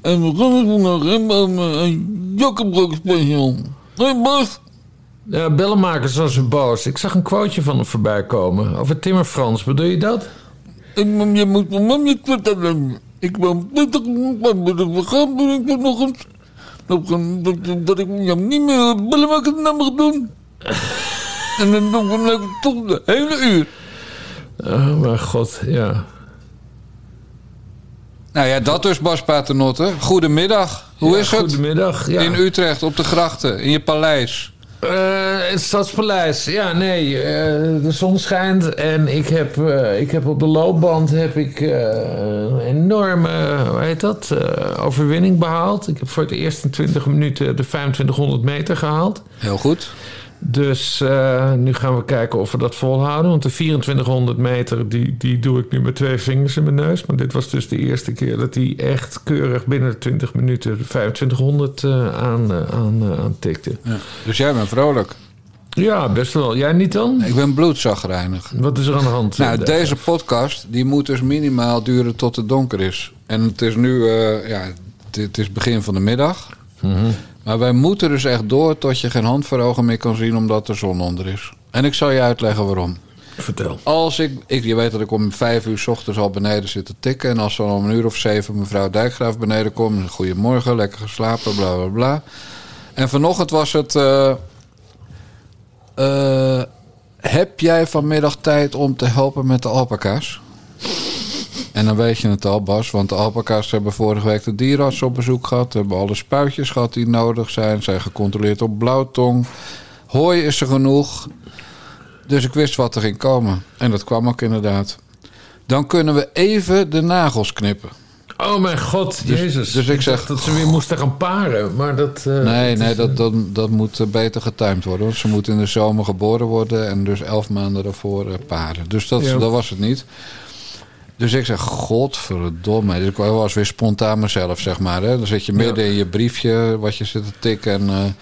En mijn we gaan nog hebben een jokkenbrok special. Hé Bas, Ja, bellenmakers was weer boos. Ik zag een quoteje van hem voorbij komen. Over Timmer Frans, bedoel je dat? ik, je moet van mam je Twitter hebben. Ik ben pittig, maar met het begrijp ben ik er nog eens. Dat, dat, dat ik hem niet meer naar mag doen. En dan we lekker tot de hele uur. Oh, mijn god, ja. Nou ja, dat dus Bas Paternotte. Goedemiddag. Hoe Ja, is het? Goedemiddag. Ja. In Utrecht, op de grachten, in je paleis. Eh, het Stadspaleis. Ja, nee. eh, de zon schijnt en ik heb, eh, ik heb op de loopband heb ik, een enorme hoe heet dat, overwinning behaald. Ik heb voor het eerst in 20 minuten de 2500 meter gehaald. Heel goed. Dus eh, nu gaan we kijken of we dat volhouden. Want de 2400 meter die, die doe ik nu met twee vingers in mijn neus. Maar dit was dus de eerste keer dat hij echt keurig binnen de 20 minuten de 2500 eh, aan, eh, aan, eh, aantikte. Ja. Dus jij bent vrolijk. Ja, best wel. Jij niet dan? Ik ben bloedzagrijnig. Wat is er aan de hand? Nou, deze podcast die moet dus minimaal duren tot het donker is. En het is nu, ja, het, het is begin van de middag. Mhm. Maar wij moeten dus echt door tot je geen hand voor ogen meer kan zien omdat de zon onder is. En ik zal je uitleggen waarom. Vertel. Als ik, ik, je weet dat ik om vijf uur s ochtends al beneden zit te tikken. En als er om een uur of zeven mevrouw Dijkgraaf beneden komt. Goedemorgen, lekker geslapen, bla bla bla. En vanochtend was het. eh, eh, heb jij vanmiddag tijd om te helpen met de alpaca's? En dan weet je het al, Bas. Want de alpaca's hebben vorige week de dierenarts op bezoek gehad. Hebben alle spuitjes gehad die nodig zijn. Zijn gecontroleerd op blauwtong. Hooi is er genoeg. Dus ik wist wat er ging komen. En dat kwam ook inderdaad. Dan kunnen we even de nagels knippen. Oh mijn god, jezus. dus ik zeg- dacht dat ze weer moesten gaan paren. Maar dat... eh, Nee, nee, is, dat, dat, dat moet eh, beter getimed worden. Want ze moeten in de zomer geboren worden. En dus elf maanden daarvoor eh, paren. Dus dat, Ja. dat was het niet. Dus ik zeg, godverdomme. Dus ik was weer spontaan mezelf, zeg maar. Hè. Dan zit je midden in je briefje wat je zit te tikken. En,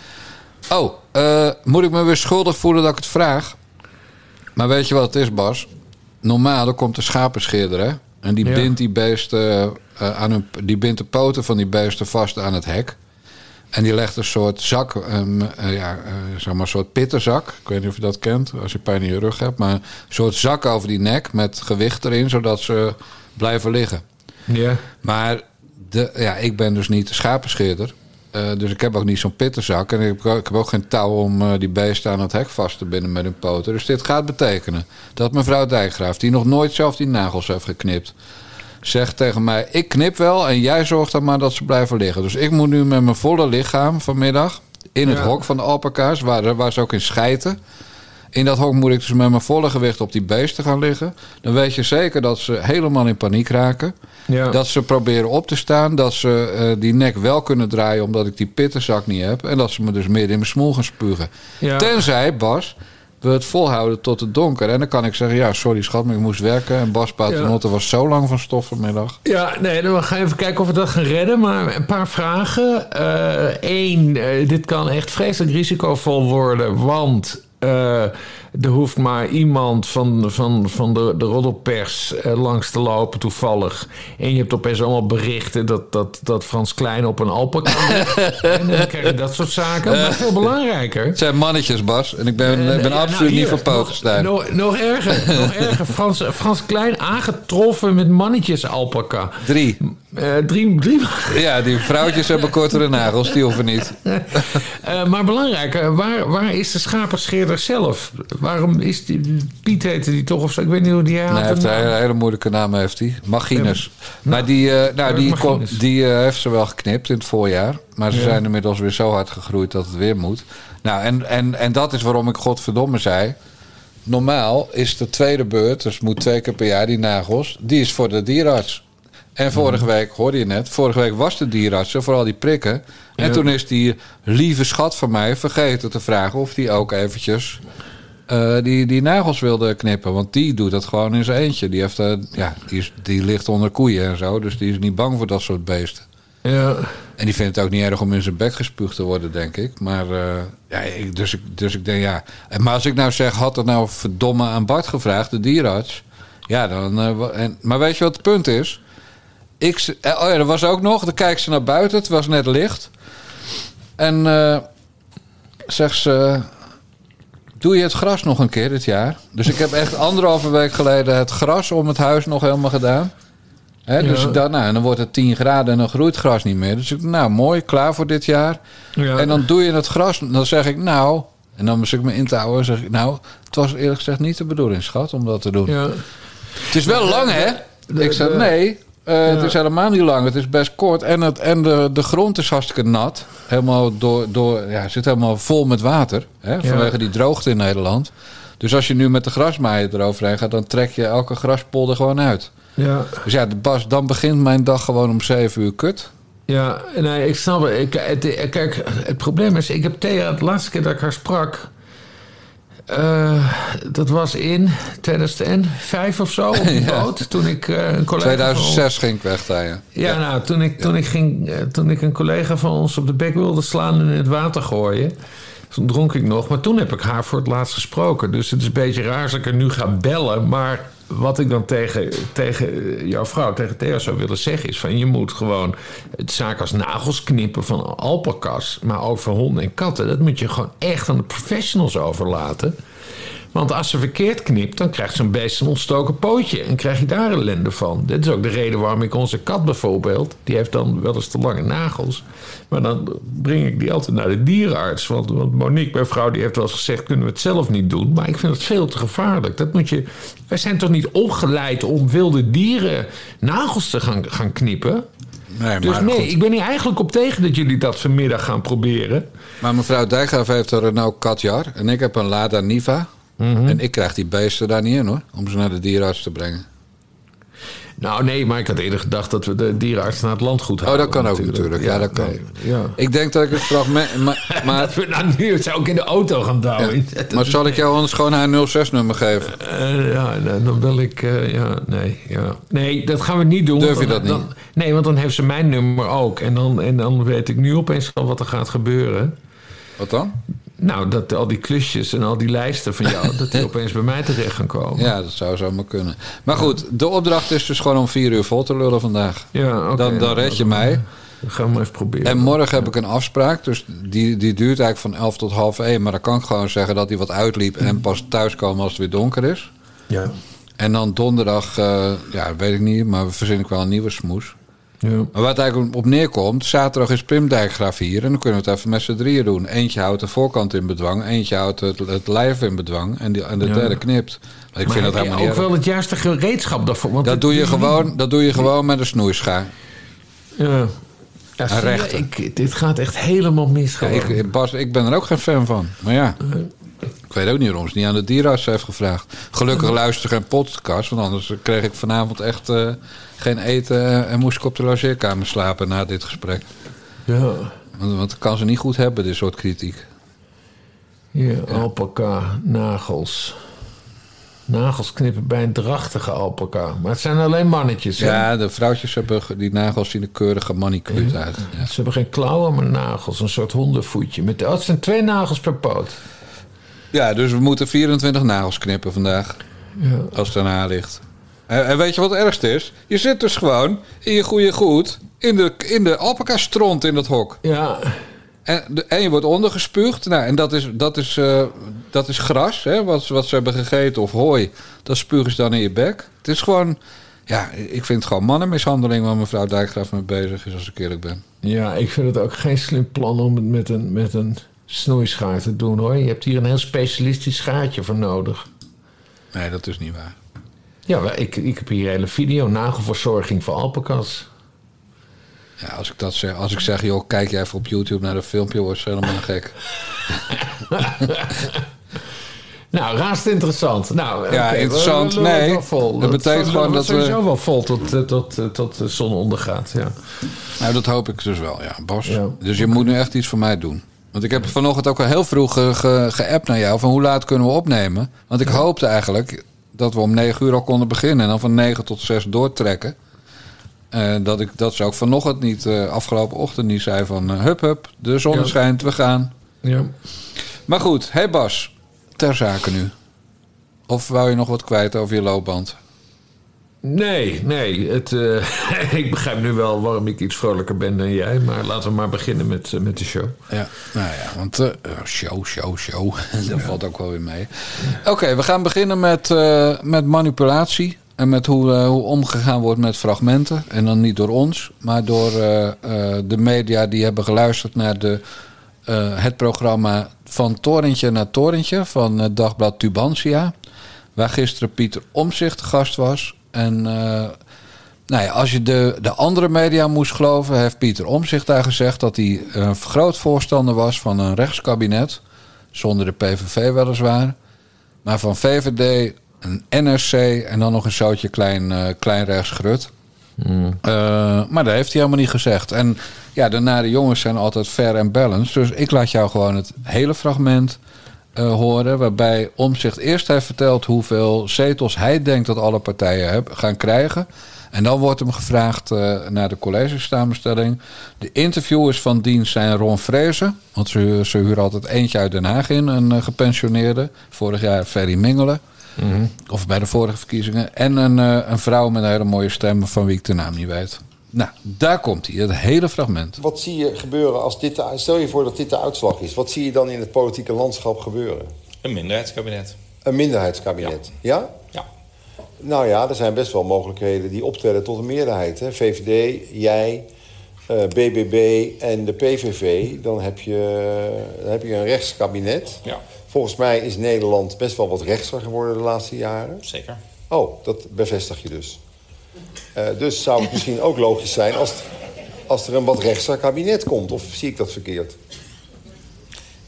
eh, oh, eh, moet ik me weer schuldig voelen dat ik het vraag? Maar weet je wat het is, Bas? Normaal, er komt de schapenscheerder, hè? En die Ja. bindt die beesten eh, aan hun, die bindt de poten van die beesten vast aan het hek. En die legt een soort zak, ehm, eh, ja, eh, zeg maar een soort pittenzak. Ik weet niet of je dat kent, als je pijn in je rug hebt. Maar een soort zak over die nek met gewicht erin, zodat ze blijven liggen. Ja. Maar de, ja, ik ben dus niet de schapenscheerder. Eh, dus ik heb ook niet zo'n pittenzak. En ik heb, ook- ik heb ook geen touw om die beesten aan het hek vast te binden met hun poten. Dus dit gaat betekenen dat mevrouw Dijkgraaf, die nog nooit zelf die nagels heeft geknipt, zegt tegen mij: Ik knip wel en jij zorgt dan maar dat ze blijven liggen. Dus ik moet nu met mijn volle lichaam vanmiddag in het Ja. hok van de alpaca's, waar, waar ze ook in schijten. In dat hok moet ik dus met mijn volle gewicht op die beesten gaan liggen. Dan weet je zeker dat ze helemaal in paniek raken. Ja. Dat ze proberen op te staan. Dat ze eh, die nek wel kunnen draaien omdat ik die pittenzak niet heb. En dat ze me dus midden in mijn smoel gaan spugen. Ja. Tenzij, Bas, we het volhouden tot het donker. En dan kan ik zeggen, ja, sorry schat, maar ik moest werken. En Bas Paternotte was zo lang van stof vanmiddag. Ja, nee, dan gaan we even kijken of we dat gaan redden. Maar een paar vragen. Eén, dit kan echt vreselijk risicovol worden. Want eh, er hoeft maar iemand van, van, van de, de roddelpers eh, langs te lopen toevallig. En je hebt opeens allemaal berichten dat, dat, dat Frans Klein op een alpaca ligt. En dan krijg je dat soort zaken. Maar veel belangrijker... Het zijn mannetjes, Bas. En ik ben, ik ben Eh, ja, absoluut nou, niet van Pokenstein. Nog, nog, nog erger, nog erger. Frans, Frans Klein aangetroffen met mannetjes alpaca. Drie. Eh, drie, drie, Ja, die vrouwtjes hebben kortere nagels. Die hoeven niet. Eh, maar belangrijker, waar, waar is de schapenscheerder zelf? Waarom is die... Piet heette die toch of zo? Ik weet niet hoe die Nee, hij heeft een hele, moeilijke naam, heeft hij. Machines. maar die, eh, nou, die, kon- die eh, heeft ze wel geknipt in het voorjaar. Maar ze Ja. zijn inmiddels weer zo hard gegroeid dat het weer moet. Nou, en, en, en dat is waarom ik godverdomme zei... Normaal is de tweede beurt, dus moet twee keer per jaar die nagels... die is voor de dierarts. En vorige week, hoorde je net... vorige week was de dierarts er voor al die prikken. En Ja. toen is die lieve schat van mij vergeten te vragen... of die ook eventjes eh, die, die nagels wilde knippen. Want die doet dat gewoon in zijn eentje. Die, heeft, eh, ja, die, is, die ligt onder koeien en zo. Dus die is niet bang voor dat soort beesten. Ja. En die vindt het ook niet erg om in zijn bek gespuugd te worden, denk ik. Maar, eh, ja, ik, dus, ik, dus ik denk, ja. Maar als ik nou zeg, had het nou verdomme aan Bart gevraagd, de dierarts. Ja, dan... en, maar weet je wat het punt is? Ik, eh, oh ja, er was ook nog, dan kijkt ze naar buiten. Het was net licht. En eh zegt ze... Doe je het gras nog een keer dit jaar? Dus ik heb echt anderhalve week geleden het gras om het huis nog helemaal gedaan. Hè, dus Ja. dacht, nou, en dan wordt het 10 graden en dan groeit het gras niet meer. Dus ik nou, mooi, klaar voor dit jaar. Ja. En dan doe je het gras. Dan zeg ik, nou... En dan moest ik me in te houden. zeg ik, nou, het was eerlijk gezegd niet de bedoeling, schat, om dat te doen. Ja. Het is wel lang, hè? ik zeg, de- eh, het is helemaal niet lang. Het is best kort. En, het, en de, de grond is hartstikke nat. Helemaal door, door, ja, zit helemaal vol met water. Hè, vanwege die droogte in Nederland. Dus als je nu met de grasmaaier eroverheen gaat... dan trek je elke graspolder gewoon uit. Ja. Dus ja, Bas, dan begint mijn dag gewoon om 7 uur kut. Ja, nee, ik snap het. Ik, het. Kijk, het probleem is, ik heb Thea, de laatste keer dat ik haar sprak... eh, dat was in 2005 of zo, op de boot. Toen ik eh, een collega van 2006 ging ik weg, daar, ja. Ja, nou, toen ik, toen, ik ging, eh, toen ik een collega van ons op de bek wilde slaan en in het water gooien. Toen dronk ik nog, maar toen heb ik haar voor het laatst gesproken. Dus het is een beetje raar als ik er nu ga bellen. Maar wat ik dan tegen, tegen jouw vrouw, tegen Theo zou willen zeggen... is van je moet gewoon het zaak als nagels knippen van alpakas... maar ook van honden en katten. Dat moet je gewoon echt aan de professionals overlaten. Want als ze verkeerd knipt, dan krijgt zo'n beest een ontstoken pootje. En krijg je daar ellende van. Dit is ook de reden waarom ik onze kat bijvoorbeeld... die heeft dan wel eens te lange nagels. Maar dan breng ik die altijd naar de dierenarts. Want, want Monique, mijn vrouw, die heeft wel eens gezegd... kunnen we het zelf niet doen. Maar ik vind het veel te gevaarlijk. Dat moet je... Wij zijn toch niet opgeleid om wilde dieren nagels te gaan, gaan knippen? Nee, Dus nee, goed. ik ben hier eigenlijk op tegen dat jullie dat vanmiddag gaan proberen. maar mevrouw Dijkgraaf heeft een Renault Katjar en ik heb een Lada Niva. Mhm. En ik krijg die beesten daar niet in hoor, om ze naar de dierenarts te brengen. Nou nee, maar ik had eerder gedacht dat we de dierenarts naar het landgoed halen. Oh, dat kan ook natuurlijk. Ja, dat kan. nee, ja. Ik denk dat ik het fragment... Maar, maar, Dat we nou nu zou ik in de auto gaan douwen. maar zal ik jou anders gewoon haar 06-nummer geven? Eh, ja, nou, dan wil ik... eh, ja, nee, ja. Nee, dat gaan we niet doen. Durf je dan- dat dan- nee, want dan heeft ze mijn nummer ook. En dan, en dan weet ik nu opeens al wat er gaat gebeuren. Wat dan? Nou, dat al die klusjes en al die lijsten van jou... dat die opeens bij mij terecht gaan komen. Ja, dat zou zomaar kunnen. Maar goed, de opdracht is dus gewoon om 4 uur vol te lullen vandaag. Ja, oké. Dan, dan red je mij. Dan gaan we maar even proberen. En morgen heb ik een afspraak, dus die, die duurt eigenlijk van 11 tot half 1. Maar dan kan ik gewoon zeggen dat hij wat uitliep en pas thuiskomen als het weer donker is. Ja. En dan donderdag, eh, ja, weet ik niet, maar we verzin ik wel een nieuwe smoes. Ja. Maar het eigenlijk op neerkomt, zaterdag is Pim Dijkgraaf hier. En dan kunnen we het even met z'n drieën doen. Eentje houdt de voorkant in bedwang, eentje houdt het, het lijf in bedwang. En, die, en de Ja. derde knipt. Ik Maar vind dat helemaal ook niet wel het juiste gereedschap daarvoor? Want Dat doe, je niet- gewoon, dat doe je gewoon met een snoeischaar. Ja. Ja, ik, dit gaat echt helemaal mis. Ja, ik, Bas, ik ben er ook geen fan van. Maar ja, ik weet ook niet waarom ze niet aan de dierenarts heeft gevraagd. Gelukkig luister ik geen podcast, want anders kreeg ik vanavond echt eh, geen eten en moest ik op de logeerkamer slapen na dit gesprek. ja. Want, want kan ze niet goed hebben, dit soort kritiek. Hier, alpaca, nagels. Nagels knippen bij een drachtige alpaca. Maar het zijn alleen mannetjes. hè? Ja, de vrouwtjes hebben die nagels zien er keurig gemanicureerd uit. Ja. Ze hebben geen klauwen, maar nagels. Een soort hondenvoetje. Met, oh, het zijn twee nagels per poot. Ja, dus we moeten 24 nagels knippen vandaag. Ja. Als het ernaar ligt. En, en weet je wat het ergste is? Je zit dus gewoon in je goede goed in de, in de alpaca stront in dat hok. Ja, En, de, en je wordt ondergespuugd. Nou, en dat is, dat is, eh, dat is gras, hè, wat, wat ze hebben gegeten, of hooi. Dat spugen ze dan in je bek. Het is gewoon... Ja, ik vind het gewoon mannenmishandeling waar mevrouw Dijkgraaf mee bezig is, als ik eerlijk ben. ja, ik vind het ook geen slim plan om het met een, met een snoeischaar te doen hoor. Je hebt hier een heel specialistisch schaartje voor nodig. Nee, dat is niet waar. Ja, ik, ik heb hier een hele video. Nagelverzorging voor alpakas. Ja, als ik dat zeg, als ik zeg, joh, kijk jij even op YouTube naar dat filmpje, wordt ze helemaal gek. Nou, raast interessant. Nou, Ja, interessant. we- we- we- Nee, dat betekent gewoon dat we- sowieso wel vol tot, eh, tot, tot, tot de zon ondergaat. Ja. Nou, dat hoop ik dus wel, ja, Bas. Ja. Dus je moet nu echt iets voor mij doen. Want ik heb vanochtend ook al heel vroeg ge- ge- geappt naar jou... van hoe laat kunnen we opnemen? Want ik hoopte eigenlijk dat we om 9 uur al konden beginnen... en dan van 9 tot 6 doortrekken. Eh, dat, ik, dat ze ook vanochtend niet, eh, afgelopen ochtend niet zei van... eh, hup, hup, de zon Ja. schijnt, we gaan. Ja. Maar goed, hey Bas, ter zake nu. Of wou je nog wat kwijt over je loopband? Nee, nee. Het, eh, ik begrijp nu wel waarom ik iets vrolijker ben dan jij. Maar laten we maar beginnen met, eh, met de show. Ja, nou ja, want eh, show, show, show. dat valt ook wel weer mee. Oké, we gaan beginnen met, met manipulatie. En met hoe, hoe omgegaan wordt met fragmenten. En dan niet door ons, maar door de media die hebben geluisterd naar de, het programma Van Torentje naar Torentje van het dagblad Tubantia. Waar gisteren Pieter Omzicht gast was. En eh, nou ja, als je de, de andere media moest geloven, heeft Pieter Omzicht daar gezegd dat hij een groot voorstander was van een rechtskabinet. Zonder de PVV weliswaar. Maar van VVD, een NRC en dan nog een zootje klein, eh klein rechtsgrut. Eh, maar dat heeft hij helemaal niet gezegd. En ja, de nare jongens zijn altijd fair en balanced. Dus ik laat jou gewoon het hele fragment eh, horen. Waarbij Omzicht eerst heeft verteld hoeveel zetels hij denkt dat alle partijen gaan krijgen. En dan wordt hem gevraagd eh, naar de collegesamenstelling. De interviewers van dienst zijn Ron Vrezen. Want ze, ze huren altijd eentje uit Den Haag in, een eh, gepensioneerde. Vorig jaar Ferry Mingelen. Of bij de vorige verkiezingen. En een, een vrouw met een hele mooie stem van wie ik de naam niet weet. Nou, daar komt hij. Het hele fragment. Wat zie je gebeuren als dit de, stel je voor dat dit de uitslag is. Wat zie je dan in het politieke landschap gebeuren? Een minderheidskabinet. Een minderheidskabinet. Ja? Ja. Nou ja, er zijn best wel mogelijkheden die optellen tot een meerderheid. Hè? VVD, jij, eh, BBB en de PVV. Dan heb je, dan heb je een rechtskabinet. Ja, Volgens mij is Nederland best wel wat rechtser geworden de laatste jaren. zeker. Oh, dat bevestig je dus. Eh, dus zou het misschien ook logisch zijn als, als er een wat rechtser kabinet komt. Of zie ik dat verkeerd?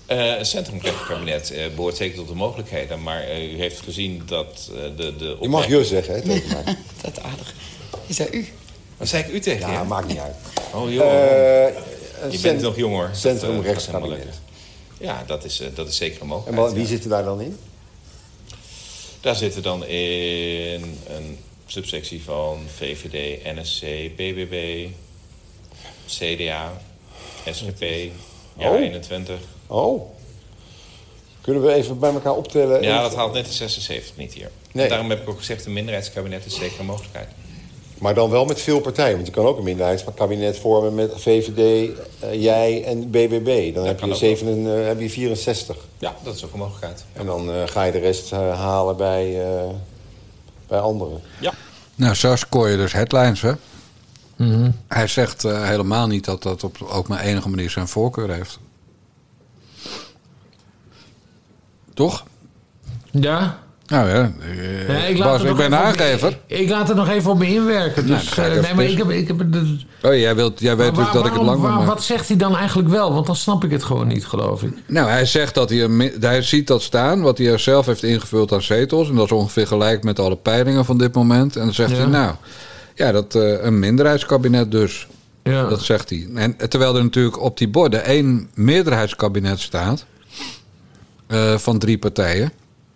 Eh een centrumkabinet eh behoort zeker tot de mogelijkheden. Maar u heeft gezien dat eh, de... de Je mag je zeggen, hè, tegen mij. Dat aardig. Is dat u? Wat zei ik u tegen Ja, je? maakt niet uit. Oh joh. Eh, je bent nog jong hoor. Dat, Centrum gaat rechtskabinet. helemaal lukken. Ja, dat is, eh, dat is zeker een En mogelijkheid. wat- wie ja. zit er daar dan in? Daar zitten dan in een subsectie van VVD, NSC, BBB, CDA, SGP, ja, Oh. 21. Oh. Kunnen we even bij elkaar optellen? Ja, dat haalt net de 76 niet hier. Nee. Daarom heb ik ook gezegd, een minderheidskabinet is zeker een mogelijkheid. Maar dan wel met veel partijen. Want je kan ook een minderheidskabinet vormen met VVD, eh, jij en BBB. Dan heb kan je, ook 7, eh, heb je 64. Ja, dat is ook een mogelijkheid. En dan eh, ga je de rest eh, halen bij, eh, bij anderen. Ja. Nou, zo scoor je dus headlines, hè? Hij zegt eh, helemaal niet dat dat op ook maar enige manier zijn voorkeur heeft. Toch? Ja? Nou ja, eh, ik laat Bas, ik ben aangever. Ik, ik laat er nog even op me inwerken. Nou, Dus, ik eh, nee, maar ik heb, ik heb dus- Oh, jij, wilt, jij weet maar dus dat ik het lang waar-. Wat zegt hij dan eigenlijk wel? Want dan snap ik het gewoon niet, geloof ik. Nou, hij zegt dat hij, hij ziet dat staan, wat hij er zelf heeft ingevuld aan zetels. En dat is ongeveer gelijk met alle peilingen van dit moment. En dan zegt Ja. hij, nou, ja, dat eh, een minderheidskabinet dus. Ja. Dat zegt hij. En terwijl er natuurlijk op die borden één meerderheidskabinet staat. van drie partijen.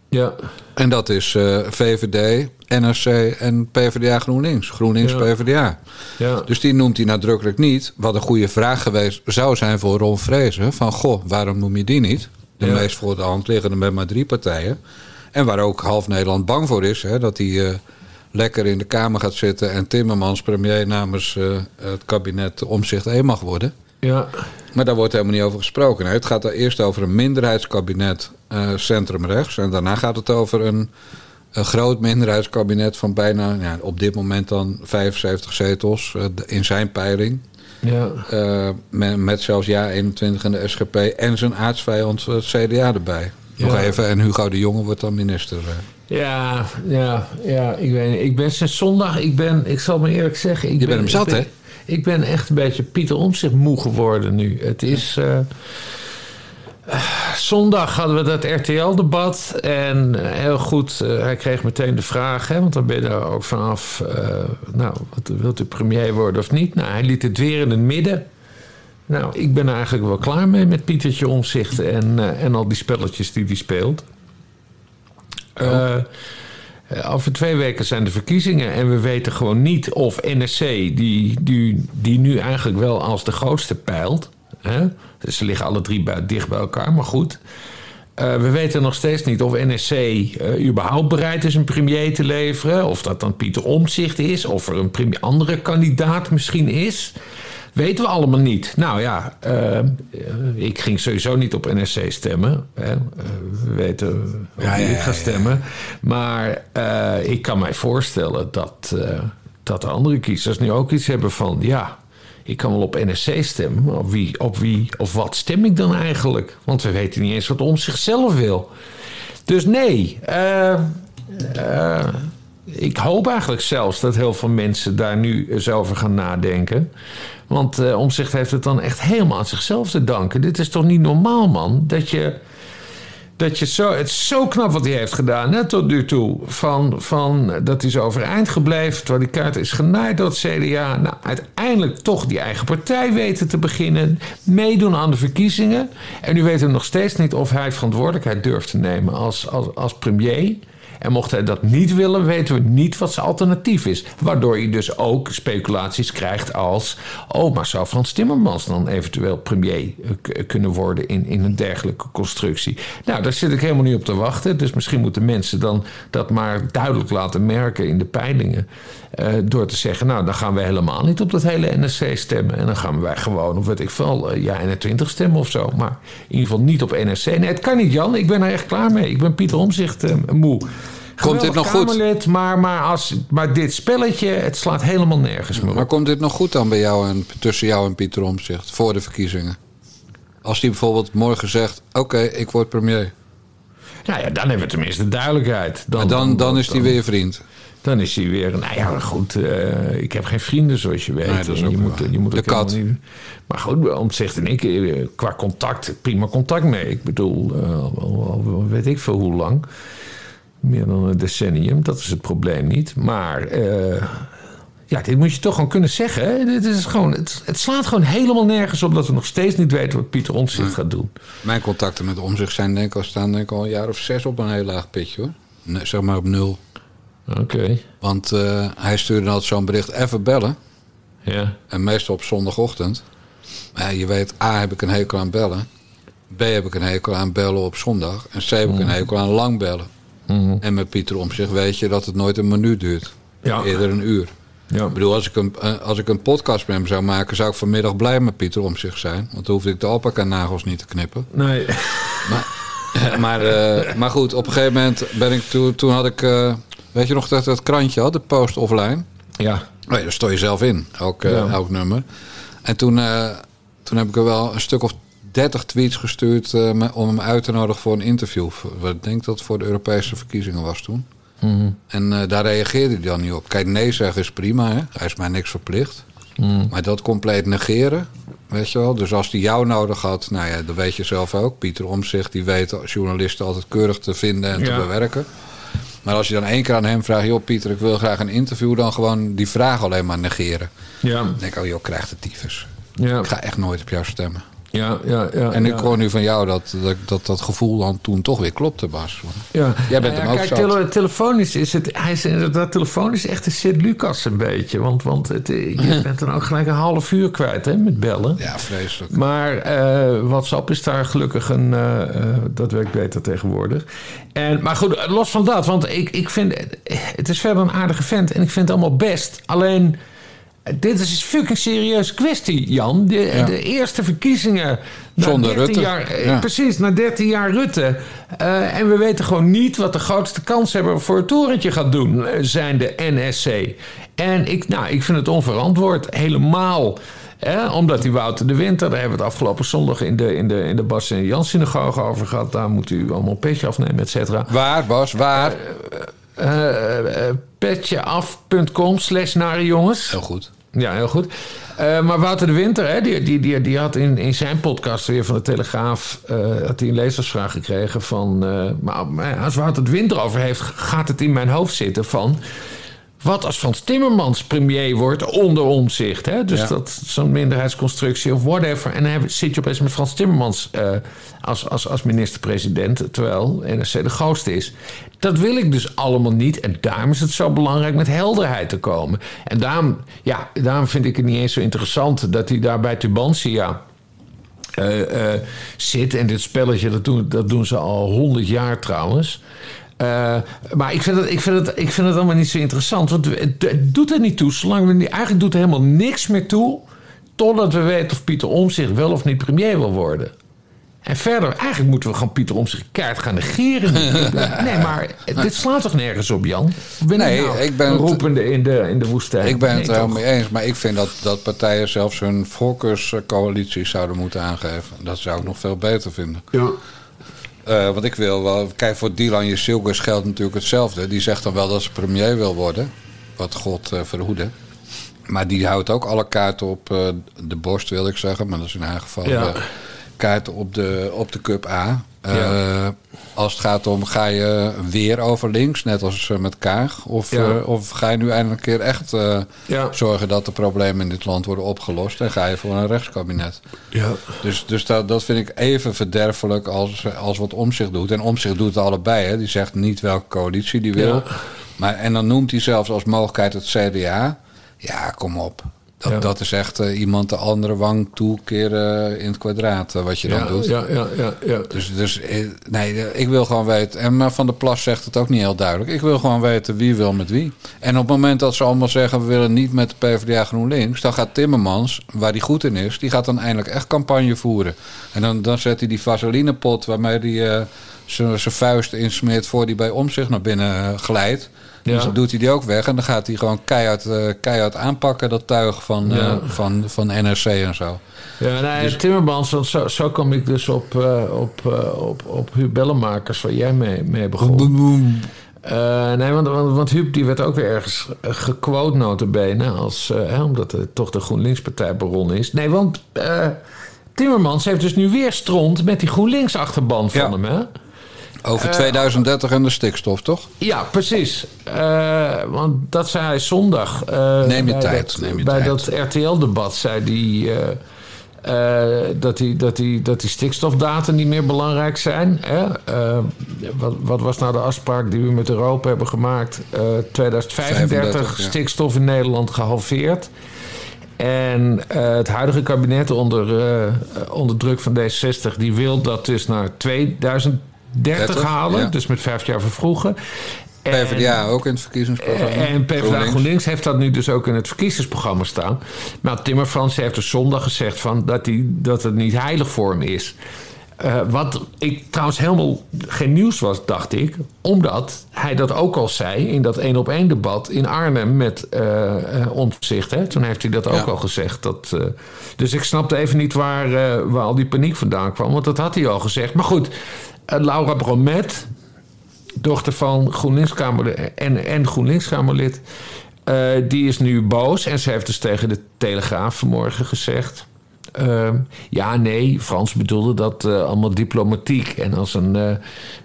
Ja. En dat is eh, VVD, NRC en PvdA GroenLinks. GroenLinks, Ja. PvdA. Ja. Dus die noemt hij nadrukkelijk niet. Wat een goede vraag geweest zou zijn voor Ron Vrezen. Van, goh, waarom noem je die niet? De Ja. meest voor de hand liggende met maar drie partijen. En waar ook half Nederland bang voor is. Hè, dat hij eh, lekker in de Kamer gaat zitten... en Timmermans premier namens eh, het kabinet omzicht 1 mag worden. ja. Maar daar wordt helemaal niet over gesproken. Het gaat er eerst over een minderheidskabinet eh centrumrechts. En daarna gaat het over een, een groot minderheidskabinet van bijna... Ja, op dit moment dan 75 zetels eh, in zijn peiling. ja. Eh, met, met zelfs ja 21 en de SGP en zijn aardsvijand het CDA erbij. Nog Ja. even, en Hugo de Jonge wordt dan minister. Ja, ja, ja, ik weet niet. Ik ben sinds zondag, ik ben, ik zal me eerlijk zeggen... Ik Je bent hem zat, ben, hè? Ik ben echt een beetje Pieter Omtzigt moe geworden nu. Het is... eh, eh, zondag hadden we dat RTL-debat en eh, heel goed, hij kreeg meteen de vraag, hè, want dan ben je er ook vanaf, nou, wat, wilt u premier worden of niet? Nou, hij liet het weer in het midden. Nou, ik ben er eigenlijk wel klaar mee met Pietertje Omzicht en, en al die spelletjes die hij speelt. Eh, over twee weken zijn de verkiezingen en we weten gewoon niet of NSC, die, die, die nu eigenlijk wel als de grootste peilt. Hè? Ze liggen alle drie dicht bij elkaar, maar goed. Eh, we weten nog steeds niet of NSC eh, überhaupt bereid is een premier te leveren. Of dat dan Pieter Omtzigt is. Of er een andere kandidaat misschien is. Weten we allemaal niet. Nou ja, eh, ik ging sowieso niet op NSC stemmen. Hè. Eh, we weten Ja, ja, ik ga stemmen. Maar eh, ik kan mij voorstellen dat, dat de andere kiezers nu ook iets hebben van... ja, ik kan wel op NSC stemmen, maar op wie, op wie of wat stem ik dan eigenlijk? Want we weten niet eens wat om zichzelf wil. Dus nee, ik hoop eigenlijk zelfs dat heel veel mensen daar nu eens over gaan nadenken. Want eh Omzicht heeft het dan echt helemaal aan zichzelf te danken. Dit is toch niet normaal, man? Dat je dat je zo, het zo knap wat hij heeft gedaan hè, tot nu toe. Van, van, dat hij is overeind gebleven, terwijl die kaart is genaaid door het CDA. Nou, uiteindelijk toch die eigen partij weten te beginnen. Meedoen aan de verkiezingen. En nu weten we nog steeds niet of hij verantwoordelijkheid durft te nemen als, als, als premier. En mocht hij dat niet willen, weten we niet wat zijn alternatief is. Waardoor je dus ook speculaties krijgt als... oh, maar zou Frans Timmermans dan eventueel premier eh, k- kunnen worden... In, in een dergelijke constructie? Nou, daar zit ik helemaal niet op te wachten. Dus misschien moeten mensen dan dat maar duidelijk laten merken in de peilingen. Eh, door te zeggen, nou, dan gaan we helemaal niet op dat hele NSC stemmen. En dan gaan wij gewoon, of weet ik veel, eh, ja, 21 stemmen of zo. Maar in ieder geval niet op NSC. Nee, het kan niet, Jan. Ik ben er echt klaar mee. Ik ben Pieter Omzicht eh, moe. Komt dit nog goed? Maar, maar, als, maar dit spelletje, het slaat helemaal nergens meer Maar komt dit nog goed dan bij jou en tussen jou en Pieter Omtzigt voor de verkiezingen? Als hij bijvoorbeeld morgen zegt: Oké, ik word premier. Nou ja, dan hebben we tenminste duidelijkheid. Dan, dan, dan is hij weer vriend. Dan is hij weer. Nou ja, goed. eh, ik heb geen vrienden, zoals je weet. Nee, dat is En ook je, moet, je moet De kat. Niet, maar goed, Omtzigt en ik, eh, qua contact, prima contact mee. Ik bedoel, eh, weet ik veel hoe lang. Meer dan een decennium, dat is het probleem niet. Maar ja, dit moet je toch gewoon kunnen zeggen. Dit is gewoon, het, het slaat gewoon helemaal nergens op dat we nog steeds niet weten wat Pieter Omtzigt gaat doen. Mijn contacten met Omtzigt zijn denk ik al staan denk ik al een jaar of zes op een heel laag pitje hoor. Nee, zeg maar op nul. Oké, Want eh, hij stuurde altijd zo'n bericht: even bellen. ja. En meestal op zondagochtend. Maar ja, je weet, A heb ik een hekel aan bellen. B heb ik een hekel aan bellen op zondag. En C heb ik een hekel aan lang bellen. En met Pieter Omtzigt weet je dat het nooit een minuut duurt. Ja. Eerder een uur. Ja. Ik bedoel, als ik, een, eh, als ik een podcast met hem zou maken... zou ik vanmiddag blij met Pieter Omtzigt zijn. Want dan hoefde ik de alpaca-nagels niet te knippen. Nee. maar, eh, maar goed, op een gegeven moment ben ik toen... Toen had ik... weet je nog dat dat krantje had, de post offline? Ja. Oh ja, daar stond je zelf in, elk, eh, Ja. elk nummer. En toen, eh, toen heb ik er wel een stuk of 30 tweets gestuurd eh, om hem uit te nodigen voor een interview. Ik denk dat het voor de Europese verkiezingen was toen. En eh, daar reageerde hij dan niet op. Kijk, nee zeggen is prima, hè? hij is mij niks verplicht. Maar dat compleet negeren, weet je wel. Dus als hij jou nodig had, nou ja, dat weet je zelf ook. Pieter Omtzigt, die weet journalisten altijd keurig te vinden en te bewerken. Maar als je dan één keer aan hem vraagt... joh Pieter, ik wil graag een interview... dan gewoon die vraag alleen maar negeren. Ja. Dan denk ik, oh joh, krijg de tyfus. Ja. Ik ga echt nooit op jou stemmen. Ja, ja, ja. En ik ja. hoor nu van jou dat dat, dat dat gevoel dan toen toch weer klopte, Bas. Ja. Jij bent hem ook kijk, zat. tele- telefonisch is het... Hij is inderdaad telefonisch echt een Sint-Lucas een beetje. Want, want het, eh, je bent dan ook gelijk een half uur kwijt hè, met bellen. Ja, vreselijk. Maar eh, WhatsApp is daar gelukkig een... eh, eh, dat werkt beter tegenwoordig. En, maar goed, los van dat. Want ik, ik vind... Het is verder een aardige vent. En ik vind het allemaal best. Alleen... Dit is een fucking serieuze kwestie, Jan. De, Ja. de eerste verkiezingen... Zonder 13 Rutte. Jaar, eh, Ja. Precies, na 13 jaar Rutte. Eh, en we weten gewoon niet wat de grootste kanshebber voor het torentje gaat doen, eh, zijn de NSC. En ik, nou, ik vind het onverantwoord, helemaal. Hè, omdat die Wouter de Winter, daar hebben we het afgelopen zondag in de, in de, in de Bas en Jan synagoge over gehad. Daar moet u allemaal een petje afnemen, et cetera. Waar, Bas, waar? Eh, petjeaf.com slash nare jongens. Heel goed. Ja, heel goed. Eh, maar Wouter de Winter, hè, die, die, die, die had in, in zijn podcast weer van de Telegraaf... eh, had hij een lezersvraag gekregen van... eh, maar, als Wouter de Winter over heeft, gaat het in mijn hoofd zitten van... Wat als Frans Timmermans premier wordt onder omzicht? Hè? Dus Ja. dat zo'n minderheidsconstructie of whatever. En dan zit je opeens met Frans Timmermans als, als, als minister-president, terwijl NRC de grootste is. Dat wil ik dus allemaal niet. En daarom is het zo belangrijk met helderheid te komen. En daarom, ja, daarom vind ik het niet eens zo interessant dat hij daar bij Tubantia eh, zit. En dit spelletje, dat doen, dat doen ze al honderd jaar trouwens. Eh, maar ik vind, het, ik, vind het, ik vind het allemaal niet zo interessant. Want het, doet er niet toe. Zolang we niet, eigenlijk doet er helemaal niks meer toe. Totdat we weten of Pieter Omtzigt wel of niet premier wil worden. En verder, eigenlijk moeten we gewoon Pieter Omtzigt kaart gaan negeren. nee, maar dit slaat toch nergens op, Jan? Ben Nee, nou ik ben roepende in de, in de woestijn? Ik ben Nee, het er helemaal mee eens. Maar ik vind dat, dat partijen zelfs hun voorkeurscoalitie zouden moeten aangeven. Dat zou ik nog veel beter vinden. Ja. Eh, want ik wil wel... Kijk, voor Dylan Jesilgus geldt natuurlijk hetzelfde. Die zegt dan wel dat ze premier wil worden. Wat God eh, verhoede. Maar die houdt ook alle kaarten op eh, de borst, wil ik zeggen. Maar dat is in haar geval Ja. Kaarten op de, op de Cup A. Eh, Ja. Als het gaat om, ga je weer over links, net als eh, met Kaag? Of, Ja. eh, of ga je nu eindelijk een keer echt Ja. zorgen dat de problemen in dit land worden opgelost? En ga je voor een rechtskabinet? Ja. Dus, dus dat, dat vind ik even verderfelijk als, als wat Omzicht doet. En Omzicht doet het allebei. Hè. Die zegt niet welke coalitie die wil. Maar, en dan noemt hij zelfs als mogelijkheid het CDA. Ja, kom op. Dat, Ja. dat is echt eh, iemand de andere wang toekeren in het kwadraat eh, wat je dan doet. ja, ja, ja, ja. Dus, dus eh, nee, ik wil gewoon weten. En maar Van der Plas zegt het ook niet heel duidelijk. Ik wil gewoon weten wie wil met wie. En op het moment dat ze allemaal zeggen... we willen niet met de PvdA GroenLinks... dan gaat Timmermans, waar hij goed in is... die gaat dan eindelijk echt campagne voeren. En dan, dan zet hij die vaselinepot... waarmee hij zijn vuist insmeert... voor hij bij om zich naar binnen eh, glijdt. Ja. Dus dan doet hij die ook weg. En dan gaat hij gewoon keihard, eh, keihard aanpakken... dat tuig van, eh, van, van NRC en zo. Ja, nou, Dus- Timmermans, want zo, zo kom ik dus op, op, op, op Huub Bellenmakers, waar jij mee, mee begon. Eh, nee, want, want, want Huub die werd ook weer ergens gequote notabene, als, hè, omdat het toch de GroenLinks-partij baron is. Nee, want Timmermans heeft dus nu weer stront met die GroenLinks-achterban van Ja. hem, hè? Over 2030 en de stikstof, toch? Ja, precies. Eh, want dat zei hij zondag. eh, Neem je bij tijd, Dat, neem je bij tijd. dat RTL-debat zei hij... eh, eh, dat, die, dat, die, dat die stikstofdata niet meer belangrijk zijn. Hè? Eh, wat, wat was nou de afspraak die we met Europa hebben gemaakt? Eh 2035 35, ja. stikstof in Nederland gehalveerd. En eh, het huidige kabinet onder, eh, onder druk van D66... die wil dat dus naar 2030 30, halen. ja. Dus met vijf jaar vervroegen. En- PvdA ook in het verkiezingsprogramma. en PvdA GroenLinks. GroenLinks. heeft dat nu dus ook in het verkiezingsprogramma staan. Maar Timmermans heeft dus zondag gezegd van dat, hij, dat het niet heilig voor hem is. Eh, wat ik trouwens helemaal geen nieuws was, dacht ik. Omdat hij dat ook al zei in dat één op één debat in Arnhem met eh, Omtzigt. Hè? Toen heeft hij dat ook Ja. al gezegd. Dat, dus ik snapte even niet waar, waar al die paniek vandaan kwam. Want dat had hij al gezegd. Maar goed, Laura Bromet, dochter van GroenLinks-Kamerlid en, en GroenLinks-Kamerlid. eh, die is nu boos en ze heeft dus tegen de Telegraaf vanmorgen gezegd. Ehm, ja, nee, Frans bedoelde dat eh, allemaal diplomatiek en als een, eh,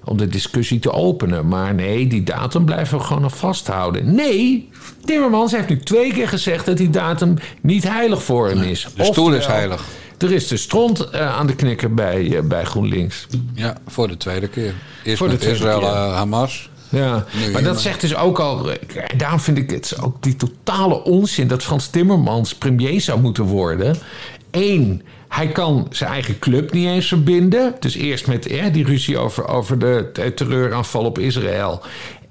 om de discussie te openen. Maar nee, die datum blijven we gewoon nog vasthouden. Nee, Timmermans heeft nu twee keer gezegd dat die datum niet heilig voor hem is. De stoel is heilig. Er is de stront eh, aan de knikker bij, bij GroenLinks. Ja, voor de tweede keer. Eerst Voor met Israël, Hamas. Ja, maar dat zegt dus ook al... Daarom vind ik het ook die totale onzin... dat Frans Timmermans premier zou moeten worden. Eén, hij kan zijn eigen club niet eens verbinden. Dus eerst met eh, die ruzie over, over de terreuraanval op Israël...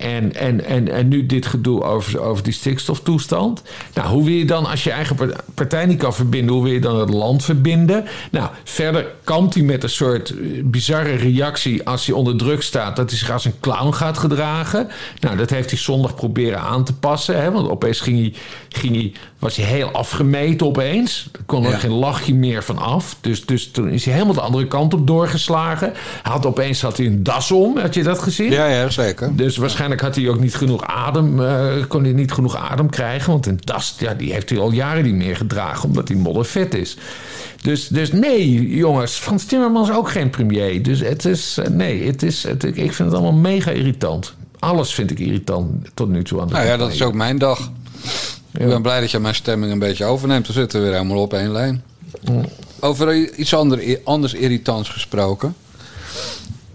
En, en, en, en nu dit gedoe over, over die stikstoftoestand. Nou, hoe wil je dan, als je eigen par- partij niet kan verbinden, hoe wil je dan het land verbinden? Nou, verder kampt hij met een soort eh, bizarre reactie als hij onder druk staat, dat hij zich als een clown gaat gedragen. Nou, dat heeft hij zondag proberen aan te passen, hè, want opeens ging hij, ging hij, was hij heel afgemeten opeens. Er kon er Ja. geen lachje meer van af. Dus, dus toen is hij helemaal de andere kant op doorgeslagen. Hij had opeens had hij een das om, had je dat gezien? Ja, ja, zeker. Dus waarschijnlijk had hij ook niet genoeg adem, eh, kon hij niet genoeg adem krijgen. Want een das, ja, die heeft hij al jaren niet meer gedragen, omdat hij moddervet is. Dus, dus nee, jongens, Frans Timmermans is ook geen premier. Dus het is, eh, nee, het is, het, ik vind het allemaal mega irritant. Alles vind ik irritant tot nu toe aan de Nou ja, dat is ook mijn dag. Ik ben blij dat je mijn stemming een beetje overneemt. We zitten weer helemaal op één lijn. Over iets ander, anders irritants gesproken.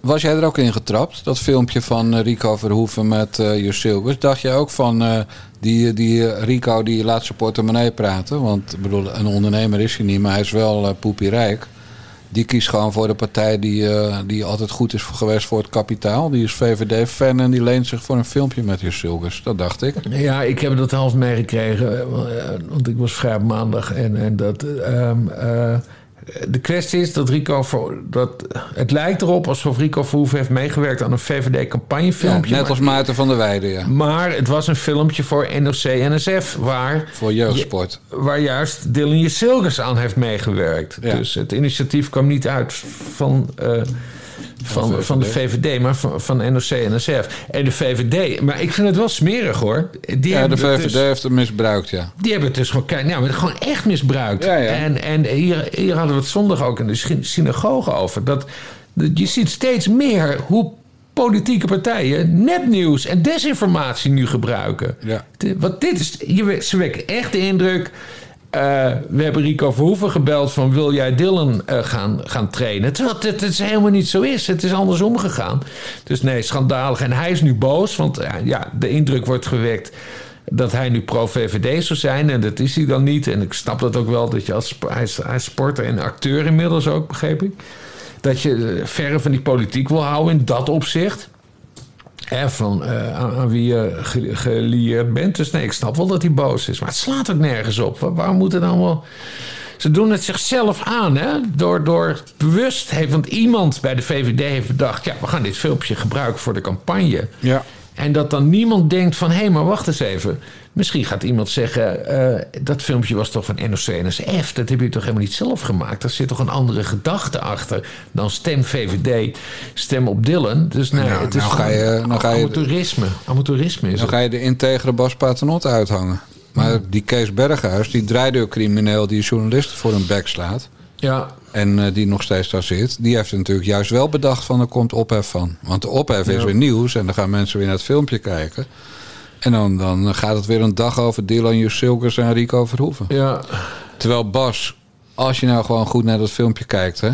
Was jij er ook in getrapt? Dat filmpje van eh, Rico Verhoeven met Silvers. Dacht jij ook van eh, die, die Rico die laat portemonnee praten? Want bedoel, een ondernemer is hij niet, maar hij is wel eh poepierijk. Die kiest gewoon voor de partij die, die altijd goed is geweest voor het kapitaal. Die is VVD-fan en die leent zich voor een filmpje met Jus Silvers. Dat dacht ik. Ja, ik heb dat half meegekregen, want ik was vrij maandag. En, en dat, ehm, eh, de kwestie is dat Rico... Dat, het lijkt erop alsof Rico Verhoeven heeft meegewerkt aan een Ja, VVD-campagnefilmpje. net als Maarten van der Weijden, ja. Maar het was een filmpje voor NOC-NSF, waar, Voor jeugdsport. waar juist Dylan Jesilgers aan heeft meegewerkt. Ja. Dus het initiatief kwam niet uit van, eh, van, van de VVD, maar van, van NOC-NSF. En de VVD, maar ik vind het wel smerig hoor. Die Ja, de VVD dus- heeft het misbruikt, ja. die hebben het dus gewoon, ja, maar gewoon echt misbruikt. Ja, ja. En, en hier, hier hadden we het zondag ook in de sy- synagoge over. Dat, dat je ziet steeds meer hoe politieke partijen nepnieuws en desinformatie nu gebruiken. Ja. De- Want dit is, je, ze wekken echt de indruk. Eh, we hebben Rico Verhoeven gebeld van wil jij Dylan eh, gaan, gaan trainen? Terwijl het, is helemaal niet zo is. Het is andersom gegaan. Dus nee, schandalig. En hij is nu boos, want eh, ja, de indruk wordt gewekt dat hij nu pro-VVD zou zijn. En dat is hij dan niet. En ik snap dat ook wel. Dat je als, hij, is, hij sporter en acteur inmiddels ook, begreep ik. Dat je verre van die politiek wil houden in dat opzicht. Hè, van eh, aan, wie je ge- gelieerd bent. Dus nee, ik snap wel dat hij boos is. Maar het slaat ook nergens op. Waar- Waarom moet het allemaal... Ze doen het zichzelf aan, hè? Door, door bewust heeft... Want iemand bij de VVD heeft bedacht... ja, we gaan dit filmpje gebruiken voor de campagne. Ja. En dat dan niemand denkt van... hé, maar wacht eens even. Misschien gaat iemand zeggen... eh, dat filmpje was toch van NOC-NSF? Dat heb je toch helemaal niet zelf gemaakt? Daar zit toch een andere gedachte achter... dan stem VVD, stem op Dylan. Dus nee, Nou, het is nou ga je- nou ga je- amateurisme. Amateurisme is Dan het. ga je de integere Bas Paternotte uithangen. Maar die Kees Berghuis, die draaideurcrimineel die journalisten voor een bek slaat... Ja, en eh, die nog steeds daar zit... die heeft natuurlijk juist wel bedacht van er komt ophef van. Want de ophef is weer nieuws en dan gaan mensen weer naar het filmpje kijken... En dan, dan gaat het weer een dag over Dylan Jusilkers en Rico Verhoeven. ja. Terwijl Bas, als je nou gewoon goed naar dat filmpje kijkt, hè,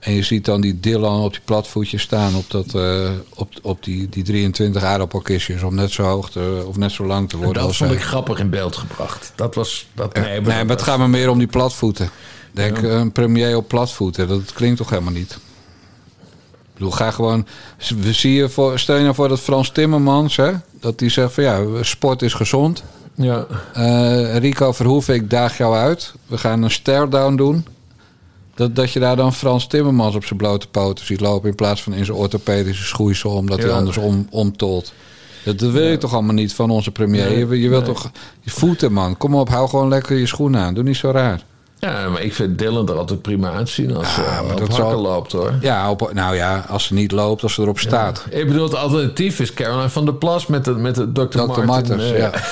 en je ziet dan die Dylan op die platvoetjes staan op, dat, eh, op, op die, die 23 aardappelkistjes om net zo hoog te, of net zo lang te worden Dat als vond zij. ik grappig in beeld gebracht. Dat was... Dat, Ja, nee, maar het gaat me meer om die platvoeten. Denk, een premier op platvoeten, dat klinkt toch helemaal niet? Bedoel, ga gewoon... We zien je voor, stel je nou voor dat Frans Timmermans, hè, dat die zegt van ja, sport is gezond. Ja. Eh, Rico Verhoeven, ik daag jou uit. We gaan een stare-down doen. Dat, dat je daar dan Frans Timmermans op zijn blote poten ziet lopen... in plaats van in zijn orthopedische schoeisel... omdat hij anders om, omtolt. Dat, dat wil je toch allemaal niet van onze premier? je, je wilt toch... Je voeten, man. Kom op, hou gewoon lekker je schoenen aan. Doe niet zo raar. Ja, maar ik vind Dylan er altijd prima uitzien als ze Ja, maar op dat hakken zal- loopt, hoor. Ja, op, nou ja, als ze niet loopt, als ze erop staat. Ik bedoel, het alternatief is Caroline van der Plas met de, met de Dr. Dr. Martin. Martens, eh, ja.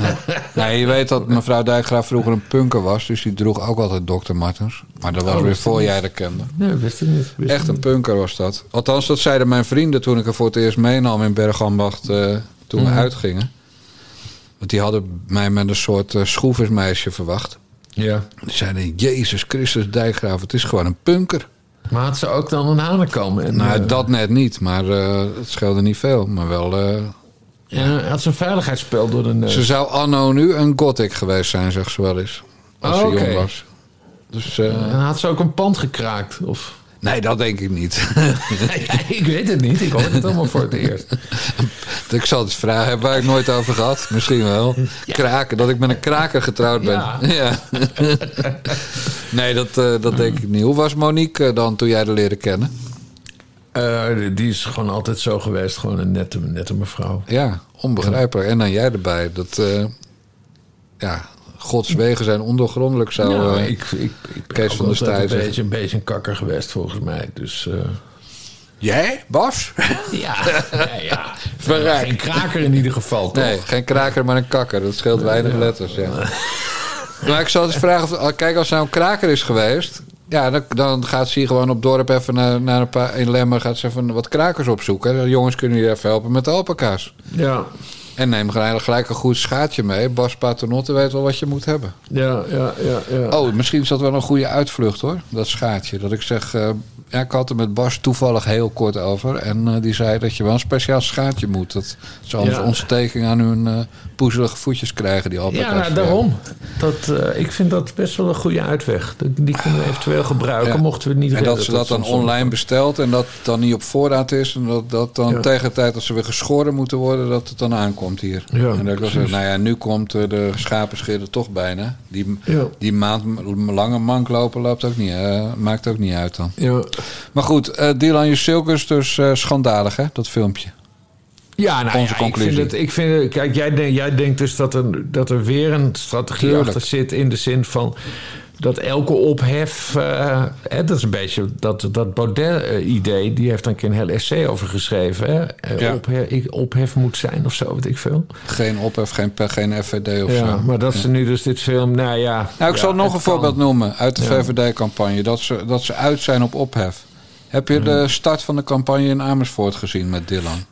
Ja. Nee, je weet dat mevrouw Dijkgraaf vroeger een punker was... dus die droeg ook altijd Dr. Martens. Maar dat was Oh, weer voor niet. jij dat kende. Nee, wist ik niet. Wist Echt een niet. punker was dat. Althans, dat zeiden mijn vrienden toen ik er voor het eerst meenam in Bergambacht eh, toen Mhm. we uitgingen. Want die hadden mij met een soort eh, schroeversmeisje verwacht. Ja. Die zeiden, Jezus Christus Dijkgraaf, het is gewoon een punker. Maar had ze ook dan een hanenkam? En, nou, eh, dat net niet, maar eh, het scheelde niet veel. Maar wel, eh, ja, had ze een veiligheidsspel door de neus. ze zou anno nu een gothic geweest zijn, zegt ze wel eens. Als Oh, ze oké. jong was. Dus, En had ze ook een pand gekraakt? Of... nee, dat denk ik niet. Ja, ik weet het niet. Ik hoor het allemaal voor het eerst. ik zal het eens vragen, hebben wij het nooit over gehad? Misschien wel. Kraken, dat ik met een kraker getrouwd ben. Ja. Ja. nee, dat, eh, dat denk ik niet. Hoe was Monique eh, dan toen jij haar leren kennen? Eh, die is gewoon altijd zo geweest. Gewoon een nette, nette mevrouw. Ja, onbegrijpelijk. En dan jij erbij. Dat, eh, ja, Gods wegen zijn ondoorgrondelijk, zou Nou, eh, ik, ik, ik Kees van der Staaij een zeggen. beetje, een beetje een kakker geweest volgens mij. Dus eh, Jij, Bas? ja, ja, ja. Verrijk. geen kraker in ieder geval, toch? Nee, geen kraker, maar een kakker. Dat scheelt weinig letters, ja. Maar ik zal eens vragen, of, kijk, als hij nou een kraker is geweest... Ja, dan, dan gaat ze hier gewoon op dorp even naar, naar een paar in Lemmer gaat ze even wat krakers opzoeken. De jongens kunnen je even helpen met de alpaca's. Ja, En neem gelijk, gelijk een goed schaatje mee. Bas Paternotte weet wel wat je moet hebben. ja, ja, ja. ja. Oh, misschien is dat wel een goede uitvlucht hoor, dat schaatje. Dat ik zeg, eh, ja, ik had er met Bas toevallig heel kort over. En eh, die zei dat je wel een speciaal schaatje moet. Dat ze anders Ja. ontsteking aan hun eh poezelige voetjes krijgen, die alpaca's. Ja, daarom. Dat, eh, ik vind dat best wel een goede uitweg. Die- kunnen we eventueel gebruiken, Ja. mochten we het niet En redden. dat ze dat dan online bestelt en dat het dan niet op voorraad is. En dat, dat dan Ja. tegen de tijd dat ze weer geschoren moeten worden, dat het dan aankomt hier. Ja, en dat ik zeg, nou ja, nu komt eh, de schapenscheer er toch bijna. Die, die maand lange mank lopen loopt ook niet, eh, maakt ook niet uit dan. Ja. Maar goed, eh Dylan Jusilkus dus schandalig hè, dat filmpje. Ja, nou Onze ja, conclusie. Ik vind het, ik vind het, kijk, jij, denkt, jij denkt dus dat er, dat er weer een strategie Tuurlijk. achter zit. In de zin van dat elke ophef. eh, hè, dat is een beetje dat, dat Baudet-idee. Die heeft daar een keer een heel essay over geschreven. Hè? Eh, Ja. Ophef, moet zijn of zo, weet ik veel. Geen ophef, geen, geen FVD of Ja, zo. maar dat ze nu dus dit film. Nou ja. Nou, ik zal nog een kan. voorbeeld noemen uit de. VVD-campagne. Dat ze, dat ze uit zijn op ophef. Heb je de start van de campagne in Amersfoort gezien met Dylan?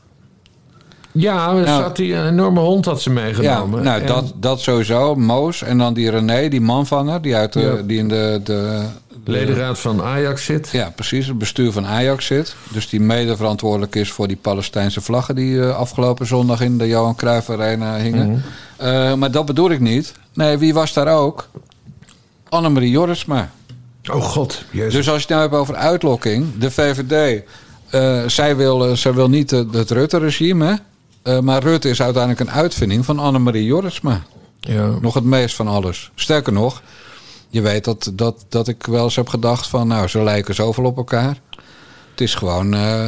Ja, er Nou- zat die een enorme hond had ze Ja, meegenomen. nou, En- dat, dat sowieso. Moos en dan die René, die manvanger, die, uit de, Ja. die in de, de, de- ledenraad van Ajax zit. Ja, precies. Het bestuur van Ajax zit. Dus die mede verantwoordelijk is voor die Palestijnse vlaggen... die eh, afgelopen zondag in de Johan Cruijff Arena hingen. Mhm. Eh, maar dat bedoel ik niet. Nee, wie was daar ook? Annemarie Jorritsma. Oh god, jezus. Dus als je het nou hebt over uitlokking... de VVD, eh, zij, wil, zij wil niet het Rutte-regime... Eh, maar Rutte is uiteindelijk een uitvinding van Annemarie Jorritsma. ja. Nog het meest van alles. Sterker nog, je weet dat, dat, dat ik wel eens heb gedacht van... nou, ze lijken zoveel op elkaar. Het is gewoon... eh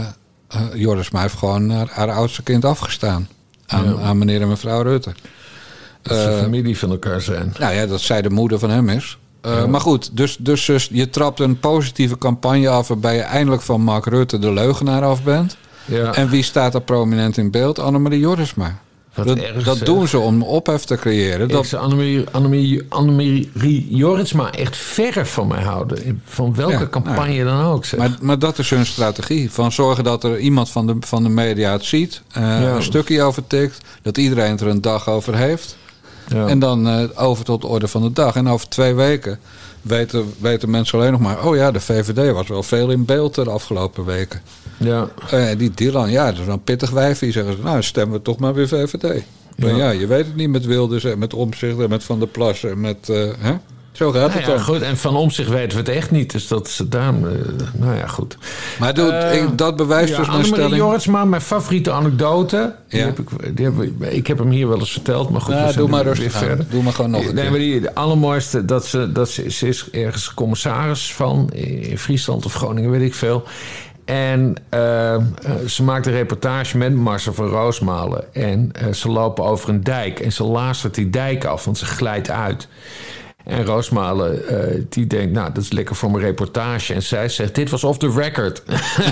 eh, Joris maar heeft gewoon haar, haar oudste kind afgestaan. Aan, Ja. aan meneer en mevrouw Rutte. Dat ze Eh, familie van elkaar zijn. nou ja, dat zij de moeder van hem is. Eh, Maar goed, dus, dus, dus je trapt een positieve campagne af... waarbij je eindelijk van Mark Rutte de leugenaar af bent. Ja. En wie staat er prominent in beeld? Annemarie Jorisma. Wat Dat, erg, dat doen ze om ophef te creëren. Dat ze Annemarie, Annemarie, Annemarie Jorritsma echt verre van mij houden. Van welke Ja, campagne dan ook. Zeg. Maar, maar dat is hun strategie. Van zorgen dat er iemand van de, van de media het ziet. eh, Ja. Een stukje over tikt. Dat iedereen er een dag over heeft. ja. En dan eh, over tot de orde van de dag. En over twee weken weten, weten mensen alleen nog maar... oh ja, de VVD was wel veel in beeld de afgelopen weken. Ja. Eh, die Dylan, ja, dat is wel een pittig wijfie. Zeggen ze, nou stemmen we toch maar weer VVD. Maar Ja. ja, je weet het niet met Wilders en met Omtzigt en met Van der Plas en met... eh, hè? Zo gaat Nou het ja, dan. goed. En van omzicht weten we het echt niet. Dus dat is daarom... eh, nou ja, goed. Maar doe, Eh, ik- dat bewijst Ja, dus mijn stelling... Jorritsma, mijn favoriete anecdote. Die Ja. heb ik, die heb ik, heb hem hier wel eens verteld. Maar goed, zijn doe maar rustig verder. Doe maar gewoon nog een nee, keer. maar die, de allermooiste, dat ze, dat ze, ze is ergens commissaris van in Friesland of Groningen, weet ik veel. En eh, eh, ze maakt een reportage met Marcel van Roosmalen. En eh, ze lopen over een dijk. En ze laastert die dijk af, want ze glijdt uit. En Roosmalen, eh, die denkt, nou, dat is lekker voor mijn reportage. En zij zegt, dit was off the record.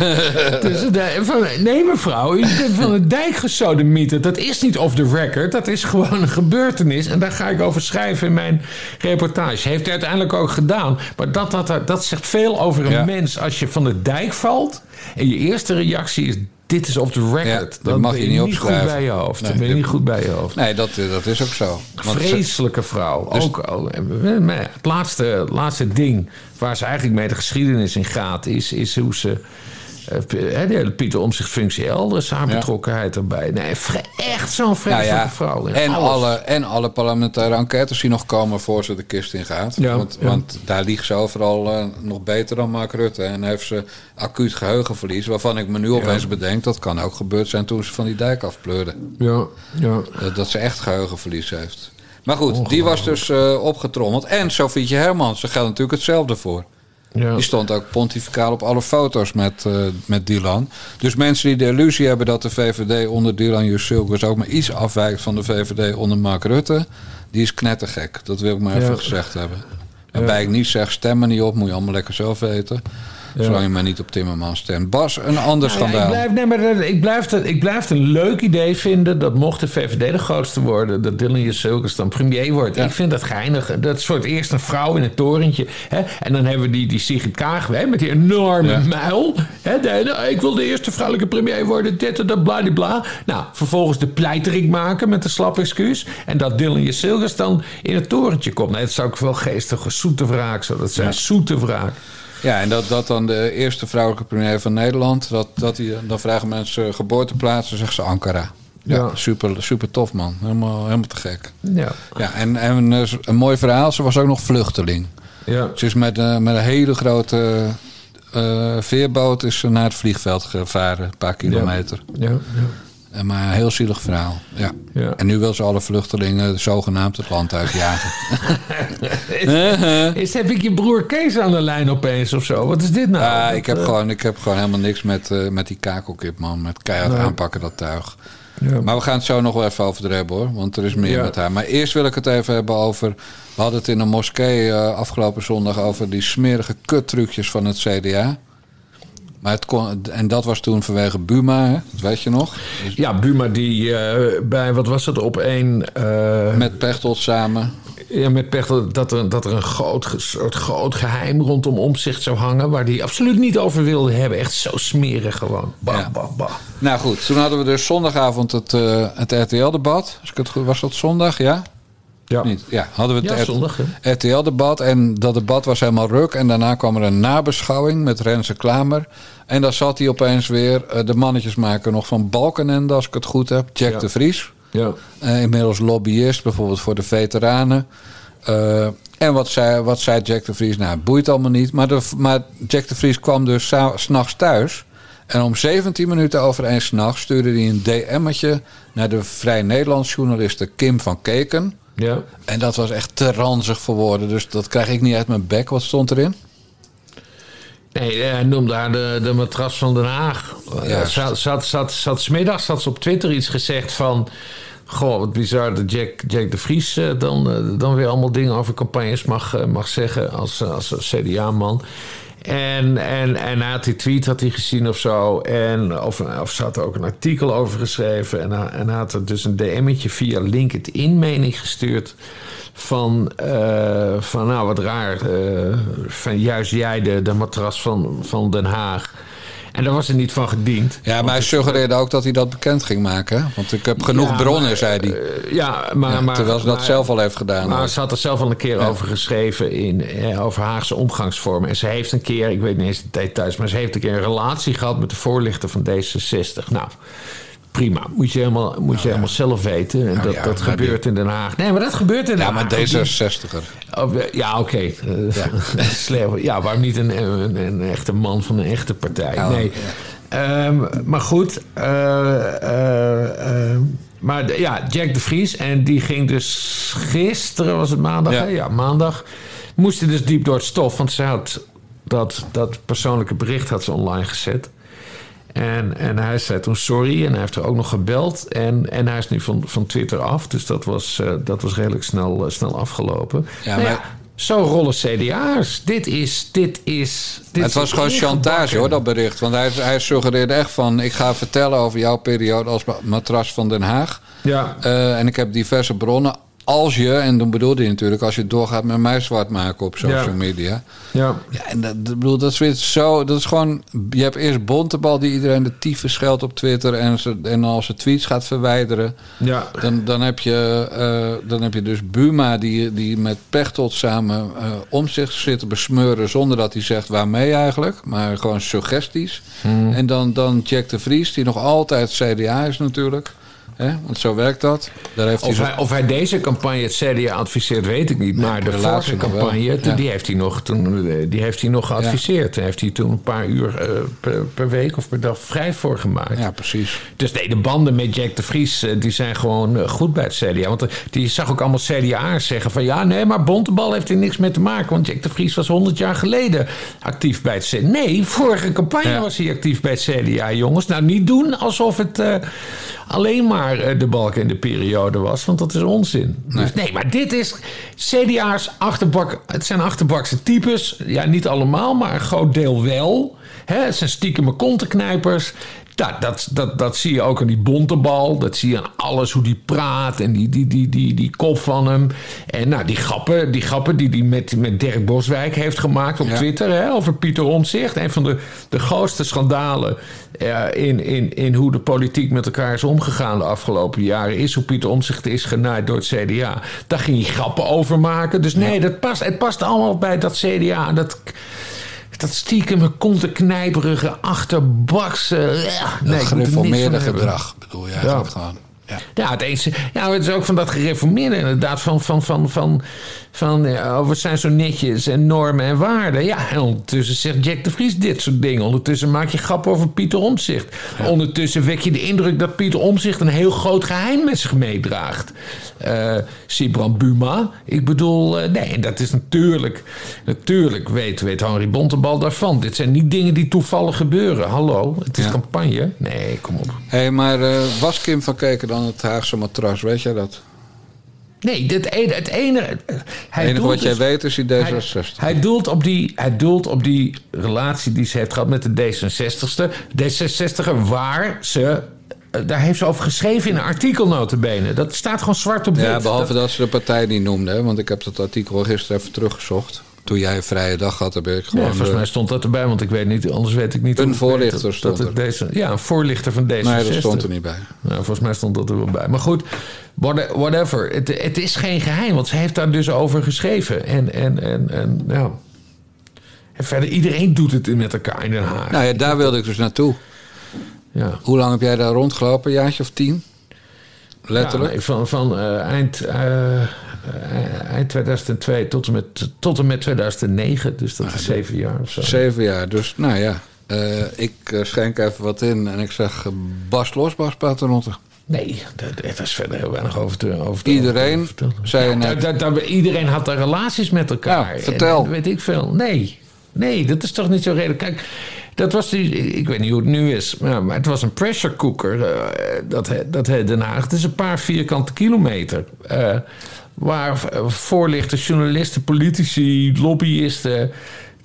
dus, eh, van, nee mevrouw, u bent van een dijk gesodemieterd. Dat is niet off the record, dat is gewoon een gebeurtenis. En daar ga ik over schrijven in mijn reportage. Heeft hij uiteindelijk ook gedaan. Maar dat, dat, dat zegt veel over een Ja. mens. Als je van de dijk valt en je eerste reactie is... dit is off the record. Ja, dat mag ben je je niet niet goed opschrijven. bij je hoofd. Nee, dan ben je niet goed bij je hoofd. Nee, dat, dat is ook zo. Want Vreselijke vrouw. Dus- ook, en- maar het laatste, laatste ding waar ze eigenlijk mee de geschiedenis in gaat, is, is hoe ze. Eh, p- hè, de hele Pieter om zich functie elders, betrokkenheid erbij. Nee, echt zo'n vreselijke Nou ja, vrouw. en, alles. alle, en alle parlementaire enquêtes die nog komen voor ze de kist in gaat. Ja, want, ja. want daar liegt ze overal eh, nog beter dan Mark Rutte. En heeft ze acuut geheugenverlies, waarvan ik me nu opeens bedenk... dat kan ook gebeurd zijn toen ze van die dijk afpleurde. Ja, ja. Dat, dat ze echt geheugenverlies heeft. Maar goed, die was dus eh, opgetrommeld. En Sofietje Hermans, daar geldt natuurlijk hetzelfde voor. Ja. Die stond ook pontificaal op alle foto's met, eh, met Dylan. Dus mensen die de illusie hebben dat de VVD onder Dylan Jusilkus ook maar iets afwijkt van de VVD onder Mark Rutte, die is knettergek. Dat wil ik maar Ja. even gezegd hebben. Waarbij ik niet zeg, stem er niet op, moet je allemaal lekker zelf weten. Zolang je maar niet op Timmermans stemt. Bas, een ander Nou ja, ik, blijf, nee, maar dat- ik, blijf het, ik blijf het een leuk idee vinden dat mocht de VVD de grootste worden, dat Dylan Jesulkes dan premier wordt. Ik vind dat geinig. Dat is voor het eerst een vrouw in het torentje. Hè? En dan hebben we die, die Sigrid Kaag hè, met die enorme Ja. muil. Hè? De, ik wil de eerste vrouwelijke premier worden, dit en dat, bladibla. Nou, vervolgens de pleiterik maken met een slap excuus. En dat Dylan Jesulkes dan in het torentje komt. Nee, dat zou ik wel geestig, zoete wraak zou dat zijn. Zoete wraak. Ja, en dat, dat dan de eerste vrouwelijke premier van Nederland. Dat, dat die, dan vragen mensen geboorteplaats. Dan zeggen ze Ankara. Ja, Ja. Super, super tof man. Helemaal, helemaal te gek. Ja. Ja, en, en een, een mooi verhaal. Ze was ook nog vluchteling. Ja. Ze is met, een- met een hele grote eh, veerboot is ze naar het vliegveld gevaren. Een paar kilometer. Ja. ja. En Maar een heel zielig verhaal. Ja. Ja. En nu wil ze alle vluchtelingen zogenaamd het land uitjagen. Is, heb ik je broer Kees aan de lijn opeens of zo? Wat is dit nou? Ah, ik, heb eh, gewoon, ik heb gewoon helemaal niks met, eh, met die kakelkip, man. Met keihard aanpakken, dat tuig. Ja. Maar we gaan het zo nog wel even over het hebben, hoor. Want er is meer Ja. met haar. Maar eerst wil ik het even hebben over... We hadden het in een moskee eh, afgelopen zondag... over die smerige kuttrucjes van het CDA. Maar het kon, en dat was toen vanwege Buma, hè? dat weet je nog. Dus Ja, Buma die eh, bij, wat was het, op één... eh, met Pechtold samen. ja, met Pechtel, dat er, dat er een groot, soort groot geheim rondom omzicht zou hangen... waar hij absoluut niet over wilde hebben. Echt zo smerig gewoon. Bah, Ja. bah, bah. Nou goed, toen hadden we dus zondagavond het, eh, het RTL-debat. Was dat zondag, ja? Ja. Niet? Ja, hadden we het Ja? RTL-debat. En dat debat was helemaal ruk. En daarna kwam er een nabeschouwing met Renze Klamer. En daar zat hij opeens weer eh, de mannetjesmaker nog van Balkenende, als ik het goed heb. Jack Ja. de Vries. Ja. Eh, inmiddels lobbyist, bijvoorbeeld voor de veteranen. Eh, en wat zei, wat zei Jack de Vries? Nou, het boeit allemaal niet. Maar, de, maar Jack de Vries kwam dus s'nachts thuis. En om 17 minuten over één s'nachts stuurde hij een DM'tje naar de Vrij Nederlands journaliste Kim van Keken. Ja. En dat was echt te ranzig voor woorden. Dus dat krijg ik niet uit mijn bek. Wat stond erin? Nee, hij noemde haar de, de matras van Den Haag. Eh, Juist. Zat, zat, zat, zat, smiddags had ze op Twitter iets gezegd van... Goh, wat bizar dat Jack, Jack de Vries eh, dan, eh, dan weer allemaal dingen over campagnes mag, eh, mag zeggen als, eh, als CDA-man. En, en, en had die tweet had hij gezien of zo. En, of, of ze had er ook een artikel over geschreven. En, en had er dus een DM'tje via LinkedIn, meen ik, gestuurd. Van, eh, van nou wat raar. eh, van juist jij de, de matras van, van Den Haag. En daar was er niet van gediend. Ja, maar hij suggereerde ook dat hij dat bekend ging maken. Want ik heb genoeg Ja, bronnen, maar, zei hij. Eh, ja, maar, Ja, maar, terwijl ze dat zelf al heeft gedaan. Maar ze had er zelf al een keer over geschreven in, eh, over Haagse omgangsvormen. En ze heeft een keer, ik weet niet eens de details, maar ze heeft een keer een relatie gehad met de voorlichter van D66. Nou, prima. Moet je helemaal, moet je helemaal zelf weten. En dat, ja, dat gebeurt in Den Haag. Nee, maar dat gebeurt in Den Ja, maar Haag. D66er. Oh, ja, oké. Eh, sleeuw. ja, waarom niet een, een, een echte man van een echte partij? Nee. Ehm, maar goed. eh, eh, eh, maar ja, Jack de Vries. En die ging dus gisteren, was het maandag? Ja maandag. Moest hij dus diep door het stof. Want ze had dat, dat persoonlijke bericht had ze online gezet. En, en hij zei toen sorry en hij heeft er ook nog gebeld. En, en hij is nu van, van Twitter af. Dus dat was, eh, dat was redelijk snel, eh, snel afgelopen. Ja, Nou maar- zo rollen CDA's. Dit is... Dit is dit het was gewoon chantage hoor, dat bericht. Want hij, hij suggereerde echt van... ik ga vertellen over jouw periode als ma- matras van Den Haag. Ja, Eh, en ik heb diverse bronnen. Als je, en dan bedoelde hij natuurlijk... als je doorgaat met mij zwart maken op social Ja. media. ja. Ja, en dat, dat, bedoel, dat is weer zo... Dat is gewoon... Je hebt eerst Bontebal die iedereen de tyfus scheldt op Twitter... en, ze, en als ze tweets gaat verwijderen... ja. Dan, dan, heb je, eh, dan heb je dus Buma die, die met Pechtold samen eh, om zich zit te besmeuren... zonder dat hij zegt waarmee eigenlijk, maar gewoon suggesties. Hmm. En dan, dan Jack de Vries, die nog altijd CDA is natuurlijk. Hè? Want zo werkt dat. Daar heeft Of hij, of hij deze campagne het CDA adviseert, weet ik niet. Maar de de vorige campagne, Ja. die, heeft hij nog, toen, eh, die heeft hij nog geadviseerd. Daar heeft hij toen een paar uur eh, per, per week of per dag vrij voor gemaakt. Ja, precies. Dus nee, de banden met Jack de Vries eh, die zijn gewoon goed bij het CDA. Want die zag ook allemaal CDA'ers zeggen van... ja, nee, maar Bontebal heeft er niks mee te maken. Want Jack de Vries was 100 jaar geleden actief bij het CDA. Nee, vorige campagne Ja. was hij actief bij het CDA, jongens. Nou, niet doen alsof het alleen maar jaar eh, de balk in de periode was. Want dat is onzin. Nee, dus, nee maar dit is CDA's achterbak. Het zijn achterbakse types. Ja, niet allemaal, maar een groot deel wel. Hè, het zijn stiekeme kontenknijpers. Nou, dat, dat, dat zie je ook aan die bontebal. Dat zie je aan alles, hoe die praat en die, die, die, die, die kop van hem. En nou, die grappen die, grappen die hij met, met Dirk Boswijk heeft gemaakt op Twitter hè, over Pieter Omtzigt. Een van de, de grootste schandalen uh, in, in, in hoe de politiek met elkaar is omgegaan de afgelopen jaren. Is hoe Pieter Omtzigt is genaaid door het CDA. Daar ging hij grappen over maken. Dus nee, dat past, het past allemaal bij dat CDA. Dat dat stiekem knijperige achterbakse... Ja, nee, gereformeerde gedrag bedoel je eigenlijk ja. gewoon. Ja. ja, het, eens, ja, het is ook van dat gereformeerde inderdaad. Van, van, van, van, van ja, oh, we zijn zo netjes en normen en waarden. Ja, en ondertussen zegt Jack de Vries dit soort dingen. Ondertussen maak je grap over Pieter Omzicht. Ondertussen wek je de indruk dat Pieter Omzicht een heel groot geheim met zich meedraagt. Uh, Sibran Buma. Ik bedoel, uh, nee, dat is natuurlijk... Natuurlijk weet, weet Henry Bontebal daarvan. Dit zijn niet dingen die toevallig gebeuren. Hallo, het is campagne. Nee, kom op. Hé, hey, maar uh, was Kim van Keken dan het Haagse matras? Weet jij dat? Nee, het ene. Het enige, hij enige wat jij dus- weet is die D66. Hij, hij, doelt op die, hij doelt op die relatie die ze heeft gehad met de D66ste. D66er waar ze eh, daar heeft ze over geschreven in een artikel notabene. Dat staat gewoon zwart op wit. Ja, behalve dat, ze de partij niet noemde. Want ik heb dat artikel gisteren even teruggezocht. Toen jij een vrije dag had, heb ik gewoon... Ja, volgens mij stond dat erbij, want ik weet niet, anders weet ik niet... Een voorlichter stond dat er. Deze, ja, een voorlichter van deze. Nee, dat stond er niet bij. Nou, volgens mij stond dat er wel bij. Maar goed, whatever. Het, het is geen geheim, want ze heeft daar dus over geschreven. En, en, en, en ja... En verder, iedereen doet het met elkaar in Den Haag. Nou ja, daar wilde ik dus naartoe. Ja. Hoe lang heb jij daar rondgelopen? Een jaartje of tien? Letterlijk? Ja, van van uh, eind, uh, eind 2002 tot en, met, tot en met 2009. Dus dat is ah, zeven jaar of zo. Zeven jaar. Dus nou ja, uh, ik schenk even wat in en ik zeg Bas los, Bas Paternotte. Nee, daar is verder heel weinig over te, over te Iedereen, over zei net. Da, da, iedereen had daar relaties met elkaar. Ja, vertel. En, weet ik veel. Nee, nee, dat is toch niet zo redelijk. Kijk, dat was die, ik weet niet hoe het nu is, maar, het was een pressure cooker. Uh, dat, dat Den Haag. Het is een paar vierkante kilometer. Uh, waar voorlichters, journalisten, politici, lobbyisten.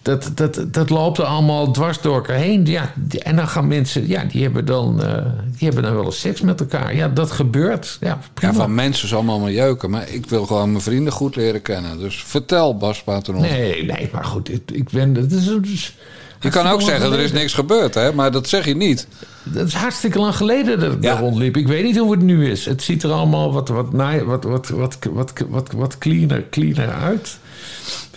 Dat, dat, dat loopt er allemaal dwars door elkaar heen. Ja, en dan gaan mensen, ja, die hebben dan, uh, die hebben dan wel eens seks met elkaar. Ja, dat gebeurt. Ja, ja van mensen is allemaal maar jeuken. Maar ik wil gewoon mijn vrienden goed leren kennen. Dus vertel, Bas Paternon. Nee, nee, maar goed, ik, ik ben. Dat is, je kan ook zeggen, er is niks gebeurd, hè? maar dat zeg je niet. Dat is hartstikke lang geleden dat ik daar rondliep. Ik weet niet hoe het nu is. Het ziet er allemaal wat, wat, wat, wat, wat, wat, wat, wat cleaner, cleaner uit.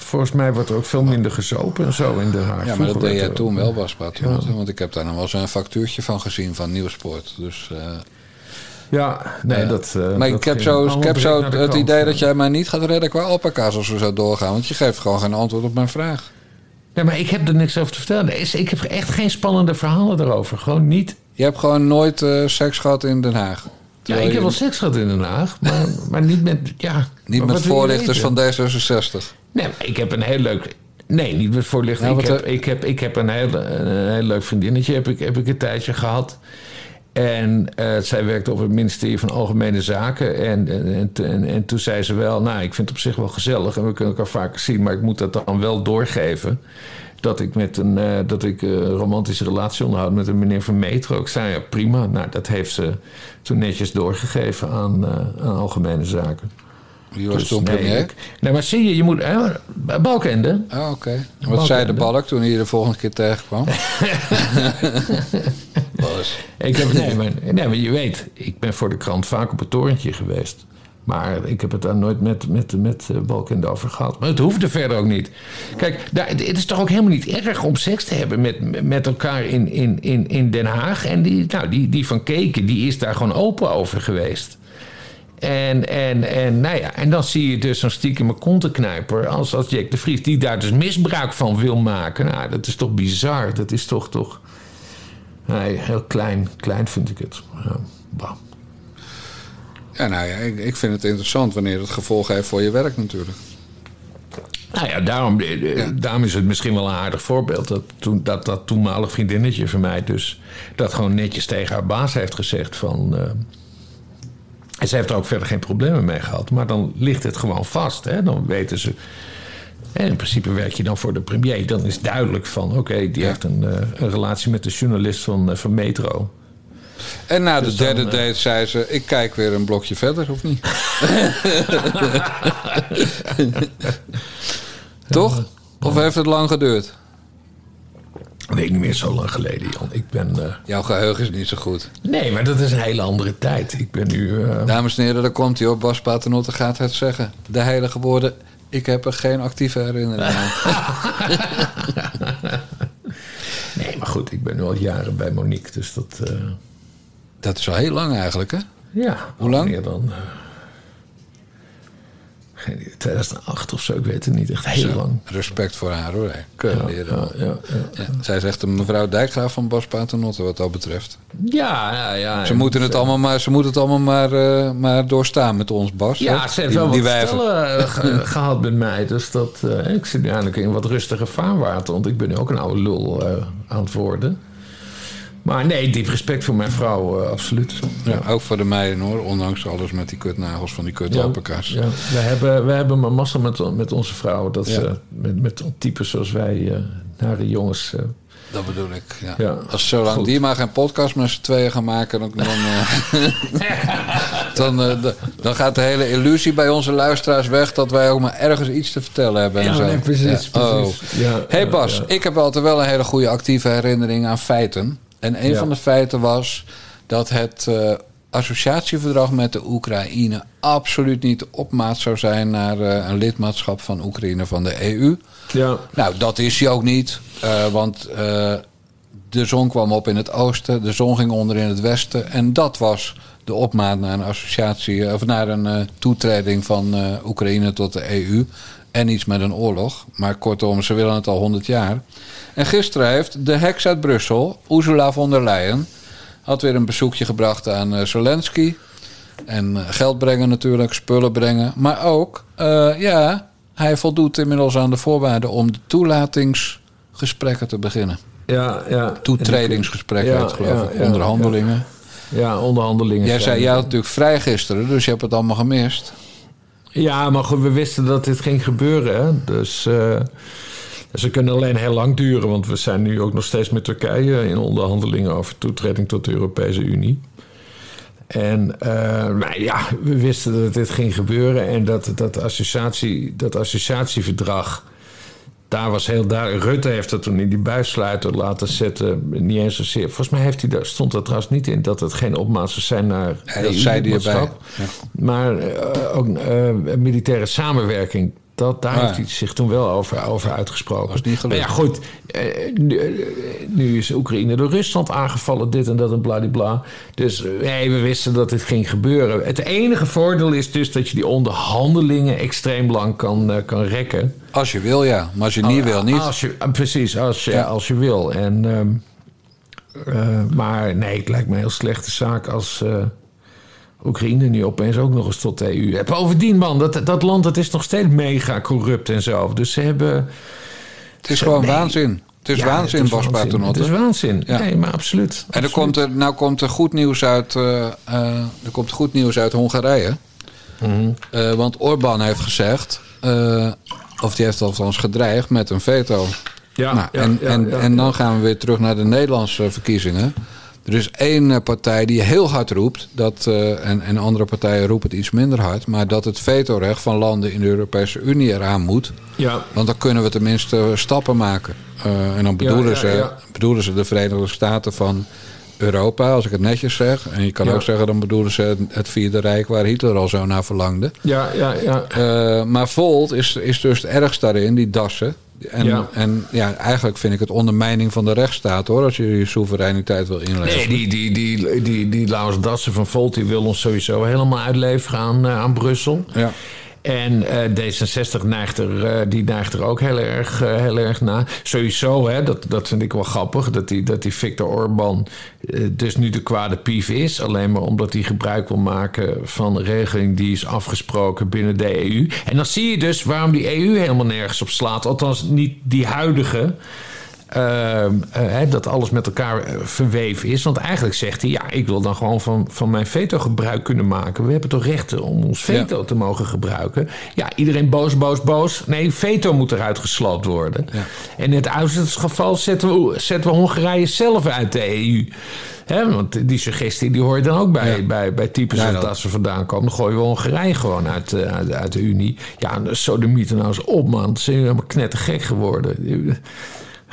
Volgens mij wordt er ook veel minder gezopen en zo in de haar. Ja, maar dat deed jij toen wel, Bas ja. Want ik heb daar nog wel zo'n factuurtje van gezien van Nieuwsport. Dus... Uh, ja, nee, uh, dat. Uh, maar ik heb zo, ik heb zo het idee dat jij mij niet gaat redden qua alpaca's als we zo doorgaan. Want je geeft gewoon geen antwoord op mijn vraag. Ja, maar ik heb er niks over te vertellen. Ik heb echt geen spannende verhalen erover. Gewoon niet. Je hebt gewoon nooit uh, seks gehad in Den Haag? Ja, ik heb wel seks gehad in Den Haag, maar, maar niet met. Ja, niet met voorlichters van D66. Nee, ik heb een heel leuk. Nee, niet met voorlichters. ik, heb, ik, heb, ik heb een heel, een heel leuk vriendinnetje heb ik, heb ik een tijdje gehad. En uh, zij werkte op het ministerie van Algemene Zaken. En, en, en, en, toen zei ze wel, nou, ik vind het op zich wel gezellig en we kunnen elkaar vaker zien, maar ik moet dat dan wel doorgeven. Dat ik met een uh, dat ik, uh, romantische relatie onderhoud met een meneer van Metro. Ik zei ja, prima. Nou, dat heeft ze toen netjes doorgegeven aan, aan Algemene Zaken. Wie was dus, toen premier? Nee, maar zie je, je moet... Hè, Balkende. Oh, oké. Wat zei de balk toen hij je de volgende keer tegenkwam? ik heb, nee, maar, nee, maar je weet, ik ben voor de krant vaak op het torentje geweest. Maar ik heb het daar nooit met, met, met uh, Balkende over gehad. Maar het hoefde verder ook niet. Kijk, daar, het is toch ook helemaal niet erg om seks te hebben met, met elkaar in, in, in, in Den Haag. En die, nou, die, die van Keken, die is daar gewoon open over geweest. En, en, en, nou ja, en dan zie je dus zo'n stiekeme kontenknijper als, als Jack de Vries... die daar dus misbruik van wil maken. Nou, dat is toch bizar. Dat is toch toch... Nee, heel klein, klein vind ik het. Ja, bah. ja nou ja, ik, ik vind het interessant wanneer het gevolgen heeft voor je werk natuurlijk. Nou ja, daarom, eh, ja. daarom is het misschien wel een aardig voorbeeld. Dat, toen, dat dat toenmalig vriendinnetje van mij dus... dat gewoon netjes tegen haar baas heeft gezegd van... Uh, En ze heeft er ook verder geen problemen mee gehad. Maar dan ligt het gewoon vast. Hè? Dan weten ze. En in principe werk je dan voor de premier. Dan is duidelijk van: oké, die heeft een, eh, een relatie met de journalist van, eh, van Metro. En na de Dus derde eh, date zei ze: Ik kijk weer een blokje verder, of niet? Toch? Of heeft het lang geduurd? Nee, niet meer zo lang geleden, Jan. Ik ben. eh, Jouw geheugen is niet zo goed. Nee, maar dat is een hele andere tijd. Ik ben nu. eh, Dames en heren, daar komt hij op. Bas Paternotte gaat het zeggen. De heilige woorden. Ik heb er geen actieve herinnering aan. Nee, maar goed, ik ben nu al jaren bij Monique. Dus dat. eh, Dat is al heel lang eigenlijk, hè? ja. Hoe lang? Meer dan. Eh, geen idee, 2008 of zo, ik weet het niet. Echt heel Zo, lang. Respect voor haar, hoor. Kunnen leren. Ja, ja, zij is echt een mevrouw Dijkgraaf van Bas Paternotte wat dat betreft. Ja, ja. Ze moeten het allemaal maar, ze moeten het allemaal maar, eh, maar doorstaan met ons, Bas. Ja, hè? ze heeft wel die wat stellen eh, ge- gehad met mij. Dus dat, eh, ik zit nu eigenlijk in wat rustiger vaarwater. Want ik ben nu ook een oude lul aan het worden. Maar nee, diep respect voor mijn vrouw, eh, absoluut. Ja, ook voor de meiden hoor, ondanks alles met die kutnagels van die kutalpakas. Ja, we hebben, we hebben maar massa met, met onze vrouwen. Dat Ja. ze met, met types zoals wij eh, naar de jongens. eh, Dat bedoel ik. Ja. Ja, Als zolang goed. die maar geen podcast met z'n tweeën gaan maken, dan, dan, eh, dan, eh, dan gaat de hele illusie bij onze luisteraars weg dat wij ook maar ergens iets te vertellen hebben. En Ja, zo. nee, precies, Ja. Oh. precies. Ja, hey ja, Bas, ja. ik heb altijd wel een hele goede actieve herinnering aan feiten. En een Ja. van de feiten was dat het eh, associatieverdrag met de Oekraïne absoluut niet de opmaat zou zijn naar eh, een lidmaatschap van Oekraïne van de EU. ja, Nou, dat is hij ook niet. eh, want de zon kwam op in het oosten, de zon ging onder in het westen. En dat was de opmaat naar een associatie, of naar een toetreding van Oekraïne tot de EU. En iets met een oorlog. Maar kortom, ze willen het al 100 jaar. En gisteren heeft de heks uit Brussel, Ursula von der Leyen, had weer een bezoekje gebracht aan eh, Zelensky. En eh, geld brengen natuurlijk, spullen brengen. Maar ook, eh, ja, hij voldoet inmiddels aan de voorwaarden om de toelatingsgesprekken te beginnen. ja, ja. Toetredingsgesprekken, Ja, geloof ja, ik. ja, onderhandelingen. Ja, onderhandelingen. Jij zei, jij had natuurlijk vrij gisteren, dus je hebt het allemaal gemist. Ja, maar goed, we wisten dat dit ging gebeuren. Hè? Dus ze kunnen alleen heel lang duren. Want we zijn nu ook nog steeds met Turkije in onderhandelingen over toetreding tot de Europese Unie. En eh, ja, we wisten dat dit ging gebeuren. En dat, dat, associatie, dat associatieverdrag. Daar was heel duidelijk. Rutte heeft dat toen in die buissluiter laten zetten. Niet eens zozeer. Volgens mij heeft hij daar, stond er trouwens niet in dat het geen opmaat zou zijn naar. Ja, dat zei hij erbij. Ja. Maar eh, ook eh, militaire samenwerking. Dat, daar Ah, heeft hij zich toen wel over, over uitgesproken. Was niet maar ja, goed. eh, nu, eh, nu is Oekraïne door Rusland aangevallen, dit en dat en bladibla. Dus eh, nee, we wisten dat dit ging gebeuren. Het enige voordeel is dus dat je die onderhandelingen extreem lang kan, kan rekken. Als je wil, ja. Maar als je niet wil, niet. Als je, precies, als je, Ja. als je wil. En, ehm, eh, maar nee, het lijkt me een heel slechte zaak als Oekraïne nu opeens ook nog eens tot de EU. En bovendien, man, dat, dat land dat is nog steeds mega corrupt en zo. Dus ze hebben. Het is gewoon nee. waanzin. Het is Ja, waanzin, het is Bas waanzin. Het is waanzin. Ja. Nee, maar absoluut. En er komt er, nou komt er goed nieuws uit, eh, er komt goed nieuws uit Hongarije. Mhm. Eh, want Orbán heeft gezegd, of die heeft althans gedreigd met een veto. Ja, nou, ja, en en, dan gaan we weer terug naar de Nederlandse verkiezingen. Er is één eh, partij die heel hard roept, dat, eh, en, en andere partijen roepen het iets minder hard, maar dat het vetorecht van landen in de Europese Unie eraan moet. Ja, Want dan kunnen we tenminste stappen maken. Eh, en dan bedoelen, ja, ze, ja. bedoelen ze de Verenigde Staten van Europa, als ik het netjes zeg. En je kan ook zeggen, dan bedoelen ze het- het Vierde Rijk waar Hitler al zo naar verlangde. ja, ja. ja. Maar Volt is, is dus het ergst daarin, die dassen. En Ja. en ja, eigenlijk vind ik het ondermijning van de rechtsstaat hoor, als je je soevereiniteit wil inleveren. Nee, die, die, die, die, die Laurens Dassen van Volt die wil ons sowieso helemaal uitleveren aan, eh, aan Brussel. Ja. En eh, D66 neigt er, eh, die neigt er ook heel erg, eh, heel erg na. Sowieso, hè, dat, dat vind ik wel grappig, dat die, dat die Viktor Orban dus nu de kwade pief is. Alleen maar omdat hij gebruik wil maken van regeling die is afgesproken binnen de EU. En dan zie je dus waarom die EU helemaal nergens op slaat. Althans, niet die huidige. Eh, eh, dat alles met elkaar eh, verweven is. Want eigenlijk zegt hij, ja, ik wil dan gewoon van, van mijn veto gebruik kunnen maken. We hebben toch rechten om ons veto te mogen gebruiken. Ja, iedereen boos, boos, boos. Nee, veto moet eruit gesloopt worden. En in het uiterste geval zetten we, zetten we Hongarije zelf uit de EU. Hè, want die suggestie die hoor je dan ook bij, Ja. bij, bij types Ja, dat ze vandaan komen. Dan gooien we Hongarije gewoon uit, eh, uit, uit de Unie. Ja, de sodomieten nou eens op, man. Ze zijn helemaal knettergek geworden.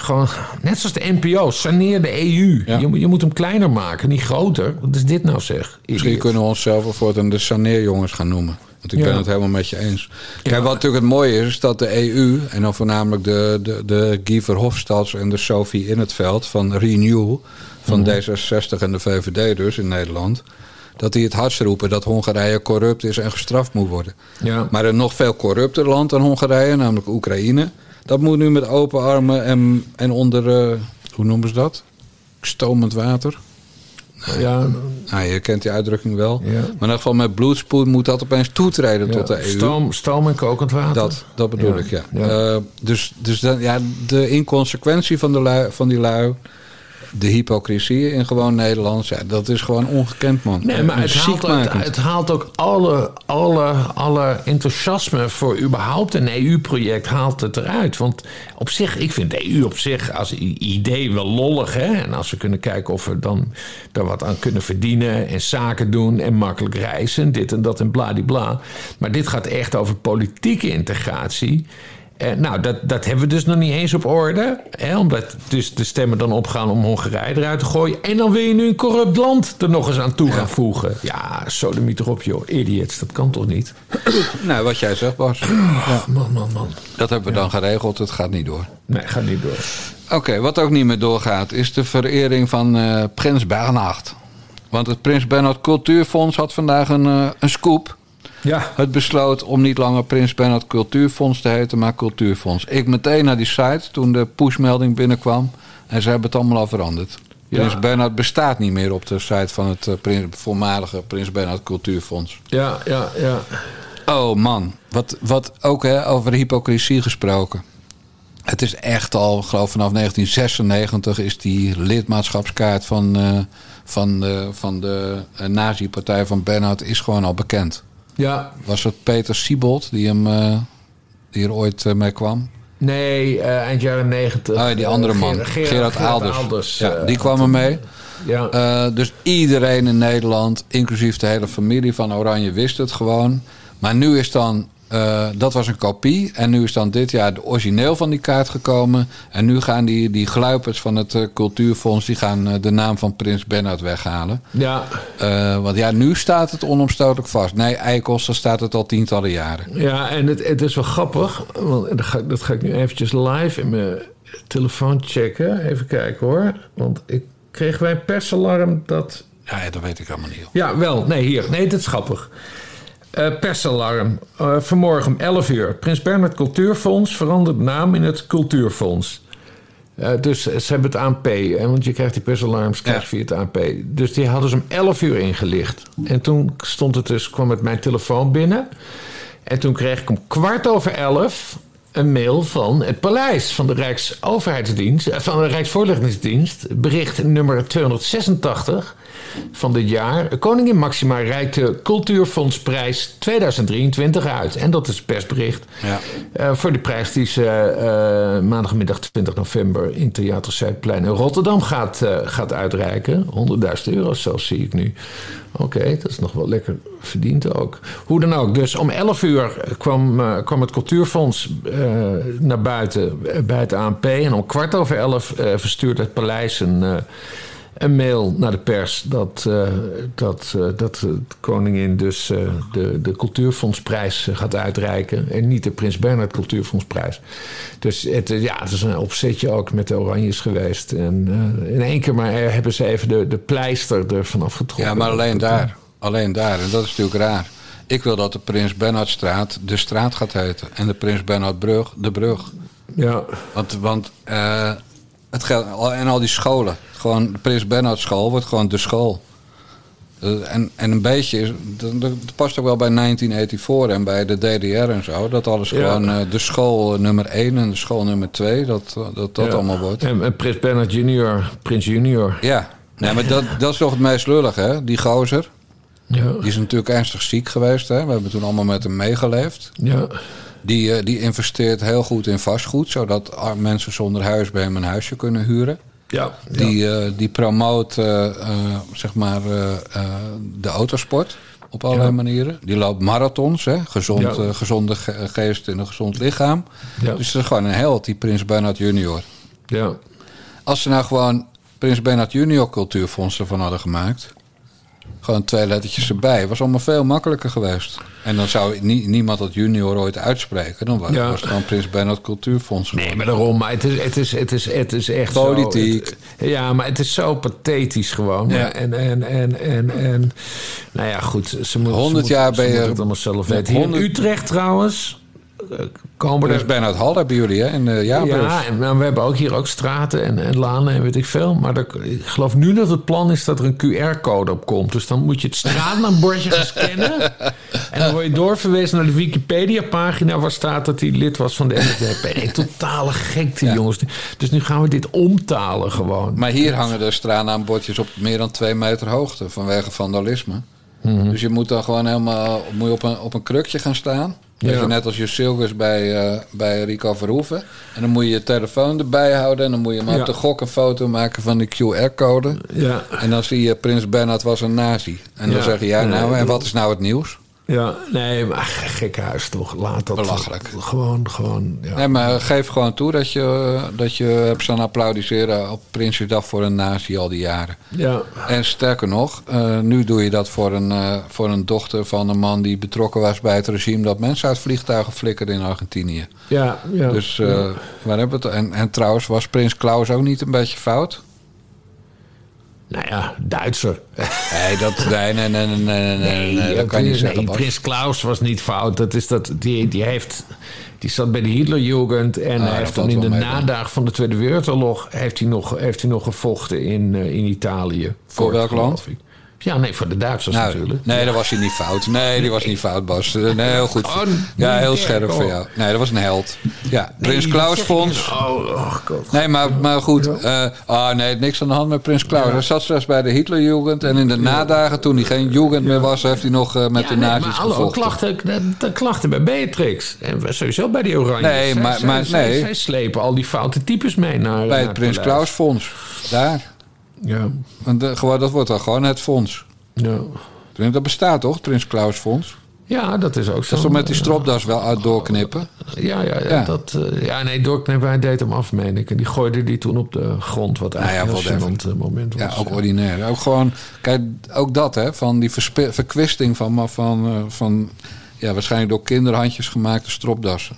Gewoon, net zoals de NPO, saneer de EU. Ja. Je, moet- je moet hem kleiner maken, niet groter. Wat is dit nou zeg? Misschien kunnen we onszelf wel voortaan de saneerjongens gaan noemen. Want ik Ja. ben het helemaal met je eens. Kijk, wat natuurlijk het mooie is, is dat de EU... en dan voornamelijk de, de, de Guy Verhofstadts en de Sophie in het veld van Renew... van Mhm. D66 en de VVD dus in Nederland... dat die het hardst roepen dat Hongarije corrupt is en gestraft moet worden. Ja. Maar een nog veel corrupter land dan Hongarije, namelijk Oekraïne... dat moet nu met open armen en, en onder... eh, hoe noemen ze dat? Stomend water. Ja, Nou, je kent die uitdrukking wel. Ja. Maar in ieder geval met bloedspoed moet dat opeens toetreden tot de EU. Stoom, stoom en kokend water. Dat, dat bedoel Ja. ik, ja. Eh, dus dus dan, ja, de inconsequentie van, de lui, van die lui... de hypocrisie in gewoon Nederlands... Ja, dat is gewoon ongekend, man. Nee, maar En het haalt, het, haalt ook alle, alle, alle enthousiasme voor überhaupt een EU-project haalt het eruit. Want op zich, ik vind de EU op zich als idee wel lollig. Hè? En als we kunnen kijken of we dan daar wat aan kunnen verdienen en zaken doen en makkelijk reizen, dit en dat en bladibla. Maar dit gaat echt over politieke integratie. Eh, nou, dat, dat hebben we dus nog niet eens op orde. Hè, omdat dus de stemmen dan opgaan om Hongarije eruit te gooien. En dan wil je nu een corrupt land er nog eens aan toe gaan voegen. Ja, sodemiet erop joh. Idiots, dat kan toch niet? Nou, wat jij zegt, Bas. Man, man, man. Dat hebben we dan geregeld. Het gaat niet door. Nee, ga niet door. Oké, wat ook niet meer doorgaat... is de verering van eh, Prins Bernhard. Want het Prins Bernhard Cultuurfonds had vandaag een, eh, een scoop... Ja. Het besloot om niet langer Prins Bernhard Cultuurfonds te heten, maar Cultuurfonds. Ik meteen naar die site toen de pushmelding binnenkwam. En ze hebben het allemaal al veranderd. Ja. Prins Bernhard bestaat niet meer op de site van het eh, prins- voormalige Prins Bernhard Cultuurfonds. Ja, ja, ja. Oh man, wat, wat ook hè, over hypocrisie gesproken. Het is echt al, ik geloof vanaf 1996 is die lidmaatschapskaart van, eh, van, de- van de eh, nazi-partij van Bernhard is gewoon al bekend. Ja, Was het Peter Siebold die, hem, eh, die er ooit eh, mee kwam? nee, eh, eind jaren negentig. Oh, die andere man, Ger- Gerard, Gerard Aalders. ja, die kwam er mee. Ja, dus iedereen in Nederland, inclusief de hele familie van Oranje, wist het gewoon. Maar nu is dan, eh, dat was een kopie. En nu is dan dit jaar de origineel van die kaart gekomen. En nu gaan die, die gluipers van het eh, Cultuurfonds, die gaan eh, de naam van Prins Bernhard weghalen. ja, want ja, nu staat het onomstotelijk vast. Nee, Eikels, daar staat het al tientallen jaren. ja, en het, het is wel grappig. Want dat ga, dat ga ik nu eventjes live in mijn telefoon checken. Even kijken hoor. Want ik kreeg bij een persalarm dat Ja, ja, dat weet ik allemaal niet. Ja, wel. Nee, hier. Nee, dit is grappig. Eh, persalarm. Eh, vanmorgen om 11 uur. Prins Bernhard Cultuurfonds verandert naam in het Cultuurfonds. Eh, dus ze hebben het ANP. Hè, want je krijgt die persalarms krijg je Ja. via het ANP. Dus die hadden ze om 11 uur ingelicht. En toen stond het dus, kwam het mijn telefoon binnen. En toen kreeg ik om kwart over 11 een mail van het paleis van de Rijksoverheidsdienst, van de Rijksvoorlichtingsdienst, bericht nummer 286 van dit jaar. Koningin Maxima reikt de Cultuurfondsprijs 2023 uit. En dat is het persbericht. Ja. Eh, voor de prijs die ze eh, maandagmiddag 20 november in Theater Zuidplein in Rotterdam gaat, eh, gaat uitreiken. 100.000 euro, zo zie ik nu. Oké, dat is nog wel lekker verdiend ook. Hoe dan ook, dus om 11 uur kwam, kwam het Cultuurfonds naar buiten bij het ANP. En om kwart over 11 eh, verstuurt het paleis een, een mail naar de pers dat, eh, dat, eh, dat de koningin dus eh, de, de Cultuurfondsprijs gaat uitreiken. En niet de Prins Bernhard Cultuurfondsprijs. Dus het, ja, het is een opzetje ook met de Oranjes geweest. En in één keer maar hebben ze even de, de pleister ervan afgetrokken. Ja, maar alleen daar. Alleen daar. En dat is natuurlijk raar. Ik wil dat de Prins Bernhardstraat de straat gaat heten. En de Prins Bernhardbrug de brug. Ja, Want, want het geldt, en al die scholen. Gewoon de Prins Bernhard school wordt gewoon de school. Eh, en, en een beetje, is- dat, dat past ook wel bij 1984 en bij de DDR en zo. Dat alles Ja. gewoon eh, de school nummer 1 en de school nummer 2, dat eh, dat, dat Ja. allemaal wordt. En, en Prins Bernhard junior, Prins junior. Ja, nee, maar dat, dat is toch het meest lullig, hè? Die gozer. Ja. Die is natuurlijk ernstig ziek geweest, hè? We hebben toen allemaal met hem meegeleefd. Ja. Die, eh, die investeert heel goed in vastgoed, zodat mensen zonder huis bij hem een huisje kunnen huren. Ja. Die, eh, die promoot eh, eh, zeg maar, eh, eh, de autosport op allerlei Ja. manieren. Die loopt marathons, hè? Gezond, Ja. eh, gezonde ge- geest in een gezond lichaam. Ja. Dus het is gewoon een held, die Prins Bernhard junior. ja. Als ze nou gewoon Prins Bernhard junior cultuurfonds ervan hadden gemaakt... gewoon twee lettertjes erbij, was allemaal veel makkelijker geweest. En dan zou nie- niemand dat junior ooit uitspreken. Dan was, Ja. was het gewoon Prins Bernhard cultuurfonds Nee, maar daarom. Maar het is, het is, het is, het is echt zo- Politiek. het- ja, maar het is zo pathetisch gewoon. Ja. En, en, en, en, en... Nou ja, goed. Ze moeten, 100 ze jaar ben je- het allemaal zelf weten. Hier in 100 Utrecht trouwens... eh, Komen er... Bernhard Hal hebben jullie, hè? In de jaarbeurs. Ja, en nou, we hebben ook hier ook straten en, en lanen en weet ik veel. Maar ik geloof nu dat het plan is dat er een QR-code op komt. Dus dan moet je het straatnaambordje gaan scannen. En dan word je doorverwezen naar de Wikipedia-pagina... waar staat dat hij lid was van de NSDAP. Nee, totale gekte, Ja. jongens. Dus nu gaan we dit omtalen gewoon. Maar hier hangen de straatnaambordjes op meer dan twee meter hoogte vanwege vandalisme. Mhm. Dus je moet dan gewoon helemaal moet je op, een, op een krukje gaan staan. Ja. je, net als je Silgers bij, eh, bij Rico Verhoeven. En dan moet je je telefoon erbij houden. En dan moet je maar Ja. op de gok een foto maken van die QR-code. Ja, En dan zie je Prins Bernhard was een nazi. En dan zeg je, ja nou, en wat is nou het nieuws? Ja, nee, maar gekke huis toch. Laat dat... Belachelijk. Gewoon, gewoon, ja. Nee, maar geef gewoon toe dat je, dat je hebt staan applaudisseren op Prinsjesdag voor een nazi al die jaren. ja. En sterker nog, eh, nu doe je dat voor een, eh, voor een dochter van een man die betrokken was bij het regime dat mensen uit vliegtuigen flikkerde in Argentinië. Ja, ja. Dus eh, waar hebben we het? En, en trouwens, was Prins Klaus ook niet een beetje fout? Nou ja, Duitser. Nee, dat, nee, nee, nee, nee, nee, nee, nee, dat kan je niet nee, zeggen. Bas. Prins Klaus was niet fout. Dat is dat, die, die, heeft, die zat bij de Hitlerjugend. En Ah, hij heeft dan in de nadagen van de Tweede Wereldoorlog... heeft hij nog, heeft hij nog gevochten in, eh, in Italië. Voor welk land? ik. Ja, nee, voor de Duitsers Nou, natuurlijk. nee, dat was hij niet fout. Nee, die was niet fout, Bas. Eh, Nee, heel goed. Gewoon Ja, heel scherp kom voor jou. Nee, dat was een held. Ja, Prins Klaus Fonds. Oh, oh god. Nee, maar, maar goed. eh, ah, nee, niks aan de hand met Prins Klaus. Hij zat straks bij de Hitlerjugend. En in de nadagen, toen hij geen jugend meer was, heeft hij nog eh, met Ja, de nee, nazi's maar hallo, klachten, de, klachten bij Beatrix. En sowieso bij die Oranje. Nee, maar- maar- zij, nee. zij slepen al die foute types mee naar Bij naar het Prins. Klaus Fonds. Daar. Ja, Want eh, gewoon, dat wordt dan gewoon het fonds. ja. Dat bestaat toch, Prins Klaus Fonds? ja, dat is ook zo. Dat is toch met die stropdas wel uit doorknippen? Ja, ja, ja, Ja. Dat, eh, ja nee, doorknippen, hij deed hem af, meen ik. En die gooide die toen op de grond, wat eigenlijk Nou ja, een eh, moment Ja, was. ook ordinair. Ook gewoon, kijk, ook dat, hè, van die verkwisting van, van, eh, van ja, waarschijnlijk door kinderhandjes gemaakte stropdassen.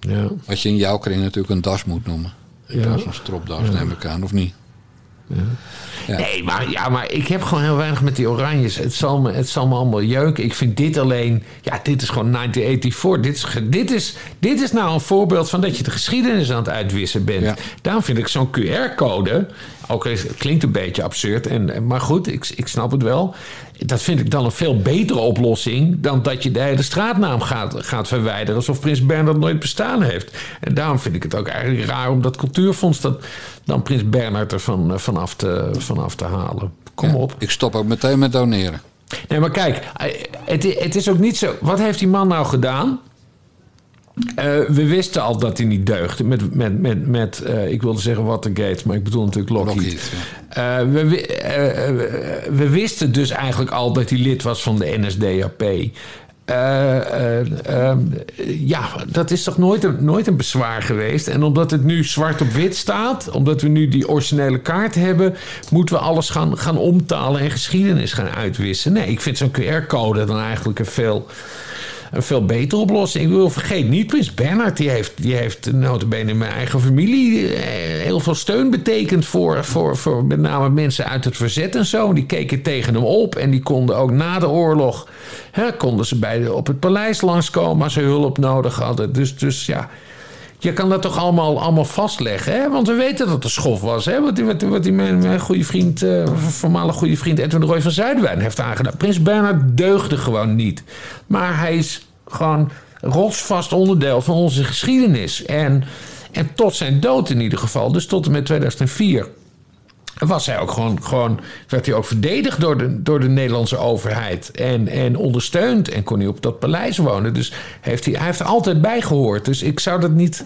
Ja, Wat je in jouw kring natuurlijk een das moet noemen. In Ja. plaats van stropdas, neem ik aan, of niet? Ja. Nee, maar, ja, maar ik heb gewoon heel weinig met die oranjes. Het zal, me, het zal me allemaal jeuken. Ik vind dit alleen... Ja, dit is gewoon 1984. Dit is, dit is, dit is nou een voorbeeld van dat je de geschiedenis aan het uitwissen bent. Ja. Daarom vind ik zo'n QR-code... Ook klinkt een beetje absurd. En, maar goed, ik, ik snap het wel. Dat vind ik dan een veel betere oplossing... dan dat je de hele straatnaam gaat, gaat verwijderen... alsof Prins Bernhard nooit bestaan heeft. En daarom vind ik het ook eigenlijk raar... om dat cultuurfonds dat, dan Prins Bernhard er van, eh, vanaf, te, vanaf te halen. Kom Ja, op. Ik stop ook meteen met doneren. Nee, maar kijk, eh, het, het is ook niet zo... Wat heeft die man nou gedaan? Eh, we wisten al dat hij niet deugde met, met, met, met eh, ik wilde zeggen Watergate, maar ik bedoel natuurlijk Lockheed. Lockheed, Eh, we, we wisten dus eigenlijk al dat hij lid was van de NSDAP. Eh, eh, ehm, ja, dat is toch nooit een, nooit een bezwaar geweest. En omdat het nu zwart op wit staat, omdat we nu die originele kaart hebben, moeten we alles gaan, gaan omtalen en geschiedenis gaan uitwissen. Nee, ik vind zo'n QR-code dan eigenlijk een veel een veel betere oplossing. Ik bedoel, vergeet niet, Prins Bernhard... die heeft, die heeft notabene in mijn eigen familie... eh, heel veel steun betekend voor, voor, voor met name mensen uit het verzet en zo. Die keken tegen hem op en die konden ook na de oorlog... Hè, konden ze bij op het paleis langskomen als ze hulp nodig hadden. Dus, dus ja... Je kan dat toch allemaal, allemaal vastleggen, hè? Want we weten dat het schof was, hè? Wat, wat, wat die mijn, mijn goede vriend, eh, voormalig goede vriend Edwin Roy van Zuidwijn heeft aangedaan. Prins Bernhard deugde gewoon niet. Maar hij is gewoon rotsvast onderdeel van onze geschiedenis. En, en tot zijn dood in ieder geval, dus tot en met 2004 was hij ook gewoon, gewoon werd hij ook verdedigd door de, door de Nederlandse overheid. En, en ondersteund. En kon hij op dat paleis wonen. Dus heeft hij, hij heeft er altijd bijgehoord. Dus ik zou dat niet,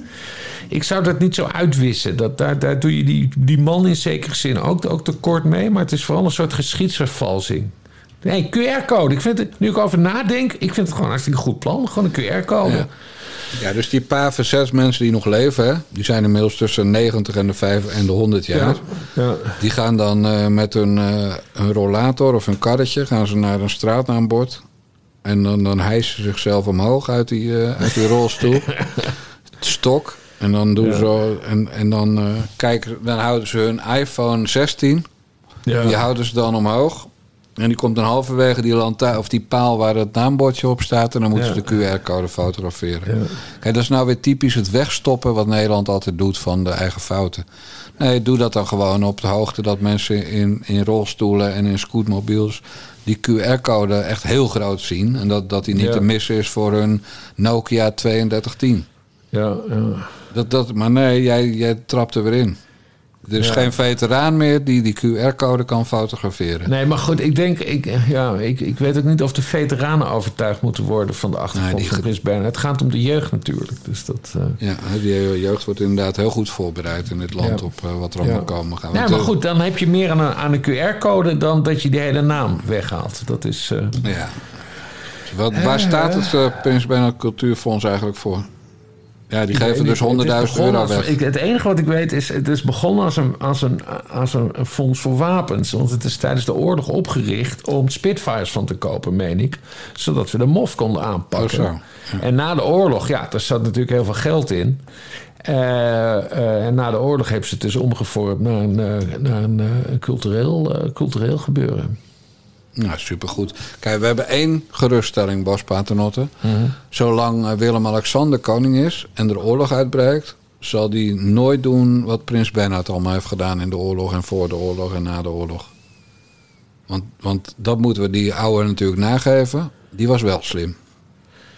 ik zou dat niet zo uitwissen. Dat, daar, daar doe je die, die man in zekere zin ook, ook tekort mee. Maar het is vooral een soort geschiedsvervalsing. Nee, QR-code. Ik vind het, nu ik over nadenk, ik vind het gewoon een hartstikke goed plan. Gewoon een QR-code. Ja. Ja, dus die paar verzetsmensen die nog leven, hè, die zijn inmiddels tussen 90 en de 5 en de 100 jaar. Ja. Die gaan dan eh, met hun, eh, hun rollator of hun karretje gaan ze naar een straatnaambord. En dan, dan hijsen ze zichzelf omhoog uit die, eh, uit die rolstoel. Stok. En dan doen ze. En, en dan, kijken, dan houden ze hun iPhone 16. Ja. Die houden ze dan omhoog. En die komt dan halverwege die lantaarn of die paal waar het naambordje op staat. En dan moeten Ja. ze de QR-code fotograferen. Kijk, dat is nou weer typisch het wegstoppen wat Nederland altijd doet van de eigen fouten. Nee, doe dat dan gewoon op de hoogte dat mensen in, in rolstoelen en in scootmobiels die QR-code echt heel groot zien. En dat, dat die niet Ja. te missen is voor hun Nokia 3210. Ja, ja. Dat, dat, maar nee, jij, jij trapt er weer in. Er is Ja. geen veteraan meer die die QR-code kan fotograferen. Nee, maar goed, ik denk, ik, ja, ik, ik weet ook niet of de veteranen overtuigd moeten worden van de achtergrond Nee, van Prins Bernhard. Het gaat om de jeugd natuurlijk. Dus dat, eh, Ja, die jeugd wordt inderdaad heel goed voorbereid in dit land Ja. op eh, wat er allemaal Ja. komen gaat. Ja, maar eh, goed, dan heb je meer aan een, aan een QR-code dan dat je die hele naam weghaalt. Dat is. Ja. Wat, waar staat het Prins Bernhard Cultuurfonds eigenlijk voor? Ja, die geven dus 100.000 Het is begonnen euro als- weg. ik, het enige wat ik weet is, het is begonnen als een, als, een, als een, fonds voor wapens. Want het is tijdens de oorlog opgericht om Spitfires van te kopen, meen ik. Zodat we de MOF konden aanpakken. Oh. En na de oorlog, ja, daar zat natuurlijk heel veel geld in. Eh, eh, en na de oorlog hebben ze het dus omgevormd naar een, eh, naar een cultureel, cultureel gebeuren. Nou, supergoed. Kijk, we hebben één geruststelling, Bas Paternotte. Mhm. Zolang eh, Willem-Alexander koning is en er oorlog uitbreekt... zal die nooit doen wat prins Bernhard allemaal heeft gedaan in de oorlog... en voor de oorlog en na de oorlog. Want, want dat moeten we die oude natuurlijk nageven. Die was wel slim.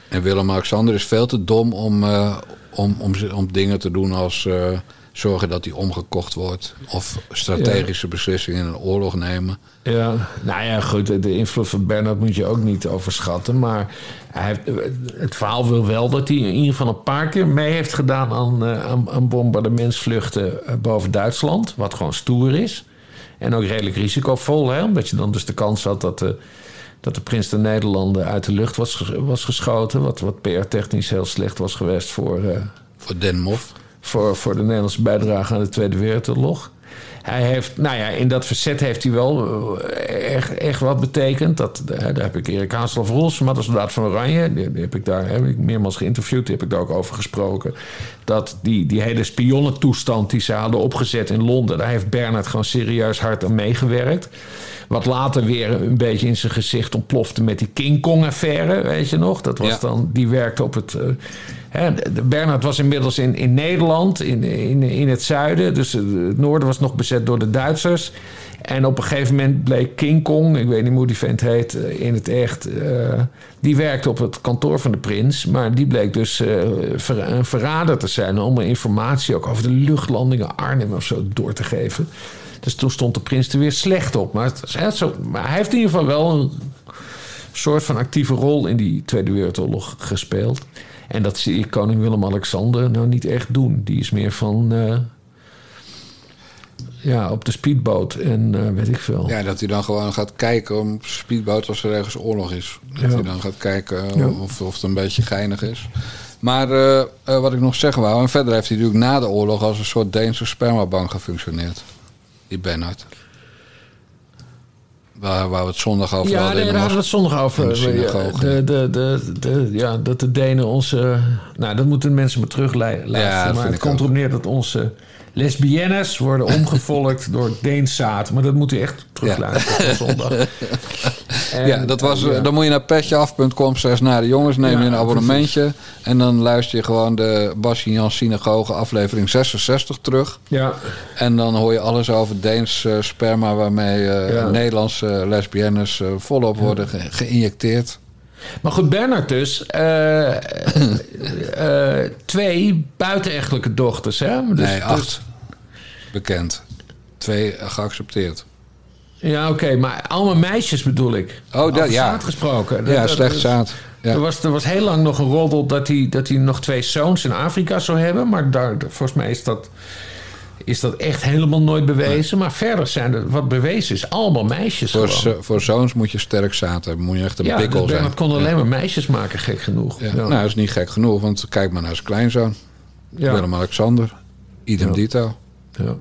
En Willem-Alexander is veel te dom om, eh, om, om, om dingen te doen als... eh, zorgen dat hij omgekocht wordt. Of strategische beslissingen in een oorlog nemen. Ja, nou ja, goed. De invloed van Bernhard moet je ook niet overschatten. Maar hij heeft, het verhaal wil wel dat hij in ieder geval een paar keer mee heeft gedaan aan, eh, aan, aan bombardementsvluchten eh, boven Duitsland. Wat gewoon stoer is. En ook redelijk risicovol, hè? omdat je dan dus de kans had dat de, dat de prins der Nederlanden uit de lucht was, was geschoten. Wat, wat PR-technisch heel slecht was geweest voor, eh, Voor Den Mof. Voor, voor de Nederlandse bijdrage aan de Tweede Wereldoorlog. Hij heeft, nou ja, in dat verzet heeft hij wel eh, echt, echt wat betekend. Dat, eh, daar heb ik Erik Haaslof Rolsma, de soldaat van Oranje, die, die heb ik daar heb ik meermaals geïnterviewd, die heb ik daar ook over gesproken. Dat die, die hele spionnentoestand die ze hadden opgezet in Londen, daar heeft Bernard gewoon serieus hard aan meegewerkt. Wat later weer een beetje in zijn gezicht ontplofte met die King Kong-affaire, weet je nog? Dat was Ja. dan, die werkte op het. eh, hè, Bernhard was inmiddels in, in Nederland, in, in, in het zuiden. Dus het noorden was nog bezet door de Duitsers. En op een gegeven moment bleek King Kong, ik weet niet hoe die vent heet eh, in het echt. eh, die werkte op het kantoor van de prins. Maar die bleek dus ver- een verrader te zijn. Om informatie ook over de luchtlandingen Arnhem of zo door te geven. Dus toen stond de prins er weer slecht op. Maar, het zo, maar hij heeft in ieder geval wel een soort van actieve rol in die Tweede Wereldoorlog gespeeld. En dat zie ik koning Willem-Alexander nou niet echt doen. Die is meer van... ja, op de speedboot en eh, weet ik veel. Ja, dat hij dan gewoon gaat kijken om speedboot als er ergens oorlog is. Dat Ja. hij dan gaat kijken Ja. of, of het een beetje geinig is. Maar eh, eh, wat ik nog zeggen wou, en verder heeft hij natuurlijk na de oorlog als een soort Deense spermabank gefunctioneerd. Die Bernhard. Waar, waar we het zondag over Ja, hadden. in daar de hadden we het zondag over. de. De, de, ja, dat de Denen onze... Nou, dat moeten mensen maar terugluisteren. Ja, maar het komt erop neer dat onze lesbiennes worden omgevolkt door Deens zaad. Maar dat moet u echt terugluisteren van zondag. En- ja, dat was, ja. dan moet je naar petjeaf.com slash naar de jongens. Neem Ja, je een abonnementje. En dan luister je gewoon de Bas en Jan Synagoge aflevering 66 terug. Ja, En dan hoor je alles over Deens eh, sperma... waarmee eh, Ja. Nederlandse lesbiennes eh, volop worden ge- geïnjecteerd. Maar goed, Bernard dus. eh, eh, twee buitenechtelijke dochters, hè? Dus, nee, dus- acht. Bekend. Twee eh, geaccepteerd. ja, oké, maar allemaal meisjes bedoel ik. Oh, dat- ja. zaad gesproken. Ja, slecht zaad. Ja. Er, was, er was heel lang nog een roddel dat hij, dat hij nog twee zoons in Afrika zou hebben. Maar daar, volgens mij is dat, is dat echt helemaal nooit bewezen. Maar verder zijn er wat bewezen is. Allemaal meisjes Voor, zo- voor zoons moet je sterk hebben. Moet je echt een ja, pikkel zijn. Bernard kon alleen maar meisjes maken, gek genoeg. Ja. Ja. Nou, dat is niet gek genoeg, want kijk maar naar zijn kleinzoon. Ja. Willem-Alexander. Idem Ja. dito. Ja.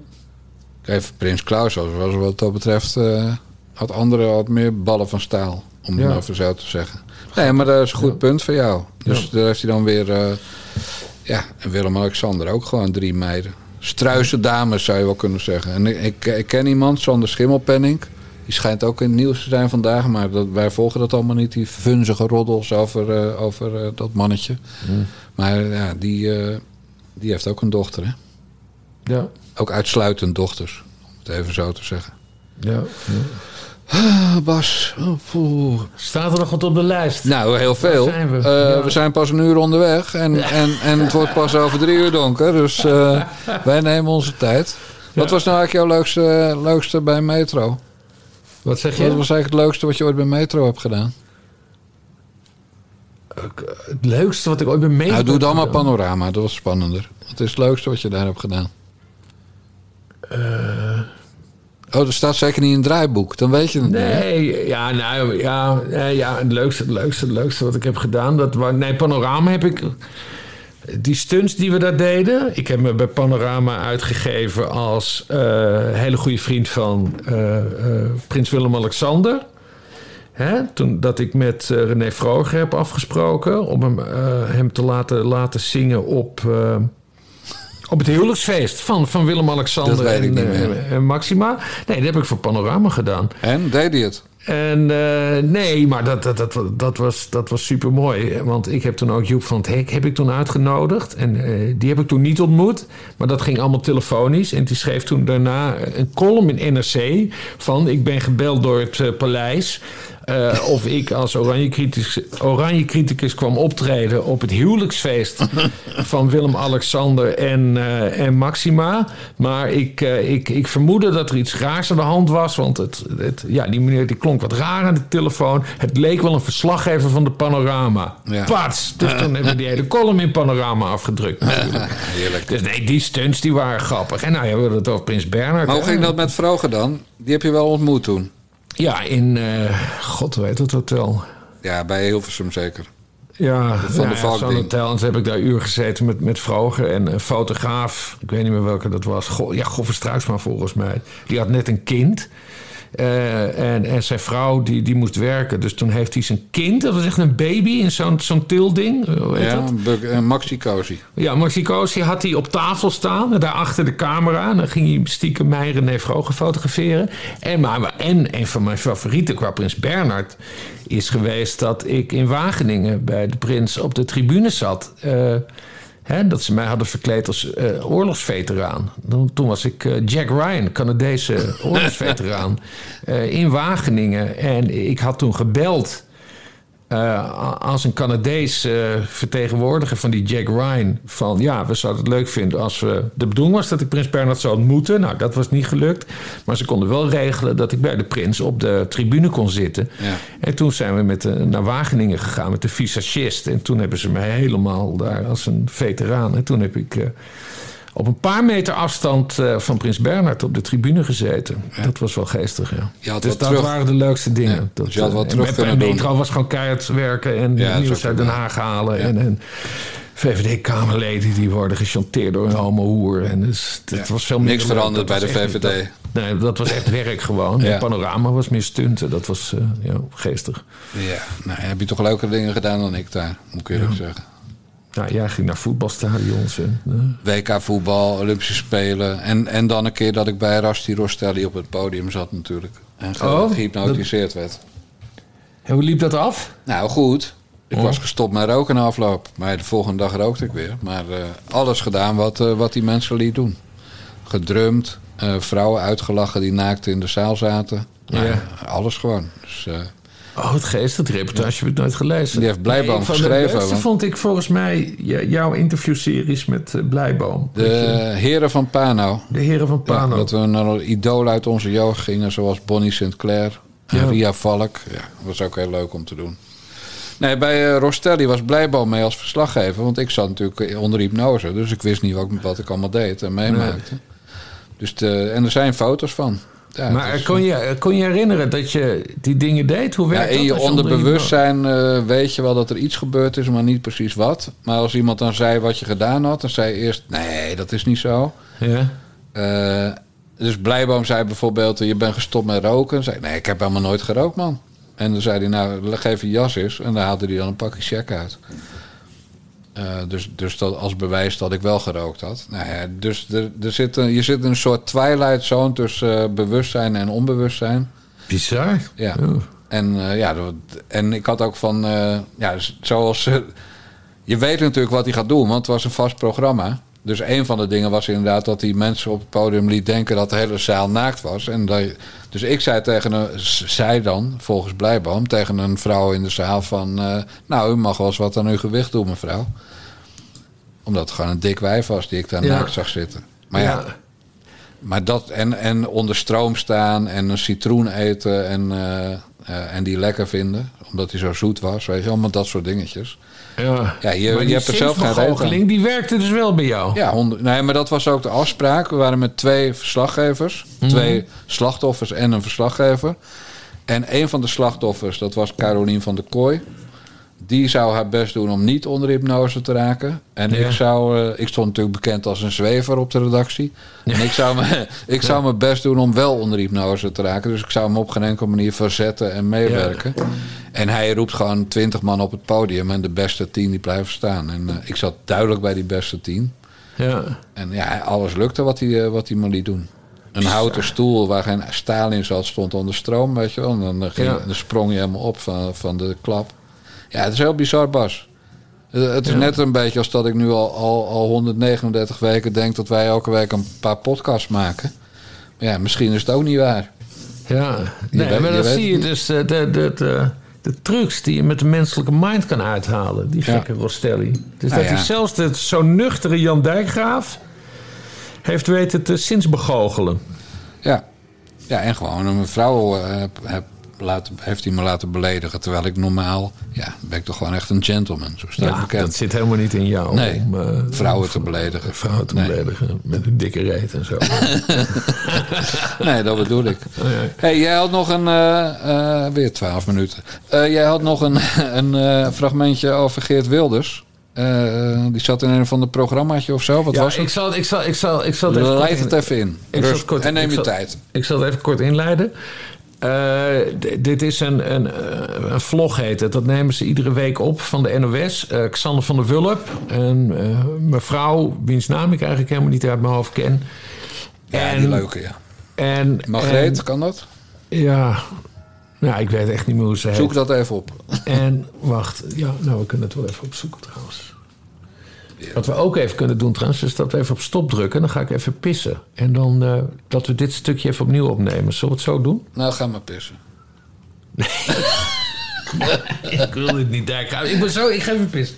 Kijk, Prins Klaus was, was wat dat betreft... eh, had andere had meer ballen van staal. Om Ja. het even zo te zeggen. Nee, maar dat is een goed punt voor jou. Dus Ja. daar heeft hij dan weer... eh, ja, en Willem-Alexander ook gewoon drie meiden. Struise dames zou je wel kunnen zeggen. En ik, ik, ik ken iemand, Sander Schimmelpenning. Die schijnt ook in het nieuws te zijn vandaag. Maar dat, wij volgen dat allemaal niet. Die vunzige roddels over, eh, over eh, dat mannetje. Maar ja, die, eh, die heeft ook een dochter. Hè? Ja. Ook uitsluitend dochters. Om het even zo te zeggen. Ja. ja. Ah, Bas. Oh. Staat er nog wat op de lijst? Nou, heel veel. Waar zijn we? Eh, Ja. We zijn pas een uur onderweg. En, en, en het wordt pas over drie uur donker. Dus eh, wij nemen onze tijd. Wat was nou eigenlijk jouw leukste, leukste bij Metro? Wat zeg je? Wat was eigenlijk het leukste wat je ooit bij Metro hebt gedaan? Het leukste wat ik ooit ben mee. Nou, doe dan maar panorama. Dat was spannender. Wat is het leukste wat je daar hebt gedaan? Oh, er staat zeker niet in een draaiboek. Dan weet je het? Nee, ja, nou ja, ja het leukste, het leukste, het leukste wat ik heb gedaan. Dat nee, Panorama heb ik. Die stunts die we daar deden. Ik heb me bij Panorama uitgegeven als eh, hele goede vriend van eh, eh, Prins Willem-Alexander. Toen dat ik met René Vroger heb afgesproken om hem, hem te laten, laten zingen op, op het huwelijksfeest van, van Willem-Alexander en, eh, en Maxima. Nee, dat heb ik voor Panorama gedaan. En deed hij het? En eh, nee, maar dat, dat, dat, dat was, dat was super mooi. Want ik heb toen ook Joep van het Hek heb ik toen uitgenodigd. En eh, die heb ik toen niet ontmoet. Maar dat ging allemaal telefonisch. En die schreef toen daarna een column in NRC. Van ik ben gebeld door het paleis. Eh, of ik als oranje criticus, oranje criticus kwam optreden op het huwelijksfeest van Willem-Alexander en, eh, en Maxima. Maar ik, eh, ik, ik vermoedde dat er iets raars aan de hand was. Want het, het, ja, die meneer die klonk wat raar aan de telefoon. Het leek wel een verslaggever van de Panorama. Ja. Pats! Dus toen hebben we die hele column in Panorama afgedrukt natuurlijk. Heerlijk. Dus nee, die stunts die waren grappig. En nou ja, we hadden het over Prins Bernhard. Maar hoe ging dat met Vroger dan? Die heb je wel ontmoet toen? Ja, in... eh, God weet het hotel. Ja, bij Hilversum zeker. Ja, Van de ja, zo'n hotel. En toen heb ik daar uur gezeten met, met Vroger en een fotograaf. Ik weet niet meer welke dat was. Go, ja, Goffer Struisma volgens mij. Die had net een kind. Eh, en, en zijn vrouw die, die moest werken. Dus toen heeft hij zijn kind, dat was echt een baby in zo'n zo'n tilding. eh, Ja, een een Maxi Cozy. Ja, Maxicosi had hij op tafel staan, daar achter de camera. En dan ging hij stiekem mij en René Vroger fotograferen. En, maar, en een van mijn favorieten qua Prins Bernhard is geweest dat ik in Wageningen bij de prins op de tribune zat. Eh, hè, dat ze mij hadden verkleed als eh, oorlogsveteraan. Toen, toen was ik eh, Jack Ryan, Canadese oorlogsveteraan, eh, in Wageningen. En ik had toen gebeld eh, als een Canadees eh, vertegenwoordiger van die Jack Ryan. Van ja, we zouden het leuk vinden als we. De bedoeling was dat ik Prins Bernhard zou ontmoeten. Nou, dat was niet gelukt. Maar ze konden wel regelen dat ik bij de prins op de tribune kon zitten. Ja. En toen zijn we met de, naar Wageningen gegaan met de visagist. En toen hebben ze mij helemaal daar als een veteraan. En toen heb ik. eh, op een paar meter afstand eh, van Prins Bernhard op de tribune gezeten. Dat was wel geestig, ja. Je had dus wat dat terug- waren de leukste dingen. Ja, Dat, dus je had wat eh, terug en bij doen. Metro was gewoon keihard werken en Ja, nieuws uit Den. Haag halen. En, en VVD-Kamerleden die worden gechanteerd door een homo-hoer. En dus, dat Ja. was veel Niks veranderd bij de VVD. dat- nee, dat was echt werk gewoon. En Panorama was meer stunten. Dat was eh, ja, geestig. Ja, nou heb je toch leukere dingen gedaan dan ik daar, moet ik eerlijk zeggen. Nou, jij ging naar voetbalstadions. En, WK voetbal, Olympische Spelen. En, en dan een keer dat ik bij Rasti Rostelli op het podium zat natuurlijk. En Oh, gehypnotiseerd werd. En hoe liep dat af? Nou, goed. Ik Oh. was gestopt met roken na afloop. Maar de volgende dag rookte ik weer. Maar eh, alles gedaan wat, eh, wat die mensen liet doen. Gedrumd. eh, vrouwen uitgelachen die naakt in de zaal zaten. Nou, Ja. Alles gewoon. Dus, Oh, het geest, dat reportage heb ik nooit gelezen. Die heeft Blijboom Nee, geschreven, De vond ik volgens mij jouw interviewseries met eh, Blijboom. de heren van Pano. De heren van Ja, Pano. dat we naar idolen uit onze jeugd gingen, zoals Bonnie Sinclair en Ja. Ria Valk. Ja, dat was ook heel leuk om te doen. Nee, bij eh, Rostelli was Blijboom mee als verslaggever. Want ik zat natuurlijk onder hypnose. Dus ik wist niet wat, wat ik allemaal deed en meemaakte. Dus de, en er zijn foto's van. Ja, maar is- kon, je, kon je herinneren dat je die dingen deed? Hoe ja, werkt in dat je onderbewustzijn eh, weet je wel dat er iets gebeurd is, maar niet precies wat. Maar als iemand dan zei wat je gedaan had, dan zei je eerst: nee, dat is niet zo. Ja? Eh, dus Blijboom zei bijvoorbeeld: Je bent gestopt met roken. Zei: Nee, ik heb helemaal nooit gerookt, man. En dan zei hij: Nou, leg even je jas eens. En dan haalde hij dan een pakje check uit. Eh, dus dus dat als bewijs dat ik wel gerookt had. Nou ja, dus er, er zit een, je zit in een soort twilight zone tussen eh, bewustzijn en onbewustzijn. Bizar. Ja. En, eh, ja, dat- en ik had ook van, ja, zoals. je weet natuurlijk wat hij gaat doen, want het was een vast programma. Dus een van de dingen was inderdaad dat hij mensen op het podium liet denken dat de hele zaal naakt was. En dat, dus ik zei tegen een, zij dan, volgens Blijboom, tegen een vrouw in de zaal van... eh, nou, u mag wel eens wat aan uw gewicht doen, mevrouw. Omdat het gewoon een dik wijf was die ik daar Ja. naakt zag zitten. Maar ja, maar dat en, en onder stroom staan en een citroen eten en, eh, eh, en die lekker vinden, omdat hij zo zoet was, weet je, allemaal dat soort dingetjes. Ja, Ja, je- Maar je hebt er zelf geen reet die werkte dus wel bij jou. Ja, nee, maar dat was ook de afspraak. We waren met twee verslaggevers, twee slachtoffers en een verslaggever. En een van de slachtoffers, dat was Carolien van der Kooi. Die zou haar best doen om niet onder hypnose te raken. En Ja. ik, zou, eh, ik stond natuurlijk bekend als een zwever op de redactie. En ik zou, me, ik zou mijn best doen om wel onder hypnose te raken. Dus ik zou hem op geen enkele manier verzetten en meewerken. En hij roept gewoon twintig man op het podium. En de beste tien die blijven staan. En eh, ik zat duidelijk bij die beste tien. Ja. En ja, alles lukte wat hij, eh, wat hij maar liet doen. Een houten stoel waar geen staal in zat, stond onder stroom, weet je wel. En dan, ging, Ja. dan sprong je helemaal op van, van de klap. Ja, het is heel bizar, Bas. Eh, Het is Ja. net een beetje als dat ik nu al, al, al 139 weken denk dat wij elke week een paar podcasts maken. Maar ja, misschien is het ook niet waar. Ja, nee, weet- maar dan zie je dus de, de, de, de, de trucs die je met de menselijke mind kan uithalen. Die Ja. gekke Rostelli. Dus Nou dat ja. hij zelfs de, zo'n nuchtere Jan Dijkgraaf heeft weten te zinsbegoochelen. Ja, ja en gewoon een vrouw eh, heb laten, heeft hij me laten beledigen. Terwijl ik normaal, ja, ben ik toch gewoon echt een gentleman. Zo sta ik Ja, bekend. dat zit helemaal niet in jou. Nee, om, eh, vrouwen te beledigen. vrouwen te Nee. beledigen met een dikke reet en zo. Nee, dat bedoel ik. Oh, ja. Hey, jij had nog een. eh, eh, weer twaalf minuten. Jij had nog een, een fragmentje over Geert Wilders. Die zat in een van de programmaatje of zo. Wat Ja, was ik het? zal, ik zal, ik zal, ik zal het even Leid het even in. Ik zal Rust. kort- en neem ik je zal- tijd. Ik zal het even kort inleiden. Eh, dit is een, een, eh, een vlog heet het. Dat nemen ze iedere week op van de NOS. Eh, Xander van der Wulp. En eh, mevrouw, wiens naam ik eigenlijk helemaal niet uit mijn hoofd ken. Ja, en, die leuke, ja. En, Margreet, kan dat? ja, nou, ik weet echt niet meer hoe ze heet. Zoek dat even op. En wacht, ja, nou, we kunnen het wel even opzoeken trouwens. Wat we ook even kunnen doen trouwens, is dat we even op stop drukken. Dan ga ik even pissen. En dan eh, dat we dit stukje even opnieuw opnemen. Zullen we het zo doen? Nou, ga maar pissen. Nee. ik wil dit niet daar. Ik ben zo, ik ga even pissen.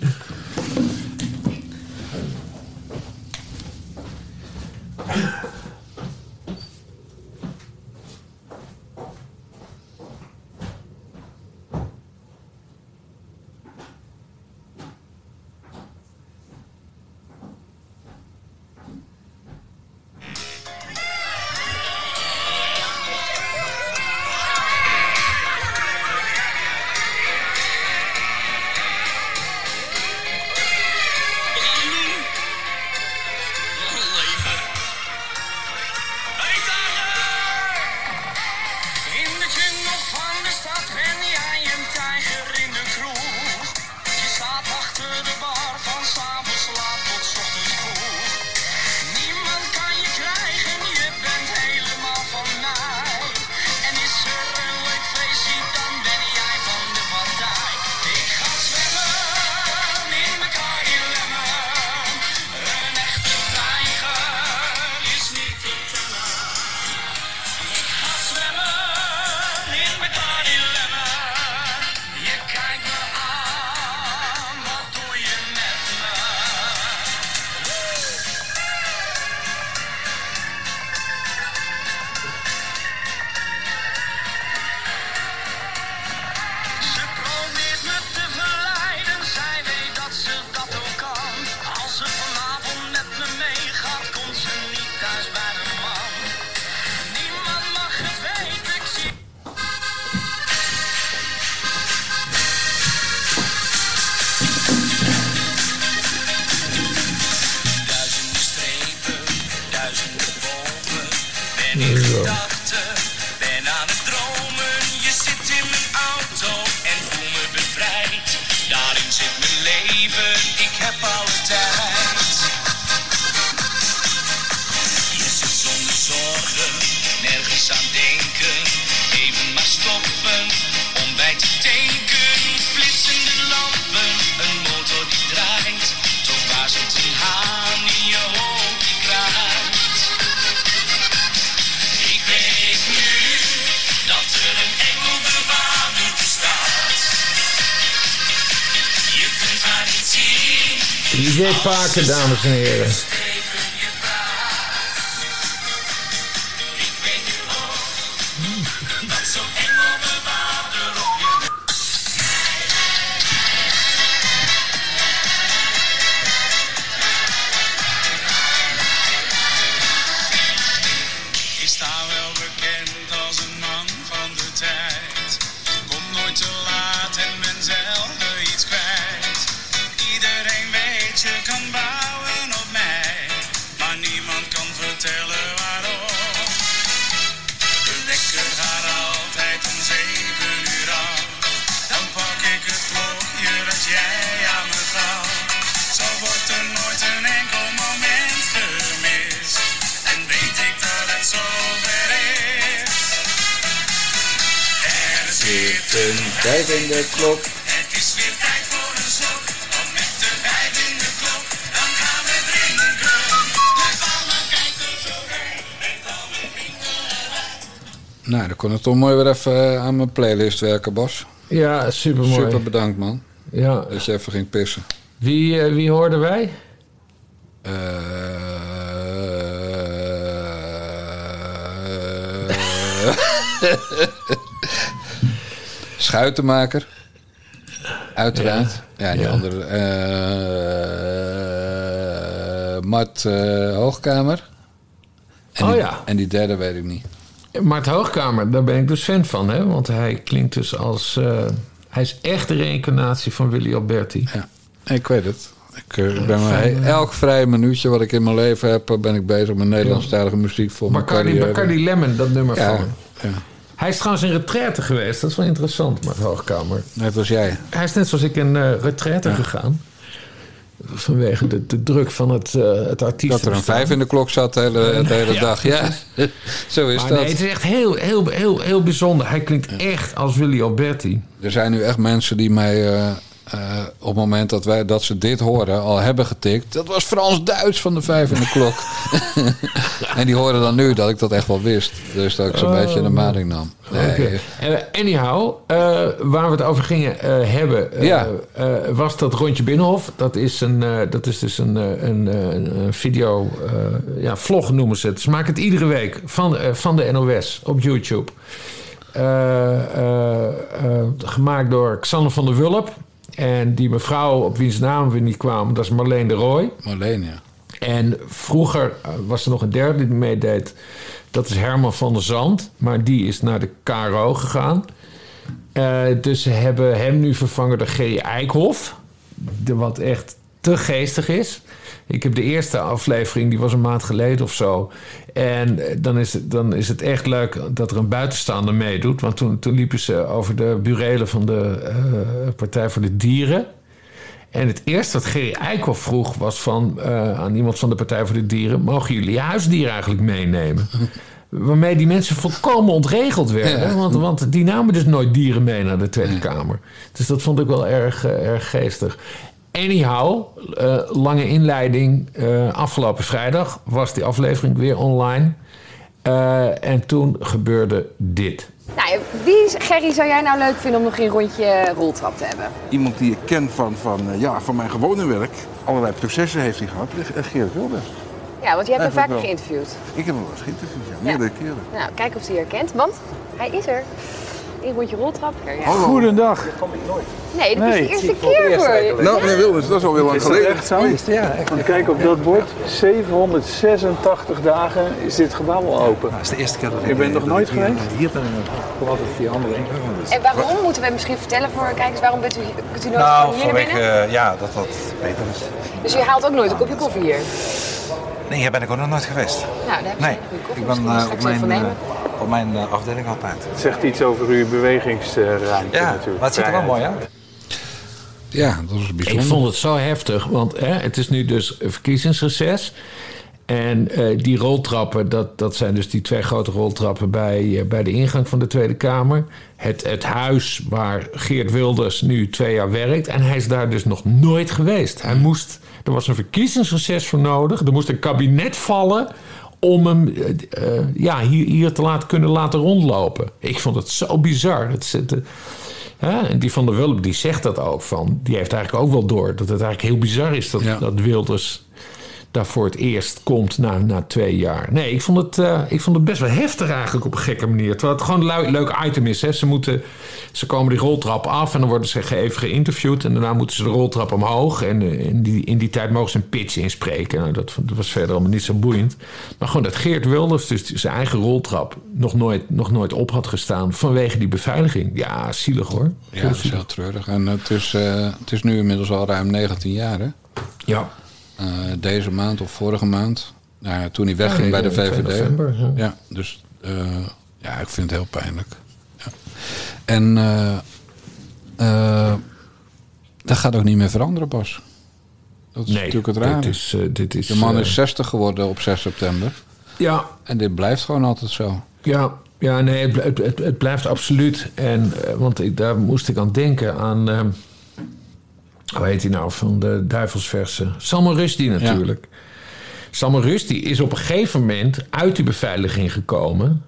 Dames en heren. Mooi weer even eh, aan mijn playlist werken, Bas. Ja, supermooi. Super bedankt, man. Ja. Dat je even ging pissen. Wie, eh, wie hoorden wij? Eh, Schuitenmaker. Uiteraard. Ja, die Ja. andere. Mart Hoogkamer. En Oh die, ja. En die derde weet ik niet. Mart Hoogkamer, daar ben ik dus fan van, hè? Want hij klinkt dus als. eh, hij is echt de reïncarnatie van Willy Alberti. Ja, ik weet het. Ik eh, ben maar he- elk vrij minuutje wat ik in mijn leven heb, eh, ben ik bezig met Nederlandstalige muziek voor mijn Bacardi, carrière. Bacardi Lemon, dat nummer Ja, van ja, Hij is trouwens in retraite geweest. Dat is wel interessant, Mart Hoogkamer. net als jij. Hij is net zoals ik in eh retraite gegaan. Vanwege de, de druk van het, uh, het artiest. Dat er een vijf in de klok zat de hele, de hele Ja, dag. Ja, zo is Maar dat. nee, het is echt heel, heel, heel, heel bijzonder. Hij klinkt echt als Willy Alberti. Er zijn nu echt mensen die mij eh, eh, op het moment dat, wij, dat ze dit horen al hebben getikt. Dat was Frans-Duits van de vijf in de klok. en die horen dan nu dat ik dat echt wel wist. Dus dat ik zo'n Oh, beetje de maling nam. Nee. Eh, anyhow, eh, waar we het over gingen hebben, Ja. was dat rondje Binnenhof. Dat is, een, dat is dus een, een, een, een video, ja, vlog noemen ze het. Ze maken het iedere week van, van de NOS op YouTube. Gemaakt door Xander van der Wulp. En die mevrouw op wiens naam we niet kwamen, dat is Marleen de Rooij. Marleen, ja. En vroeger eh, was er nog een derde die meedeed. Dat is Herman van der Zand. Maar die is naar de KRO gegaan. Eh, dus ze hebben hem nu vervangen door G. Eikhoff. De, wat echt te geestig is. Ik heb de eerste aflevering, die was een maand geleden of zo. En eh, dan is het, dan is het echt leuk dat er een buitenstaander meedoet. Want toen, toen liepen ze over de burelen van de eh, Partij voor de Dieren. En het eerste wat Gerry Eikhoff vroeg was van, eh, aan iemand van de Partij voor de Dieren... mogen jullie je huisdieren eigenlijk meenemen? Waarmee die mensen volkomen ontregeld werden. Ja. Want, want die namen dus nooit dieren mee naar de Tweede Kamer. Dus dat vond ik wel erg, erg geestig. Anyhow, eh, lange inleiding. Eh, afgelopen vrijdag was die aflevering weer online. Eh, en toen gebeurde dit. Nou, wie, Gerry, zou jij nou leuk vinden om nog een rondje roltrap te hebben? Iemand die ik ken van, van, ja, van mijn gewone werk. Allerlei processen heeft hij gehad. Eh, Geert Wilders. Ja, want jij hebt hem vaak geïnterviewd. Ik heb hem wel eens geïnterviewd, ja. Ja. Meerdere keren. Nou, kijk of hij herkent, want hij is er. Een rondje roltrap. Ja. Goedendag. Nee, dit is de eerste keer voor. Nou, meneer Wilders, dat is alweer lang dat geleden. echt zo? Ja, echt. Kijk op dat bord. 786 dagen is dit gebouw al open. Dat is de eerste keer dat Ik ben nog nooit hier, geweest? Hier ben ik ik kom altijd via andere. En waarom moeten we misschien vertellen voor kijkers, waarom bent u, kunt u nooit Nou, hier naar binnen? eh, ja, dat dat beter is. Dus u haalt ook nooit een kopje koffie hier? Nee, hier ben ik ook nog nooit geweest. Nou, daar heb je Nee, een ik ben eh, op mijn, eh, op mijn eh, afdeling altijd. Het zegt iets over uw bewegingsruimte Ja, natuurlijk. maar het ziet er wel mooi uit. Ja, dat is bijzonder. Ik vond het zo heftig, want hè, het is nu dus een verkiezingsreces. En eh, die roltrappen, dat, dat zijn dus die twee grote roltrappen bij, eh, bij de ingang van de Tweede Kamer. Het, het huis waar Geert Wilders nu twee jaar werkt. En hij is daar dus nog nooit geweest. Hij moest, er was een verkiezingsreces voor nodig. Er moest een kabinet vallen om hem eh, eh, ja, hier, hier te laten, kunnen laten rondlopen. Ik vond het zo bizar. Het, eh, Hè? En die van der Wulp die zegt dat ook van. Die heeft eigenlijk ook wel door dat het eigenlijk heel bizar is dat, Ja. dat Wilders daar voor het eerst komt na, na twee jaar. Nee, ik vond, het, eh, ik vond het best wel heftig eigenlijk op een gekke manier. Terwijl het gewoon een leuk item is. Hè. Ze, moeten, ze komen die roltrap af en dan worden ze even geïnterviewd. En daarna moeten ze de roltrap omhoog. En eh, in die, in die tijd mogen ze een pitch inspreken. Nou, dat, dat was verder allemaal niet zo boeiend. Maar gewoon dat Geert Wilders dus zijn eigen roltrap nog nooit, nog nooit op had gestaan vanwege die beveiliging. Ja, zielig hoor. Ja, dat is heel treurig. En het is, eh, het is nu inmiddels al ruim 19 jaar, hè? Ja. Eh, deze maand of vorige maand. Nou, toen hij wegging Ja, bij de 2 VVD. november, ja. ja, dus eh, ja, ik vind het heel pijnlijk. Ja. En eh, eh, dat gaat ook niet meer veranderen, Bas. Dat is Nee, natuurlijk het raar. dit is, dit is, de man is 60 geworden op 6 september. Ja. En dit blijft gewoon altijd zo. Ja, ja nee, het, het, blijft absoluut. En, want ik, daar moest ik aan denken aan... ehm, hoe heet hij nou? Van de duivelsverse. Salman Rushdie natuurlijk. Salman Rushdie is op een gegeven moment uit die beveiliging gekomen...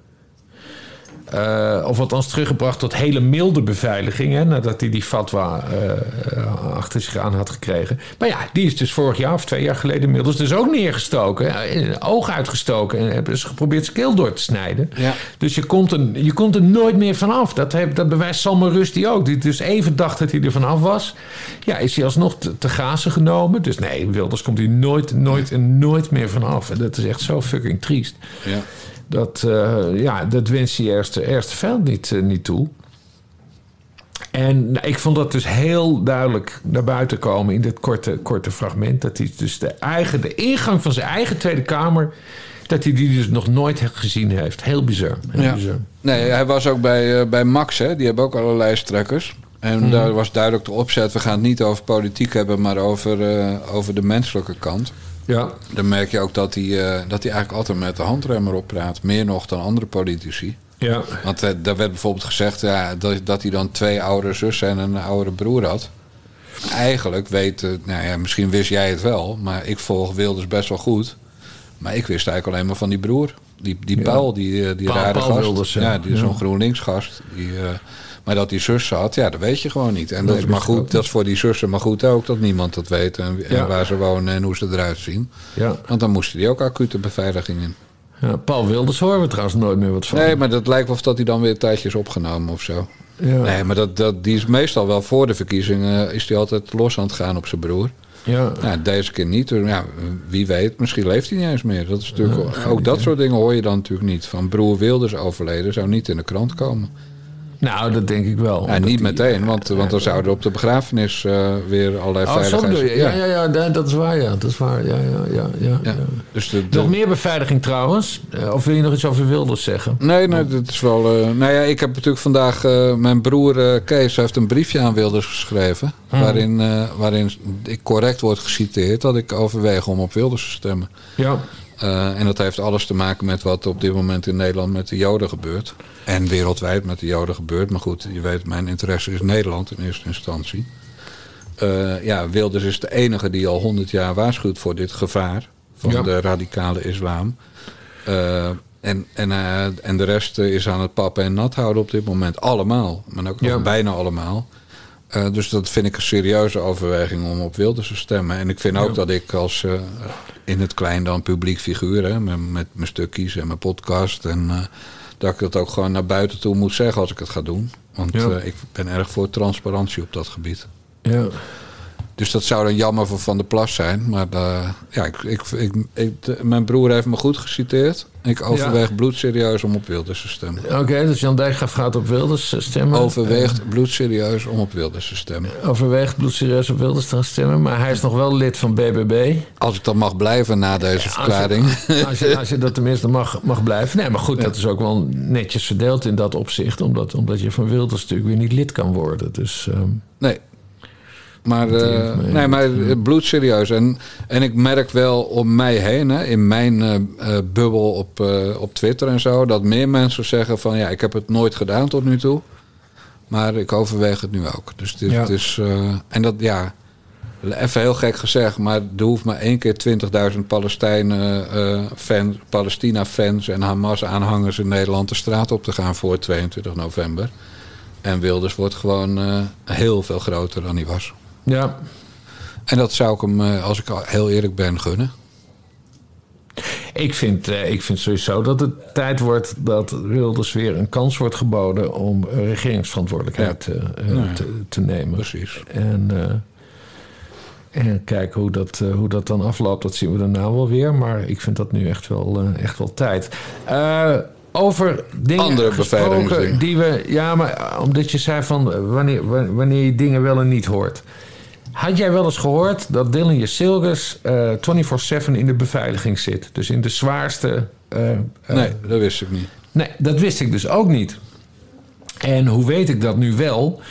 Eh, of althans teruggebracht tot hele milde beveiliging. Hè, nadat hij die fatwa eh, achter zich aan had gekregen. Maar ja, die is dus vorig jaar of twee jaar geleden inmiddels dus ook neergestoken. Oog uitgestoken. En hebben ze geprobeerd zijn keel door te snijden. Ja. Dus je komt, er, je komt er nooit meer vanaf. Dat, heb, dat bewijst Salman Rushdie ook. Die dus even dacht dat hij er vanaf was. Ja, is hij alsnog te, te grazen genomen. Dus nee, Wilders komt hier nooit, nooit en nooit meer vanaf. En dat is echt zo fucking triest. Ja. Dat, eh, ja, dat eerste, eerste veld niet, eh, niet toe. En nou, ik vond dat dus heel duidelijk naar buiten komen in dit korte, korte fragment. Dat hij dus de, eigen, de ingang van zijn eigen Tweede Kamer. dat hij die dus nog nooit gezien heeft. Heel bizar. Heel Ja. bizar. Nee, hij was ook bij, eh, bij Max, hè? die hebben ook allerlei lijsttrekkers. En Mhm. daar was duidelijk de opzet: we gaan het niet over politiek hebben, maar over, over de menselijke kant. Ja. Dan merk je ook dat hij, eh, dat hij eigenlijk altijd met de handremmer op praat. Meer nog dan andere politici. Ja. Want eh, daar werd bijvoorbeeld gezegd ja, dat, dat hij dan twee oudere zussen en een oudere broer had. Eigenlijk weet, eh, nou ja, misschien wist jij het wel, maar ik volg Wilders best wel goed. Maar ik wist eigenlijk alleen maar van die broer. Die, die Ja. Paul, die, die Paul- rare Paul gast. Wilders, ja. ja, die is Ja. zo'n GroenLinks gast. Die, maar dat die zus had, ja, dat weet je gewoon niet. En dat is maar goed, dat is voor die zussen maar goed ook dat niemand dat weet. En, waar ze wonen en hoe ze eruit zien. Ja. Want dan moesten die ook acute beveiliging in. Ja, Paul Wilders horen we trouwens nooit meer wat van. Nee, maar dat lijkt wel of dat hij dan weer een tijdje is opgenomen of zo. Ja. Nee, maar dat, dat, die is meestal wel voor de verkiezingen... is hij altijd los aan het gaan op zijn broer. Ja. Nou, deze keer niet. Dus ja, wie weet, misschien leeft hij niet eens meer. Dat is natuurlijk, Ja, ook dat soort dingen hoor je dan natuurlijk niet. Van broer Wilders overleden zou niet in de krant komen. Nou, dat denk ik wel. Omdat niet die- meteen, want, want dan zouden op de begrafenis eh, weer allerlei Oh, veiligheids... je. Ja, ja, ja, da- dat is waar, ja. Dat is waar, ja, ja, ja. ja, ja. Dus de, de- Nog meer beveiliging trouwens? Eh, Of wil je nog iets over Wilders zeggen? Nee, nee, dat is wel. eh, nou ja, ik heb natuurlijk vandaag. mijn broer Kees heeft een briefje aan Wilders geschreven. Hmm. Waarin, waarin ik correct wordt geciteerd dat ik overweeg om op Wilders te stemmen. Ja. Eh, en dat heeft alles te maken met wat op dit moment in Nederland met de Joden gebeurt. En wereldwijd met de Joden gebeurt. Maar goed, je weet, mijn interesse is Nederland in eerste instantie. Eh, ja, Wilders is de enige die al honderd jaar waarschuwt voor dit gevaar van Ja. de radicale islam. Eh, en, en, en de rest is aan het pappen en nat houden op dit moment. Allemaal, maar ook Ja. bijna allemaal. Eh, dus dat vind ik een serieuze overweging om op Wilders te stemmen. En ik vind ook Ja. dat ik als eh, in het klein dan publiek figuur... Hè, met, met mijn stukjes en mijn podcast... En, eh, dat ik dat ook gewoon naar buiten toe moet zeggen als ik het ga doen. Want Ja. ik ben erg voor transparantie op dat gebied. Ja. Dus dat zou dan jammer voor Van der Plas zijn. Maar eh, ja, ik, ik, ik, mijn broer heeft me goed geciteerd. Ik overweeg bloedserieus om op Wilders te stemmen. Oké, dus Jan Dijkgraaf gaat op Wilders eh, stemmen. Overweegt bloedserieus om op Wilders te stemmen. Overweegt bloedserieus op Wilders te gaan stemmen. Maar hij is nog wel lid van BBB. Als ik dan mag blijven na deze verklaring. Als je, als je, als je dat tenminste mag, mag blijven. Nee, maar goed, dat is ook wel netjes verdeeld in dat opzicht. Omdat, omdat je van Wilders natuurlijk weer niet lid kan worden. Dus ehm, Nee. Maar, eh, nee, maar eh, bloedserieus. En, en ik merk wel om mij heen, hè, in mijn eh, eh, bubbel op, eh, op Twitter en zo, dat meer mensen zeggen van ja, ik heb het nooit gedaan tot nu toe. Maar ik overweeg het nu ook. Dus het is, Ja. het is eh, en dat ja, even heel gek gezegd, maar er hoeft maar één keer 20.000 Palestijnen, eh, fan, Palestina-fans en Hamas-aanhangers in Nederland de straat op te gaan voor 22 november. En Wilders wordt gewoon eh, heel veel groter dan hij was. Ja. En dat zou ik hem, eh, als ik al heel eerlijk ben, gunnen. Ik vind, eh, ik vind sowieso dat het tijd wordt dat Wilders weer een kans wordt geboden om regeringsverantwoordelijkheid Ja. eh, te, te nemen. Precies. En, en kijken hoe dat, hoe dat dan afloopt, dat zien we daarna wel weer. Maar ik vind dat nu echt wel, echt wel tijd. Over dingen Andere gesproken die we... Ja, maar omdat je zei van wanneer, wa- wanneer je dingen wel en niet hoort. Had jij wel eens gehoord dat Dylan Jasilgus eh 24-7 in de beveiliging zit? Dus in de zwaarste... eh, eh, Nee, dat wist ik niet. Nee, dat wist ik dus ook niet. En hoe weet ik dat nu wel?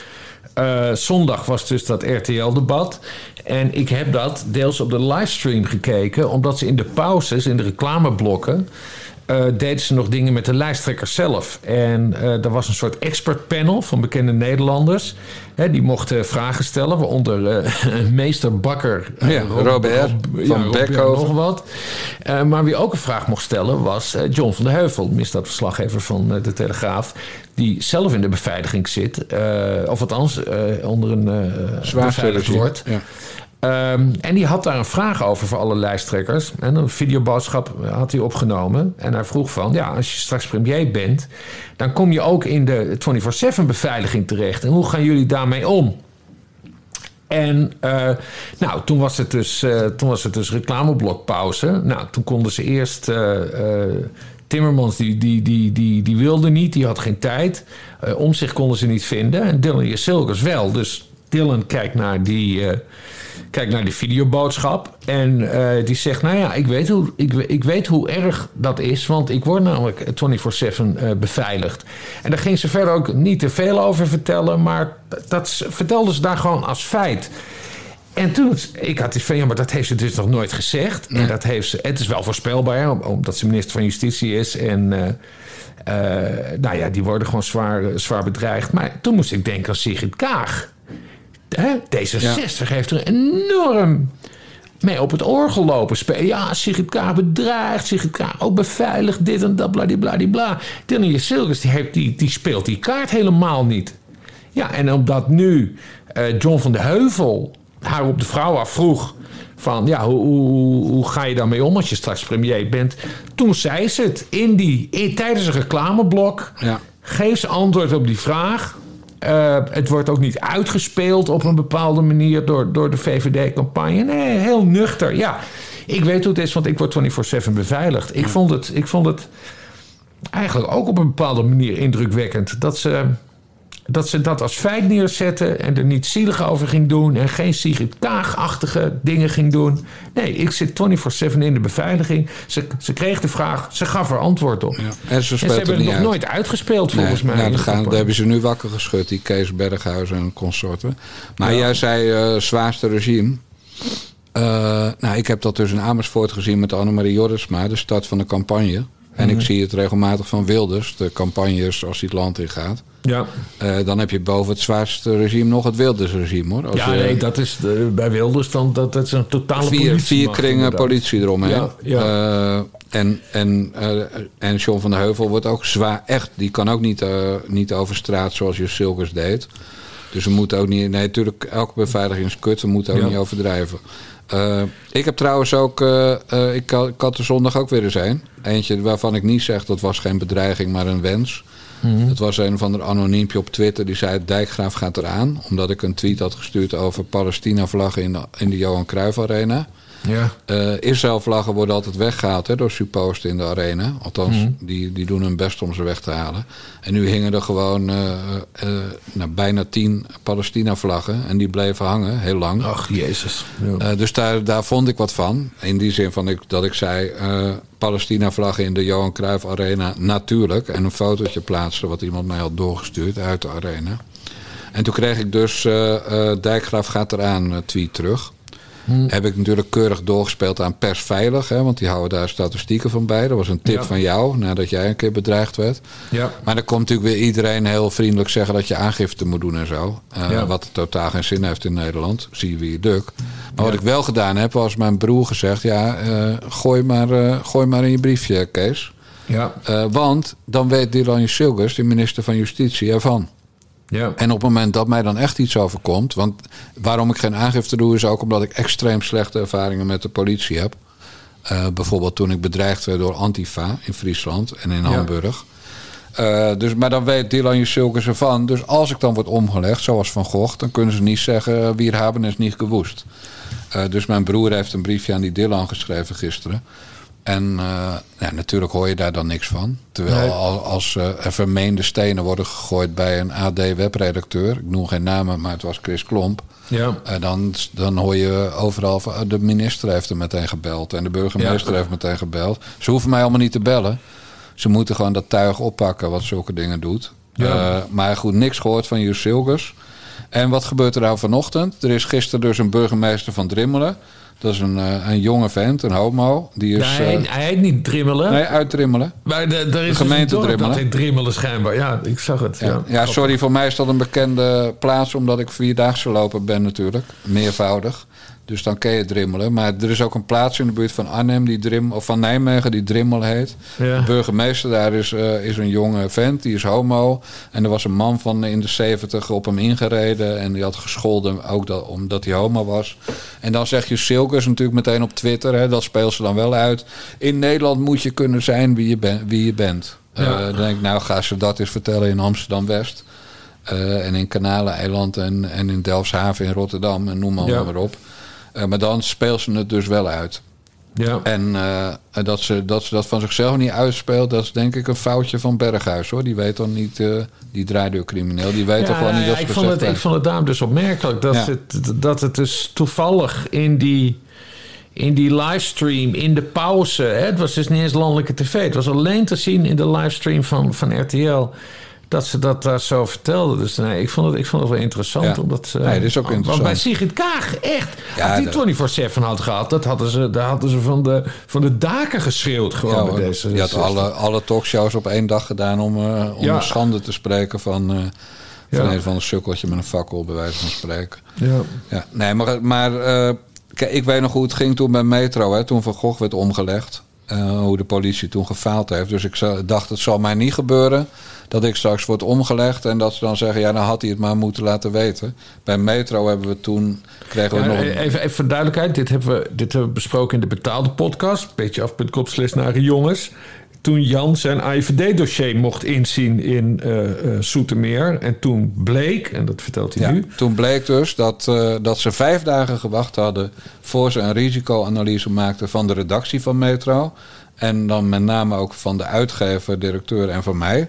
Zondag was dus dat RTL-debat. En ik heb dat deels op de livestream gekeken, omdat ze in de pauzes, in de reclameblokken. Eh, deden ze nog dingen met de lijsttrekker zelf. En eh er was een soort expertpanel van bekende Nederlanders. Hè, die mochten vragen stellen, waaronder eh, meester Bakker. Ja, Rob- Robert Rob- van nog wat. Maar wie ook een vraag mocht stellen was John van der Heuvel, misdaadverslaggever van de Telegraaf. Die zelf in de beveiliging zit, of althans eh, onder een regime, wordt. ja. Ehm, en die had daar een vraag over voor alle lijsttrekkers. En een videoboodschap had hij opgenomen. En hij vroeg van, ja, als je straks premier bent... dan kom je ook in de 24-7 beveiliging terecht. En hoe gaan jullie daarmee om? En eh, nou, toen was, het dus, eh, toen was het dus reclameblokpauze. Nou, toen konden ze eerst... eh, Timmermans die, die, die, die, die wilde niet, die had geen tijd. Om zich konden ze niet vinden. En Dylan Jasilkers wel. Dus Dylan kijkt naar die, eh, kijkt naar die videoboodschap. En eh, die zegt, nou ja, ik weet, hoe, ik, we- ik weet hoe erg dat is. Want ik word namelijk 24-7 eh, beveiligd. En daar ging ze verder ook niet te veel over vertellen. Maar dat vertelde ze daar gewoon als feit. En toen, ik had iets van, ja, maar dat heeft ze dus nog nooit gezegd. En dat heeft ze, het is wel voorspelbaar, hè, omdat ze minister van Justitie is. En nou ja, die worden gewoon zwaar, zwaar bedreigd. Maar toen moest ik denken aan Sigrid Kaag. Hè? D66 heeft er enorm mee op het orgel lopen spelen. Ja, Sigrid Kaag bedreigd, Sigrid Kaag ook beveiligd, dit en dat, bladibladibla. Dylan Jasilkes, die, heeft- die, die speelt die kaart helemaal niet. Ja, en omdat nu eh, John van de Heuvel haar op de vrouw afvroeg... van ja, hoe, hoe, hoe ga je daarmee om als je straks premier bent... toen zei ze het in die, in, tijdens een reclameblok... Ja. geef ze antwoord op die vraag... Eh, het wordt ook niet uitgespeeld op een bepaalde manier door, door de VVD-campagne. Nee, heel nuchter. Ja, ik weet hoe het is, want ik word 24-7 beveiligd. Ik vond, het, ik vond het eigenlijk ook op een bepaalde manier indrukwekkend. Dat ze, dat ze dat als feit neerzetten en er niet zielig over ging doen... en geen Sigrid Kaag-achtige dingen ging doen. Nee, ik zit 24-7 in de beveiliging. Ze, ze kreeg de vraag, ze gaf er antwoord op. En ze En ze speelt hebben het nog uit. nooit uitgespeeld, volgens Nee, mij. nou, gaan, daar hebben ze nu wakker geschud, die Kees Berghuis en consorten. Maar jij zei eh, zwaarste regime. Eh, nou, ik heb dat dus in Amersfoort gezien met Annemarie Jorritsma, de start van de campagne. En Mhm. ik zie het regelmatig van Wilders, de campagnes als hij het land in gaat. Ja. Eh, dan heb je boven het zwaarste regime nog het Wilders-regime hoor. Als ja, je- nee, dat is de, bij Wilders dan, dat, dat is een totale vier, politiemacht, vier kringen inderdaad. politie eromheen. Ja, ja. Eh, en, en, eh, en John van der Heuvel wordt ook zwaar echt. Die kan ook niet, eh, niet over straat zoals je Silkers deed. Dus we moeten ook niet. Nee, natuurlijk, elke beveiliging is kut. We moeten ook Ja. niet overdrijven. Eh, ik heb trouwens ook. eh, eh, ik, had, ik had er zondag ook weer eens een. Eentje waarvan ik niet zeg dat was geen bedreiging, maar een wens. Mhm. Het was een van de anoniempje op Twitter die zei: Dijkgraaf gaat eraan. Omdat ik een tweet had gestuurd over Palestina-vlaggen in in de Johan Cruijff Arena. Ja. Eh, Israël-vlaggen worden altijd weggehaald hè, door supposten in de arena. Althans, Mhm. die, die doen hun best om ze weg te halen. En nu hingen er gewoon nou, bijna tien Palestina-vlaggen. En die bleven hangen, heel lang. Ach, jezus. Eh, dus daar, daar vond ik wat van. In die zin van ik, dat ik zei... eh, Palestina-vlaggen in de Johan Cruijff Arena, natuurlijk. En een fotootje plaatsen wat iemand mij had doorgestuurd uit de arena. En toen kreeg ik dus Dijkgraaf gaat eraan tweet terug. Hm. Heb ik natuurlijk keurig doorgespeeld aan Persveilig. Hè, want die houden daar statistieken van bij. Dat was een tip Ja. van jou nadat jij een keer bedreigd werd. Ja. Maar dan komt natuurlijk weer iedereen heel vriendelijk zeggen dat je aangifte moet doen en zo. Eh, Ja. Wat totaal geen zin heeft in Nederland. Zie je wie je duk. Maar wat ik wel gedaan heb, was mijn broer gezegd: ja, eh, gooi, maar, eh, gooi maar in je briefje, Kees. Ja. Want dan weet Dylan Silgers, de minister van Justitie, ervan. Ja. En op het moment dat mij dan echt iets overkomt... want waarom ik geen aangifte doe... is ook omdat ik extreem slechte ervaringen met de politie heb. Eh, bijvoorbeeld toen ik bedreigd werd door Antifa in Friesland en in Ja. Hamburg. Eh, dus, maar dan weet Dylan Jusilkes ervan. Dus als ik dan word omgelegd, zoals Van Gogh... dan kunnen ze niet zeggen, wir haben es niet gewoest. Eh, dus mijn broer heeft een briefje aan die Dylan geschreven gisteren. En eh, ja, natuurlijk hoor je daar dan niks van. Terwijl Nee. als eh, er vermeende stenen worden gegooid bij een AD-webredacteur... ik noem geen namen, maar het was Chris Klomp... Ja. eh, dan, dan hoor je overal van... oh, de minister heeft er meteen gebeld en de burgemeester Ja. heeft meteen gebeld. Ze hoeven mij allemaal niet te bellen. Ze moeten gewoon dat tuig oppakken wat zulke dingen doet. Ja. Maar goed, niks gehoord van Jus Silgers. En wat gebeurt er nou vanochtend? Er is gisteren dus een burgemeester van Drimmelen. Dat is een, eh, een jonge vent, een homo. Die is, Ja, hij, eh, hij heet niet Drimmelen. nee, uit Drimmelen. Maar de, er is De gemeente dus een dorp Drimmelen. Dat heet Drimmelen schijnbaar. Ja, ik zag het. Ja, Ja, ja, sorry, voor mij is dat een bekende plaats... omdat ik vierdaagse loper ben natuurlijk. Meervoudig. Dus dan ken je Drimmelen. Maar er is ook een plaats in de buurt van Arnhem... Die Drim, of van Nijmegen die Drimmel heet. Ja. De burgemeester daar is, eh, is een jonge vent. Die is homo. En er was een man van in de zeventig op hem ingereden. En die had gescholden ook dat, omdat hij homo was. En dan zeg je Silkers natuurlijk meteen op Twitter... Hè, dat speelt ze dan wel uit. In Nederland moet je kunnen zijn wie je, ben, wie je bent. Ja. Eh, dan denk ik, nou ga ze dat eens vertellen in Amsterdam-West. Eh, en in Kanaleiland en, en in Delfshaven in Rotterdam en noem maar, Ja. maar op. Eh, maar dan speelt ze het dus wel uit. Ja. En eh, dat, ze, dat ze dat van zichzelf niet uitspeelt, dat is denk ik een foutje van Berghuis hoor. Die weet dan niet, eh, die draaideurcrimineel, die weet toch gewoon niet dat ze ik, vond het, ik vond het daarom dus opmerkelijk dat, Ja. het, dat het dus toevallig in die, in die livestream, in de pauze... Hè, het was dus niet eens landelijke tv. Het was alleen te zien in de livestream van, van RTL... dat ze dat daar zo vertelde. Dus nee, ik vond het, ik vond het wel interessant. Ja. Omdat, ze- Nee, dat is ook Want interessant. bij Sigrid Kaag, echt. Ja, als die dat- 24-7 had gehad... Dat hadden ze, daar hadden ze van de, van de daken geschreeuwd gewoon Ja, bij deze. die had alle, alle talkshows op één dag gedaan om, eh, om Ja. schande te spreken van, eh van een van een sukkeltje met een fakkel, bij wijze van spreken. Ja. Ja, nee, maar, maar kijk, ik weet nog hoe het ging toen bij Metro, hè, toen Van Gogh werd omgelegd. Eh, hoe de politie toen gefaald heeft. Dus ik dacht, het zal mij niet gebeuren dat ik straks word omgelegd en dat ze dan zeggen, ja, dan had hij het maar moeten laten weten. Bij Metro hebben we toen, kregen we Ja, nog een... even, even voor duidelijkheid. Dit hebben, we, dit hebben we besproken in de betaalde podcast. Beetje af.com slash nare jongens. Toen Jan zijn AIVD-dossier mocht inzien in eh eh, Soetermeer. En toen bleek, en dat vertelt hij Ja, nu... toen bleek dus dat, eh, dat ze vijf dagen gewacht hadden voor ze een risicoanalyse maakten van de redactie van Metro. En dan met name ook van de uitgever, directeur en van mij.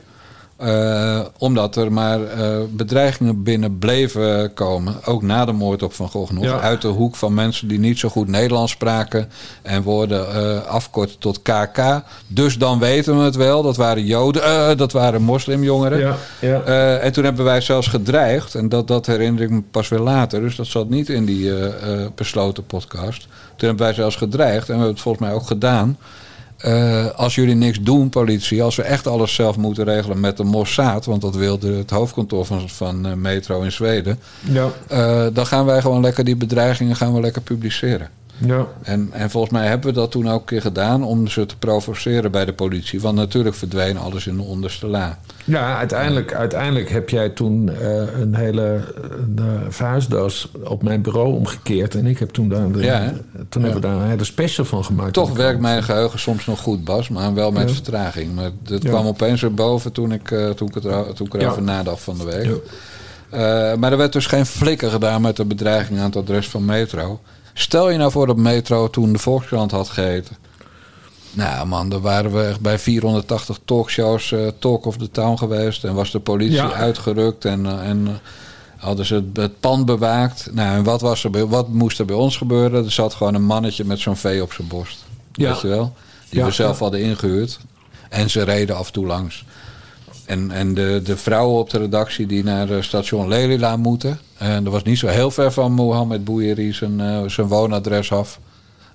Eh, omdat er maar eh, bedreigingen binnen bleven komen. Ook na de moord op Van Gogh nog. Ja. Uit de hoek van mensen die niet zo goed Nederlands spraken. En woorden eh afkorten tot KK. Dus dan weten we het wel. Dat waren Joden, dat waren moslimjongeren. Ja, ja. En toen hebben wij zelfs gedreigd. En dat, dat herinner ik me pas weer later. Dus dat zat niet in die besloten podcast. Toen hebben wij zelfs gedreigd. En we hebben het volgens mij ook gedaan. Eh, als jullie niks doen, politie. Als we echt alles zelf moeten regelen met de Mossad. Want dat wilde het hoofdkantoor van, van eh, Metro in Zweden. Ja, eh, dan gaan wij gewoon lekker die bedreigingen gaan we lekker publiceren. Ja. En, en volgens mij hebben we dat toen ook een keer gedaan om ze te provoceren bij de politie. Want natuurlijk verdween alles in de onderste la. ja uiteindelijk, uiteindelijk heb jij toen eh, een hele een, eh, verhuisdoos op mijn bureau omgekeerd. En ik heb toen daar, de- Ja, hè? toen hebben we daar een hele special van gemaakt. Toch werkt mijn geheugen soms nog goed, Bas, maar wel met Ja. vertraging. Maar Ja. kwam opeens weer boven toen ik, eh, toen ik, er- toen ik erover nadacht van de week. Maar er werd dus geen flikker gedaan met de bedreiging aan het adres van Metro. Stel je nou voor dat Metro toen de Volkskrant had geheten. Nou man, dan waren we echt bij 480 talkshows eh, Talk of the Town geweest. En was de politie Ja. uitgerukt en, eh, en eh, hadden ze het, het pand bewaakt. Nou, en wat, was er bij, wat moest er bij ons gebeuren? Er zat gewoon een mannetje met zo'n vee op zijn borst. Ja. Weet je wel? Die Ja, we zelf hadden ingehuurd. En ze reden af en toe langs. En, en de, de vrouwen op de redactie die naar eh, station Lelila moeten. En er was niet zo heel ver van Mohammed Bouyeri zijn, eh, zijn woonadres af.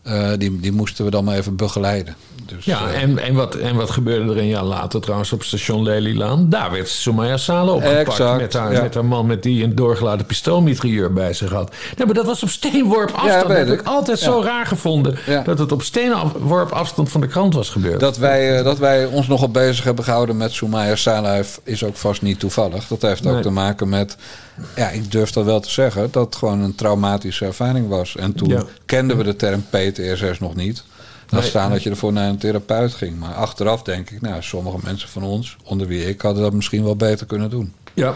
Eh, die, die moesten we dan maar even begeleiden. Dus, Ja, eh, en, en, wat, en wat gebeurde er een jaar later trouwens op station Lelylaan? Daar werd Soumaya Saleh opgepakt Exact, met, haar, ja. met haar man met die een doorgeladen pistoolmitrailleur bij zich had. Nee, maar dat was op steenworp afstand. dat heb ik. altijd Ja. zo raar gevonden. Dat het op steenworp afstand van de krant was gebeurd. Dat wij, eh, dat wij ons nogal bezig hebben gehouden met Soumaya Saleh is ook vast niet toevallig. Dat heeft ook Nee. te maken met, ja, ik durf dat wel te zeggen, dat het gewoon een traumatische ervaring was. En toen kenden we de term PTSS nog niet. Nee. staan dat je ervoor naar een therapeut ging. Maar achteraf denk ik, nou, sommige mensen van ons, onder wie ik, hadden dat misschien wel beter kunnen doen. ja,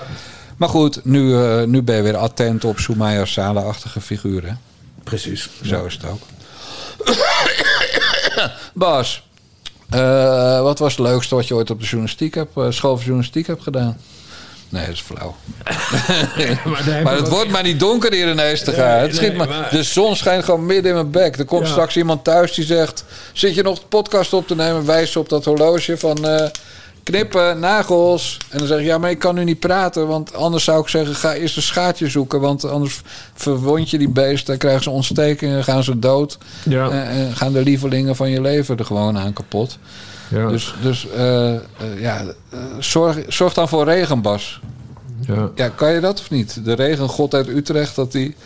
Maar goed, nu, eh, nu ben je weer attent op Soumaya Saleh-achtige figuren. precies. Zo is het ook. Bas, eh, wat was het leukste wat je ooit op de journalistiek hebt, eh, school van journalistiek hebt gedaan? Nee, dat is flauw. maar het wordt maar niet donker hier ineens te Nee, gaan. Het schiet nee, maar, maar- De zon schijnt gewoon midden in mijn bek. Er komt Ja. straks iemand thuis die zegt... Zit je nog de podcast op te nemen? Wijs op dat horloge van... eh, knippen, nagels. En dan zeg je, ja, maar ik kan nu niet praten. Want anders zou ik zeggen, ga eerst een schaatje zoeken. Want anders verwond je die beesten. Dan krijgen ze ontstekingen, gaan ze dood. Ja. En, en gaan de lievelingen van je leven er gewoon aan kapot. Ja. Dus, dus eh, eh, ja, eh, zorg, zorg dan voor regenbas. ja. Ja, kan je dat of niet? De regengod uit Utrecht, dat die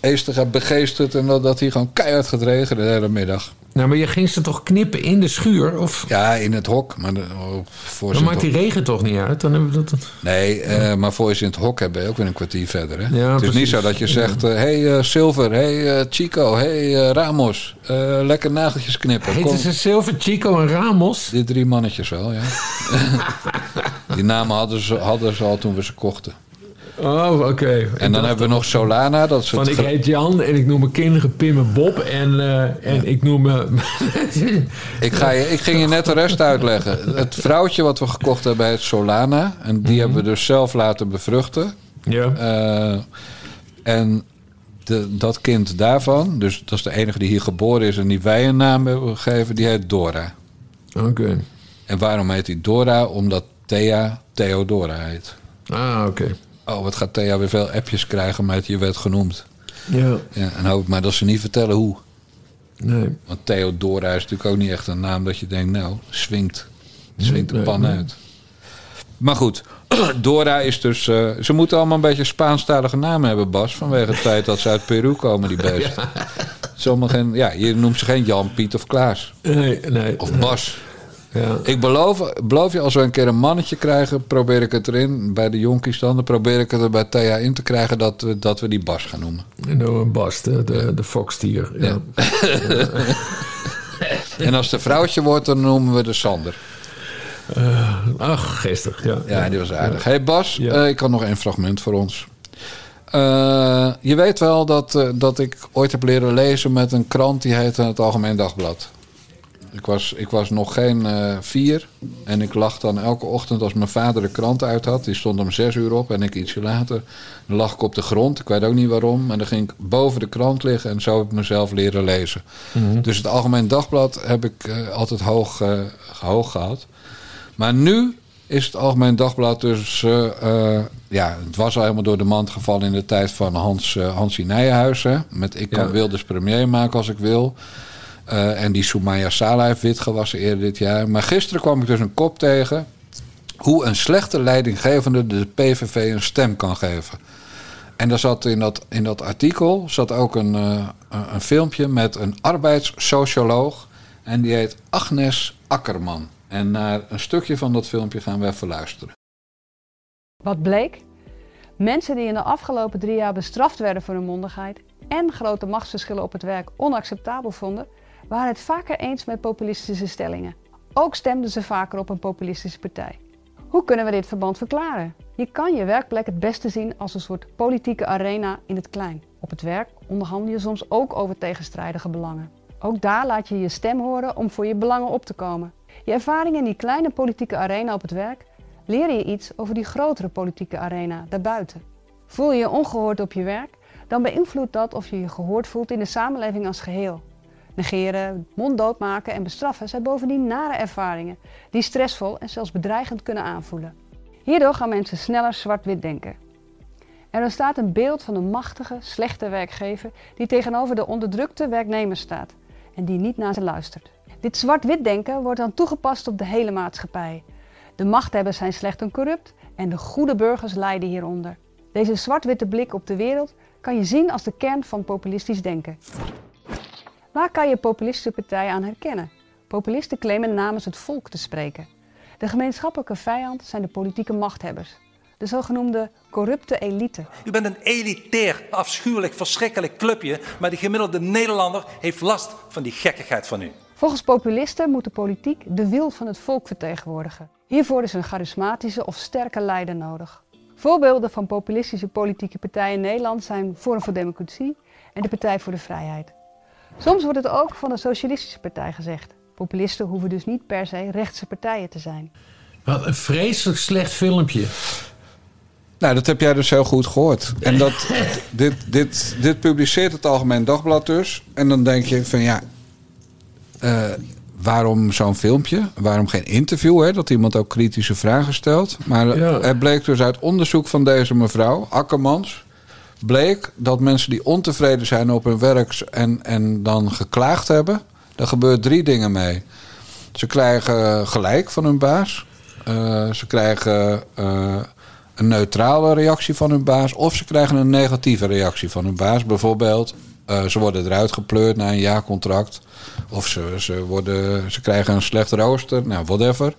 Eester gaat begeesterd... en dat, dat hij gewoon keihard gaat regenen de hele middag. Nou, maar je ging ze toch knippen in de schuur? Of Ja, in het hok. Maar de, oh, voor dan maakt die regen toch niet uit? Dan hebben we dat... Nee, eh, maar voor je ze in het hok hebt, ben je ook weer een kwartier verder. Hè? Ja, het is niet zo dat je zegt... hé hey, eh, Silver, hey, eh, Chico, hey, eh, Ramos. eh, lekker nageltjes knippen. Heet ze Silver, Chico en Ramos? Die drie mannetjes wel, ja. Die namen hadden ze, hadden ze al toen we ze kochten. Oh, oké. En dan hebben we nog Solana. Dat het Van ik heet Jan en ik noem mijn kinderen Pim en Bob. En, eh, en ik noem me... Ik, ga je, ik ging je net de rest uitleggen. Het vrouwtje wat we gekocht hebben heet Solana. En die hebben we dus zelf laten bevruchten. ja. Eh, en de, dat kind daarvan, dus dat is de enige die hier geboren is... en die wij een naam hebben gegeven, die heet Dora. Oké. En waarom heet die Dora? Omdat Thea Theodora heet. Ah, oké. Oh, wat gaat Thea weer veel appjes krijgen met je werd genoemd. Ja, Ja, en hoop maar dat ze niet vertellen hoe. nee. Want Theodora is natuurlijk ook niet echt een naam dat je denkt, nou, swingt. Swingt de pan nee. uit. Maar goed, Dora is dus... eh, ze moeten allemaal een beetje Spaanstalige namen hebben, Bas. Vanwege het feit dat ze uit Peru komen, die beesten. Sommigen, ja, je noemt ze geen Jan, Piet of Klaas. Nee, nee. Of Bas. Ja. Ik beloof, beloof je, als we een keer een mannetje krijgen... probeer ik het erin, bij de jonkies dan... dan probeer ik het er bij Thea in te krijgen... dat, we- dat we die Bas gaan noemen. En dan een Bas, de, de, de fokstier. Ja. En als een vrouwtje wordt, dan noemen we de Sander. Ach, geestig. Ja. Ja, die was aardig. hey Bas, eh, ik had nog één fragment voor ons. Eh, je weet wel dat, eh, dat ik ooit heb leren lezen met een krant die heette Het Algemeen Dagblad. Ik was, ik was nog geen eh, vier. En ik lag dan elke ochtend als mijn vader de krant uit had. Die stond om zes uur op en ik ietsje later. Dan lag ik op de grond. Ik weet ook niet waarom. Maar dan ging ik boven de krant liggen en zo heb ik mezelf leren lezen. Dus het Algemeen Dagblad heb ik eh, altijd hoog, eh, hoog gehad. Maar nu is het Algemeen Dagblad dus... ja, het was al helemaal door de mand gevallen in de tijd van Hans, Hansie Nijenhuizen. Met ik kan Ja. Wilders premier maken als ik wil. Eh, en die Soumaya Sala heeft wit gewassen eerder dit jaar. Maar gisteren kwam ik dus een kop tegen... hoe een slechte leidinggevende de PVV een stem kan geven. En daar zat in dat, in dat artikel zat ook een, eh, een- filmpje met een arbeidssocioloog. En die heet Agnes Akkerman. En naar een stukje van dat filmpje gaan we even luisteren. Wat bleek? Mensen die in de afgelopen drie jaar bestraft werden voor hun mondigheid en grote machtsverschillen op het werk onacceptabel vonden, waren het vaker eens met populistische stellingen. Ook stemden ze vaker op een populistische partij. Hoe kunnen we dit verband verklaren? Je kan je werkplek het beste zien als een soort politieke arena in het klein. Op het werk onderhandel je soms ook over tegenstrijdige belangen. Ook daar laat je je stem horen om voor je belangen op te komen. Je ervaringen in die kleine politieke arena op het werk leer je iets over die grotere politieke arena daarbuiten. Voel je je ongehoord op je werk, dan beïnvloedt dat of je je gehoord voelt in de samenleving als geheel. Negeren, monddood maken en bestraffen zijn bovendien nare ervaringen die stressvol en zelfs bedreigend kunnen aanvoelen. Hierdoor gaan mensen sneller zwart-wit denken. Er ontstaat een beeld van een machtige, slechte werkgever die tegenover de onderdrukte werknemer staat en die niet naar ze luistert. Dit zwart-wit denken wordt dan toegepast op de hele maatschappij. De machthebbers zijn slecht en corrupt en de goede burgers lijden hieronder. Deze zwart-witte blik op de wereld kan je zien als de kern van populistisch denken. Waar kan je populistische partijen aan herkennen? Populisten claimen namens het volk te spreken. De gemeenschappelijke vijand zijn de politieke machthebbers. De zogenoemde corrupte elite. U bent een elitair, afschuwelijk, verschrikkelijk clubje, maar de gemiddelde Nederlander heeft last van die gekkigheid van u. Volgens populisten moet de politiek de wil van het volk vertegenwoordigen. Hiervoor is een charismatische of sterke leider nodig. Voorbeelden van populistische politieke partijen in Nederland zijn Forum voor Democratie en de Partij voor de Vrijheid. Soms wordt het ook van de Socialistische Partij gezegd. Populisten hoeven dus niet per se rechtse partijen te zijn. Wat een vreselijk slecht filmpje. Nou, dat heb jij dus heel goed gehoord. En dat, dit, dit, dit publiceert het Algemeen Dagblad dus. En dan denk je van ja, eh, waarom zo'n filmpje? Waarom geen interview? Hè? Dat iemand ook kritische vragen stelt. Maar er bleek dus uit onderzoek van deze mevrouw, Akkermans... bleek dat mensen die ontevreden zijn op hun werk... en, en dan geklaagd hebben... daar gebeurt drie dingen mee. Ze krijgen gelijk van hun baas. Eh, ze krijgen eh, een neutrale reactie van hun baas. Of ze krijgen een negatieve reactie van hun baas. Bijvoorbeeld, eh, ze worden eruit gepleurd na een jaarcontract. Of ze, ze, worden, ze krijgen een slecht rooster. Nou, whatever.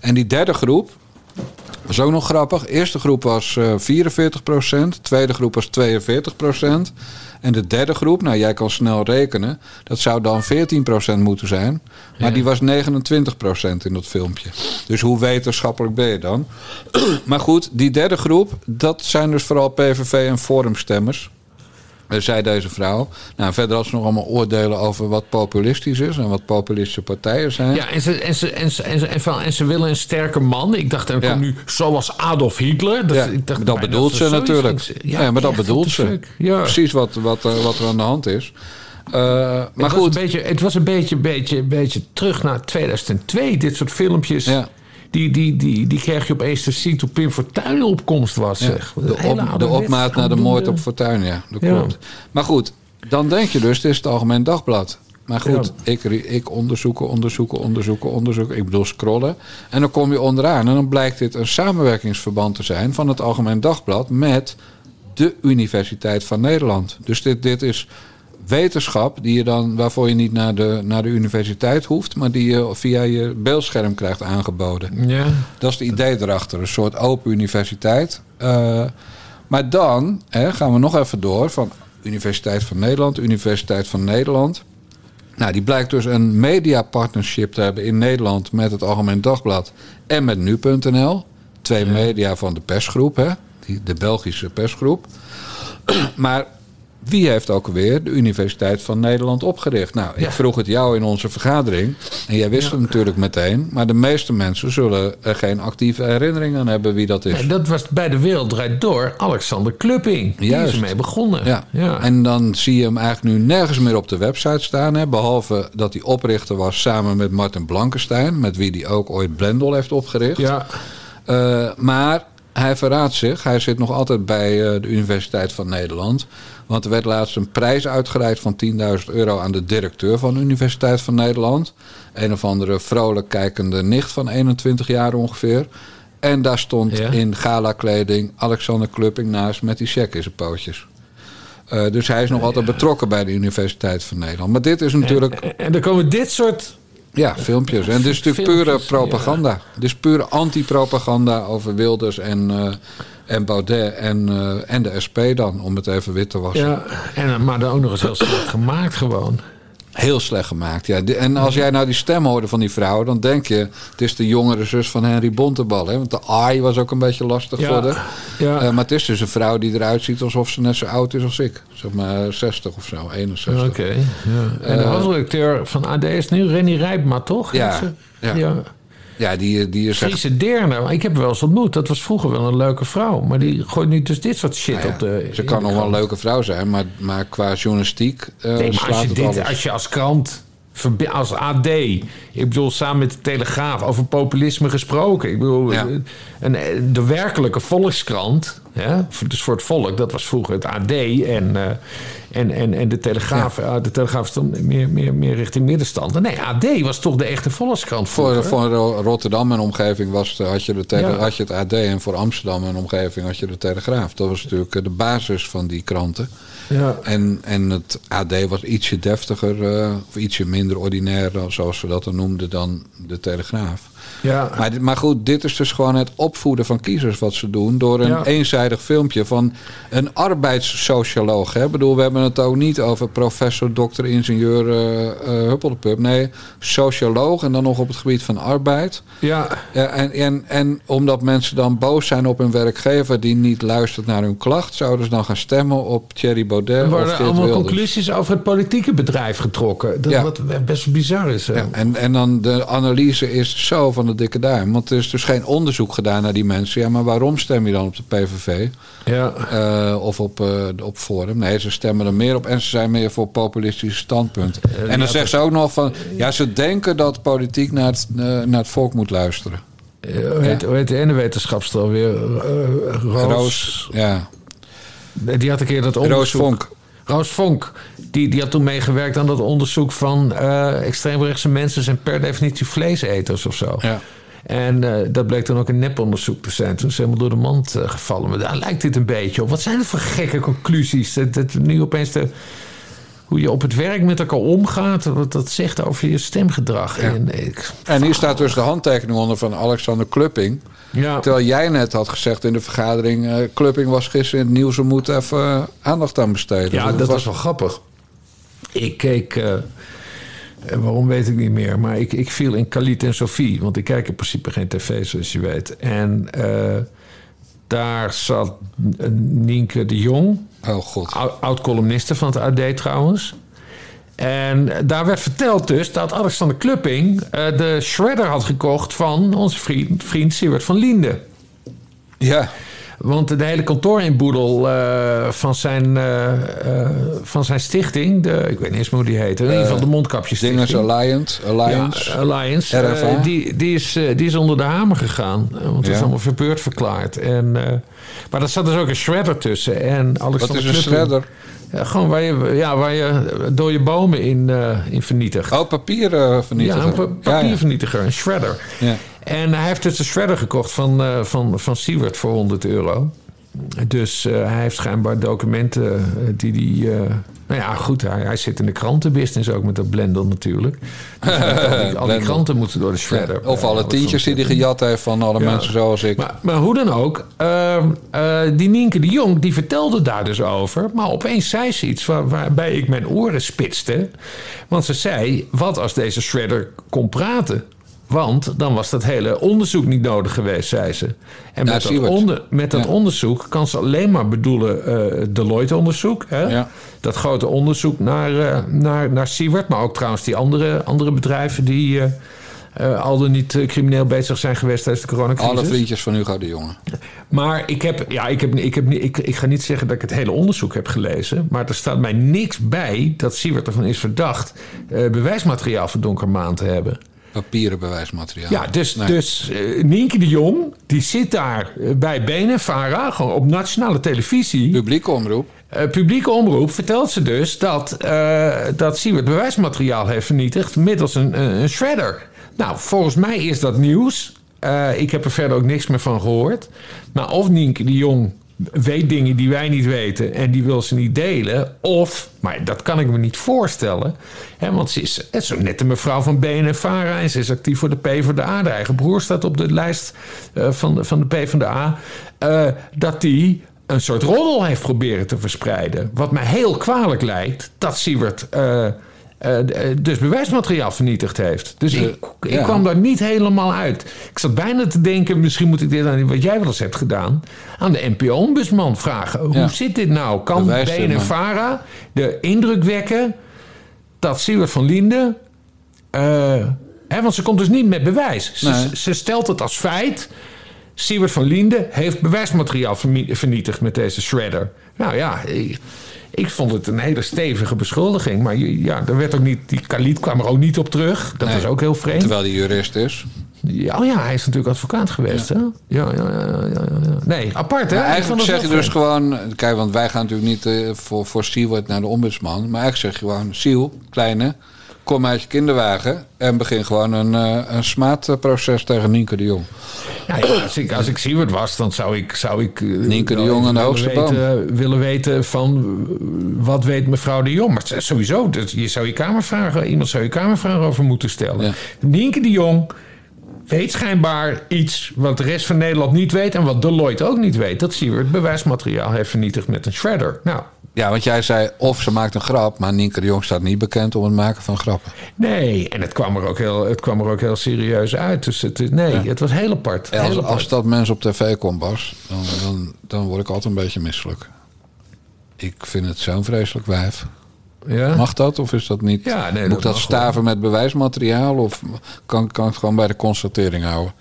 En die derde groep, dat is ook nog grappig. De eerste groep was eh 44 De tweede groep was 42% En de derde groep, nou jij kan snel rekenen. Dat zou dan 14% moeten zijn. Maar Ja. die was 29% in dat filmpje. Dus hoe wetenschappelijk ben je dan? maar goed, die derde groep, dat zijn dus vooral PVV en Forumstemmers. Eh, zei deze vrouw. Nou, verder had ze nog allemaal oordelen over wat populistisch is en wat populistische partijen zijn. Ja, en ze, en, ze, en, ze, en, ze, en, van, en ze willen een sterke man. Ik dacht, dan komt nu zoals Adolf Hitler. Dat, Ja, ik dacht, dat bedoelt ze natuurlijk. Ja, maar dat bedoelt ze. Ja. Precies wat, wat, eh, wat er aan de hand is. Eh, maar het Was goed, een beetje, het was een beetje, beetje, beetje terug naar 2002. Dit soort filmpjes. Die, die, die, die kreeg je opeens te zien toen Pim Fortuyn opkomst was. Zeg. de, op, de opmaat naar de moord op Fortuyn, ja. Dat klopt. Maar goed, dan denk je dus, dit is het Algemeen Dagblad. Maar goed, ik, ik onderzoeken, onderzoeken, onderzoeken, onderzoeken. Ik bedoel scrollen. En dan kom je onderaan. En dan blijkt dit een samenwerkingsverband te zijn... van het Algemeen Dagblad met de Universiteit van Nederland. Dus dit, dit is wetenschap die je dan, waarvoor je niet naar de, naar de universiteit hoeft... maar die je via je beeldscherm krijgt aangeboden. Ja. Dat is het idee erachter. Een soort open universiteit. Eh, maar dan hè, gaan we nog even door van Universiteit van Nederland, Universiteit van Nederland. Nou, die blijkt dus een mediapartnership te hebben in Nederland met het Algemeen Dagblad en met nu.nl. Twee media van de persgroep, hè? Die, de Belgische persgroep. maar wie heeft ook weer de Universiteit van Nederland opgericht? Nou, ik Ja. vroeg het jou in onze vergadering. En jij wist het natuurlijk meteen. Maar de meeste mensen zullen er geen actieve herinnering aan hebben wie dat is. Ja, dat was bij de Wereld Draait Door Alexander Klupping. Die is ermee begonnen. Ja. En dan zie je hem eigenlijk nu nergens meer op de website staan. Hè, behalve dat hij oprichter was samen met Martin Blankenstein. Met wie hij ook ooit Blendel heeft opgericht. Ja. Eh, maar hij verraadt zich. Hij zit nog altijd bij eh, de Universiteit van Nederland. Want er werd laatst een prijs uitgereikt van 10.000 euro aan de directeur van de Universiteit van Nederland. Een of andere vrolijk kijkende nicht van 21 jaar ongeveer. En daar stond in gala-kleding Alexander Klupping naast met die check in zijn pootjes. Eh, dus hij is nog altijd betrokken bij de Universiteit van Nederland. Maar dit is natuurlijk. En, en dan komen dit soort. Ja, filmpjes. En dit is natuurlijk pure propaganda. Dit is pure anti-propaganda over Wilders en, eh, en Baudet en, eh, en de SP dan, om het even wit te wassen. Ja, en, maar dan ook nog eens heel slecht gemaakt gewoon. Heel slecht gemaakt, ja. En als jij nou die stem hoorde van die vrouw, dan denk je... het is de jongere zus van Henry Bontebal. Hè? Want de AI was ook een beetje lastig Ja, voor haar. ja. Eh, maar het is dus een vrouw die eruit ziet alsof ze net zo oud is als ik. Zeg maar 60 of zo, 61. Oké. ja. En de Eh, hoofdredacteur van AD is nu Renny Rijpma, toch? Ja, ja. Ja. Die, die is echt... Friese Deerne. Maar Ik heb wel eens ontmoet. Dat was vroeger wel een leuke vrouw. Maar die gooit nu dus dit soort shit Nou ja, op de... Ze kan nog wel een leuke vrouw zijn, maar, maar qua journalistiek eh, Nee, maar als je, dit, als je als krant, als AD, ik bedoel samen met de Telegraaf over populisme gesproken. Ik bedoel, Ja. een, de werkelijke volkskrant, Hè? Dus voor het volk, dat was vroeger het AD. En, eh, en, en, en de Telegraaf, eh, de Telegraaf stond meer, meer, meer richting middenstand. En nee, AD was toch de echte volkskrant Voor, vroeger. voor Ro- Rotterdam en omgeving was, het- had, je de tele, had je het AD. En voor Amsterdam en omgeving had je de Telegraaf. Dat was natuurlijk eh, de basis van die kranten. Ja. En, en het AD was ietsje deftiger, eh, of ietsje minder ordinair, zoals ze dat dan noemden, dan de Telegraaf. Ja. Maar, goed, dit is dus gewoon het opvoeden van kiezers wat ze doen... door een Ja. eenzijdig filmpje van een arbeidssocioloog. Hè? Ik bedoel, we hebben het ook niet over professor, dokter, ingenieur, huppeldepup. Nee, socioloog en dan nog op het gebied van arbeid. Ja. En, en, en omdat mensen dan boos zijn op hun werkgever... die niet luistert naar hun klacht... zouden ze dan gaan stemmen op Thierry Baudet Er of worden Geert allemaal Wilders. conclusies over het politieke bedrijf getrokken. Dat Ja. wat best bizar is. Ja, en, en dan de analyse is zo van de dikke duim. Want er is dus geen onderzoek gedaan naar die mensen. Ja, maar waarom stem je dan op de PVV? Ja. Eh, of op, eh op Forum? Nee, ze stemmen er meer op en ze zijn meer voor populistische standpunten. en dan zeggen ze ook nog van... Ja, ze denken dat politiek naar het, eh, naar het volk moet luisteren. Eh, hoe, heet, hoe heet de ene wetenschapster alweer? Eh, Roos. Roos, ja. Die had een keer dat Roos. Vonk. Roos Vonk. Die, die had toen meegewerkt aan dat onderzoek van eh extreemrechtse mensen zijn per definitie vleeseters of zo. Ja. En eh, dat bleek dan ook een neponderzoek te zijn. Toen is helemaal door de mand eh, gevallen. Maar daar lijkt dit een beetje op. Wat zijn het voor gekke conclusies? Dat, dat nu opeens de, hoe je op het werk met elkaar omgaat, wat dat zegt over je stemgedrag. En ik, En hier staat dus de handtekening onder van Alexander Klupping. Ja. Terwijl jij net had gezegd in de vergadering... eh Klupping was gisteren in het nieuws... we moeten even eh, aandacht aan besteden. Ja, Dus dat was wel grappig. Ik keek, eh, waarom weet ik niet meer, maar ik, ik viel in Khalid en Sophie. Want ik kijk in principe geen tv, zoals je weet. En daar zat Nienke de Jong. Oh god. Oud-columniste van het AD trouwens. En daar werd verteld dus dat Alexander Klupping eh, de shredder had gekocht van onze vriend, vriend Siewert van Liende. Ja. Want de hele kantoorinboedel eh van, zijn, eh, eh, van zijn stichting, de, ik weet niet eens meer hoe die heet, in ieder geval de mondkapjes Dinges Alliance. Alliance. Ja, Alliance. RFA. die, die, is, die is onder de hamer gegaan. Want het is allemaal verbeurd verklaard. En, maar daar zat dus ook een shredder tussen. En Alexander Wat is een shredder? Ja, gewoon waar je, ja, waar je door je bomen in, eh, in vernietigt. Oh, papiervernietiger. Ja, een pa- papiervernietiger, een shredder. Ja. En hij heeft dus een shredder gekocht van, eh van, van Siewert voor 100 euro. Dus eh, hij heeft schijnbaar documenten eh, die hij... eh, nou ja, goed, hij, hij zit in de krantenbusiness ook met dat Blendel natuurlijk. Dus al, die, al die kranten moeten door de shredder. Of alle tientjes die hij gejat heeft van alle Ja. mensen zoals ik. Maar, maar hoe dan ook, ehm, eh, die Nienke de Jong die vertelde daar dus over. Maar opeens zei ze iets waar, waarbij ik mijn oren spitste. Want ze zei, wat als deze shredder kon praten? Want dan was dat hele onderzoek niet nodig geweest, zei ze. En Ja, met dat, onder, met dat Ja. onderzoek kan ze alleen maar bedoelen eh Deloitte-onderzoek. Hè? Ja. Dat grote onderzoek naar, eh naar, naar Siewert. Maar ook trouwens die andere, andere bedrijven die... eh, al dan niet crimineel bezig zijn geweest tijdens de coronacrisis. Alle vriendjes van Hugo de Jonge. Maar ik, heb, ja, ik, heb, ik, heb, ik, ik ga niet zeggen dat ik het hele onderzoek heb gelezen. Maar er staat mij niks bij dat Siewert ervan is verdacht. bewijsmateriaal voor Donkermaan te hebben. Papieren bewijsmateriaal. Ja, dus, Nee. dus eh, Nienke de Jong, die zit daar eh, bij BNNVARA, gewoon op nationale televisie. Publieke omroep. Eh, publieke omroep vertelt ze dus dat, eh dat Siewert bewijsmateriaal heeft vernietigd middels een, een, een shredder. Nou, volgens mij is dat nieuws. Ik heb er verder ook niks meer van gehoord. Maar of Nienke de Jong weet dingen die wij niet weten en die wil ze niet delen. Of, maar dat kan ik me niet voorstellen. Hè, want ze is, zo net een mevrouw van BNNVARA en ze is actief voor de PvdA. De eigen broer staat op de lijst eh, van, de, van de PvdA. eh dat die een soort roddel heeft proberen te verspreiden. Wat mij heel kwalijk lijkt dat Siewert eh, eh, dus bewijsmateriaal vernietigd heeft. Dus ik, ik ja. kwam daar niet helemaal uit. Ik zat bijna te denken, misschien moet ik dit aan wat jij wel eens hebt gedaan... aan de NPO-ombudsman vragen. Hoe Ja. zit dit nou? Kan. BNNVARA de indruk wekken dat Siewert van Linden... eh, hè, want ze komt dus niet met bewijs. Ze, Nee. ze stelt het als feit... Siewert van Linden heeft bewijsmateriaal vernietigd met deze shredder. Nou ja, ik, vond het een hele stevige beschuldiging. Maar ja, er werd ook niet, die Khalid kwam er ook niet op terug. Dat Nee. is ook heel vreemd. Terwijl die jurist is. Ja, oh ja, hij is natuurlijk advocaat geweest, hè? Ja, ja, ja, ja, ja, ja. Nee, apart, hè? Ja, eigenlijk zeg je dus gewoon... Kijk, want wij gaan natuurlijk niet eh, voor, voor Siewert naar de ombudsman. Maar eigenlijk zeg je gewoon... Siel, kleine, kom uit je kinderwagen... en begin gewoon een, eh, een smaadproces tegen Nienke de Jong. Ja, ja, als ik, als ik Siewert was, dan zou ik... Zou ik eh, Nienke de Jong aan de hoogste weten, willen weten van... eh, wat weet mevrouw de Jong? Maar sowieso, je zou je kamervragen... Iemand zou je kamervragen over moeten stellen. Nienke de Jong weet schijnbaar iets... wat de rest van Nederland niet weet... en wat Deloitte ook niet weet. Dat Siewert bewijsmateriaal heeft vernietigd met een shredder. Nou, Ja, want jij zei of ze maakt een grap... maar Nienke de Jong staat niet bekend om het maken van grappen. nee. En het kwam er ook heel, het kwam er ook heel serieus uit. Dus het, nee, het was heel apart. Als, apart. als dat mensen op tv komt, Bas... Dan, dan, dan word ik altijd een beetje misselijk. Ik vind het zo'n vreselijk wijf. Ja? Mag dat of is dat niet? Ja, nee, Moet dat dat staven met bewijsmateriaal of kan, kan het gewoon bij de constatering houden?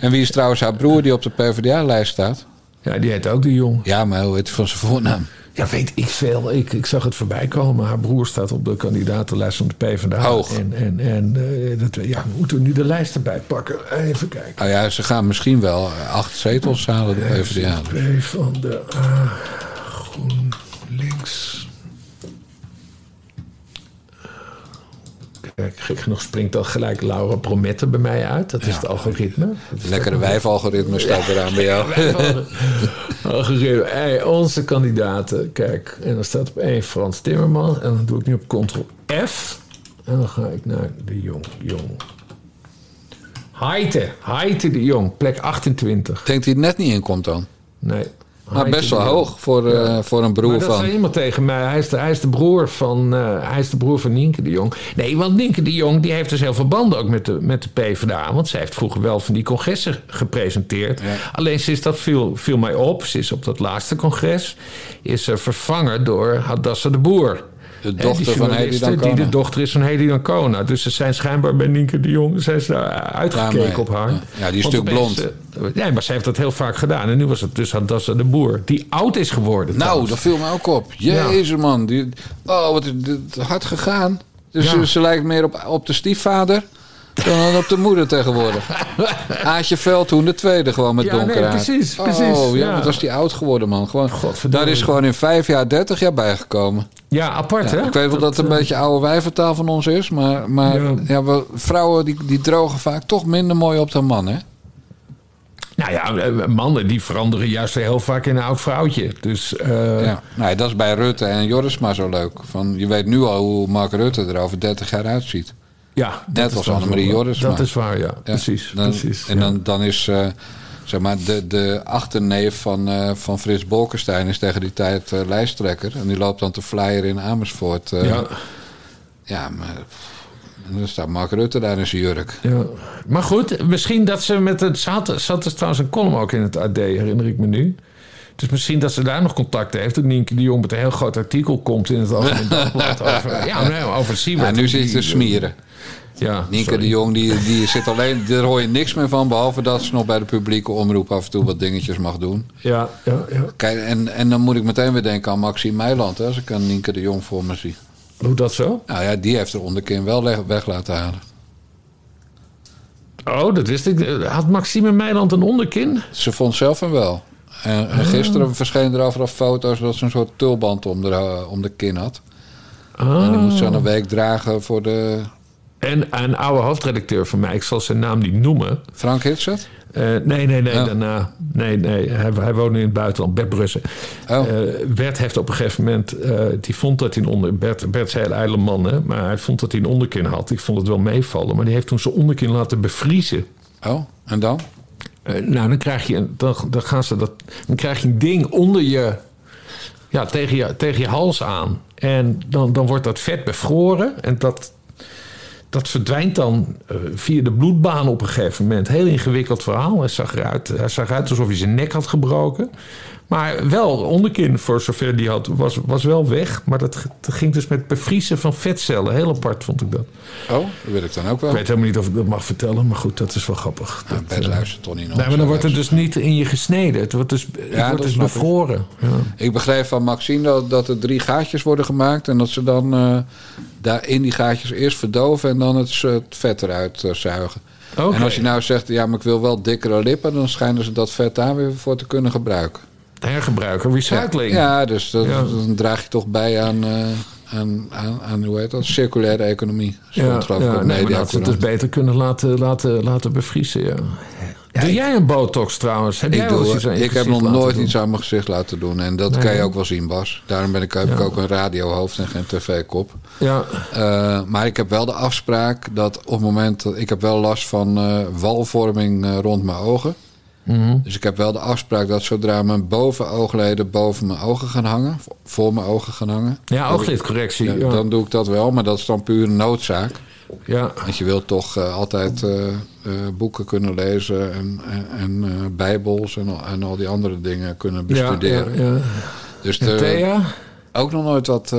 En wie is trouwens haar broer die op de PvdA-lijst staat? Ja, die heet ook de Jong. Ja, maar hoe heet van zijn voornaam? Ja, weet ik veel. Ik, ik zag het voorbij komen. Haar broer staat op de kandidatenlijst van de PvdA. Hoog. En, en, en eh, dat, ja, we moeten nu de lijst erbij pakken. Even kijken. Nou ja, ze gaan misschien wel acht zetels halen, de PvdA. De A. GroenLinks. Kijk, gek genoeg springt dan gelijk Laura Promette bij mij uit. Dat is het algoritme. Is Lekkere toch- wijfalgoritme staat eraan bij jou. Algoritme. Hey, onze kandidaten. Kijk, en dan staat op één Frans Timmermans. En dan doe ik nu op Ctrl F. En dan ga ik naar de Jong. Jong. Heite. Heite de Jong. Plek 28. Denkt hij het net niet in komt dan? Nee. Maar best wel hoog voor, eh, voor een broer maar dat van. zei iemand tegen mij. Hij is de, hij is de broer van eh, hij is de broer van Nienke de Jong. Nee, want Nienke de Jong die heeft dus heel veel banden ook met de, met de PvdA. Want zij heeft vroeger wel van die congressen gepresenteerd. Alleen sinds dat viel, viel mij op. Ze is op dat laatste congres. Is ze vervangen door Hadassa de Boer. De dochter die van Hedy Dancona. Die de dochter is van Hedy Dancona. Dus ze zijn schijnbaar bij Nienke de Jong zijn ze daar uitgekeken Ja, maar- op haar. ja. Die is natuurlijk eh, nee, maar ze heeft dat heel vaak gedaan. En nu was het dus Hadassa de Boer. Die oud is geworden. Nou, trouwens. dat viel me ook op. Jezus man. Die, oh, wat hard gegaan. Dus Ja. ze, ze lijkt meer op, op de stiefvader dan op de moeder tegenwoordig. Aatje Veldhoen, de tweede, gewoon met Ja, donker nee, haar. precies, Oh, precies, ja, ja. wat was die oud geworden, man. Gewoon, daar is gewoon in vijf jaar, dertig jaar bijgekomen. Ja, apart Ja, hè? ik weet wel dat het een eh, beetje oude wijvertaal van ons is. Maar, maar ja. we, vrouwen die, die drogen vaak toch minder mooi op dan mannen. hè? Nou ja, eh, mannen die veranderen juist heel vaak in een oud vrouwtje. Dus eh, Ja. Nee, dat is bij Rutte en Joris maar zo leuk. Van, je weet nu al hoe Mark Rutte er over 30 jaar uitziet. Ja, net als Annemarie. Joris. Dat is waar, ja. Precies, Dan, precies, En dan, dan is eh, zeg maar de, de achterneef van, eh, van Frits Bolkestein is tegen die tijd eh, lijsttrekker. En die loopt dan te flyer in Amersfoort. Ja. ja, maar en dan staat Mark Rutte daar in zijn jurk. Ja. Maar goed, misschien dat ze met het... Ze had dus trouwens een column ook in het AD, herinner ik me nu. Dus misschien dat ze daar nog contact heeft. Dat Nienke de Jong met een heel groot artikel komt in het Algemeen Dagblad. Over, ja, nee, over. Ja, nu zit te smieren. Ja, Nienke sorry. de Jong, die, die zit alleen, daar hoor je niks meer van. Behalve dat ze nog bij de publieke omroep af en toe wat dingetjes mag doen. Ja, ja, ja. Kijk, en, en dan moet ik meteen weer denken aan Maxime Meiland. Hè, als ik aan Nienke de Jong voor me zie. Hoe dat zo? Nou ja, die heeft er onderkin wel weg laten halen. Oh, dat wist ik. Had Maxime Meiland een onderkin? Ze vond zelf hem wel. En, en gisteren verschenen er overal foto's dat ze een soort tulband om de, om de kin had. En die moet ze dan een week dragen voor de... En een oude hoofdredacteur van mij, ik zal zijn naam niet noemen. Frank Hitzet? Eh, nee, nee, nee, Oh. daarna. Nee, nee, hij, hij woonde in het buitenland, Bert Brussen. Oh. Eh, Bert heeft op een gegeven moment, eh, die vond dat hij een onder... Bert, Bert is een heel man, hè, maar hij vond dat hij een onderkin had. Ik vond het wel meevallen, maar die heeft toen zijn onderkin laten bevriezen. Oh, en dan? Eh, nou, dan krijg je, dan, dan gaan ze dat, dan krijg je een ding onder je, ja, tegen je, tegen je hals aan. En dan, dan wordt dat vet bevroren en dat, dat verdwijnt dan eh, via de bloedbaan op een gegeven moment. Heel ingewikkeld verhaal. Hij zag eruit, hij zag eruit alsof hij zijn nek had gebroken. Maar wel, onderkin, voor zover die had, was, was wel weg. Maar dat, ging dus met bevriezen van vetcellen. Heel apart vond ik dat. Oh, dat wil ik dan ook wel. Ik weet helemaal niet of ik dat mag vertellen, maar goed, dat is wel grappig. Nou, Bert luistert toch niet. Nee, maar dan wordt het dus niet in je gesneden. Het wordt dus, het Ja, wordt dus bevroren. Ja. Ik begreep van Maxine dat, dat er drie gaatjes worden gemaakt. En dat ze dan eh, daar in die gaatjes eerst verdoven en dan het, vet eruit eh, zuigen. En als je nou zegt, ja, maar ik wil wel dikkere lippen... dan schijnen ze dat vet daar weer voor te kunnen gebruiken. Hergebruiken, recycling. Ja, dus dat, Ja. dan draag je toch bij aan, eh, aan, aan, aan, hoe heet dat, circulaire economie. Ja, geloof ik ja, nee, dat het dus beter kunnen laten, laten, laten bevriezen, ja. Doe jij een botox trouwens? Heb jij Ik, eens doe, iets aan je ik heb nog nooit doen? iets aan mijn gezicht laten doen. En dat Nee, kan je ook wel zien, Bas. Daarom ben ik, heb ik Ja. ook een radiohoofd en geen tv-kop. Ja. Eh, maar ik heb wel de afspraak dat op het moment... dat ik heb wel last van eh, walvorming eh, rond mijn ogen. Mhm. Dus ik heb wel de afspraak dat zodra mijn bovenoogleden boven mijn ogen gaan hangen... vo- voor mijn ogen gaan hangen... Ja, ooglidcorrectie, ja. Dan doe ik dat wel, maar dat is dan puur noodzaak. Ja. Want je wilt toch eh, altijd eh, eh, boeken kunnen lezen en, en, bijbels en, al- en al die andere dingen kunnen bestuderen. Ja, ja, ja. Dus de- Thea? ook nog nooit wat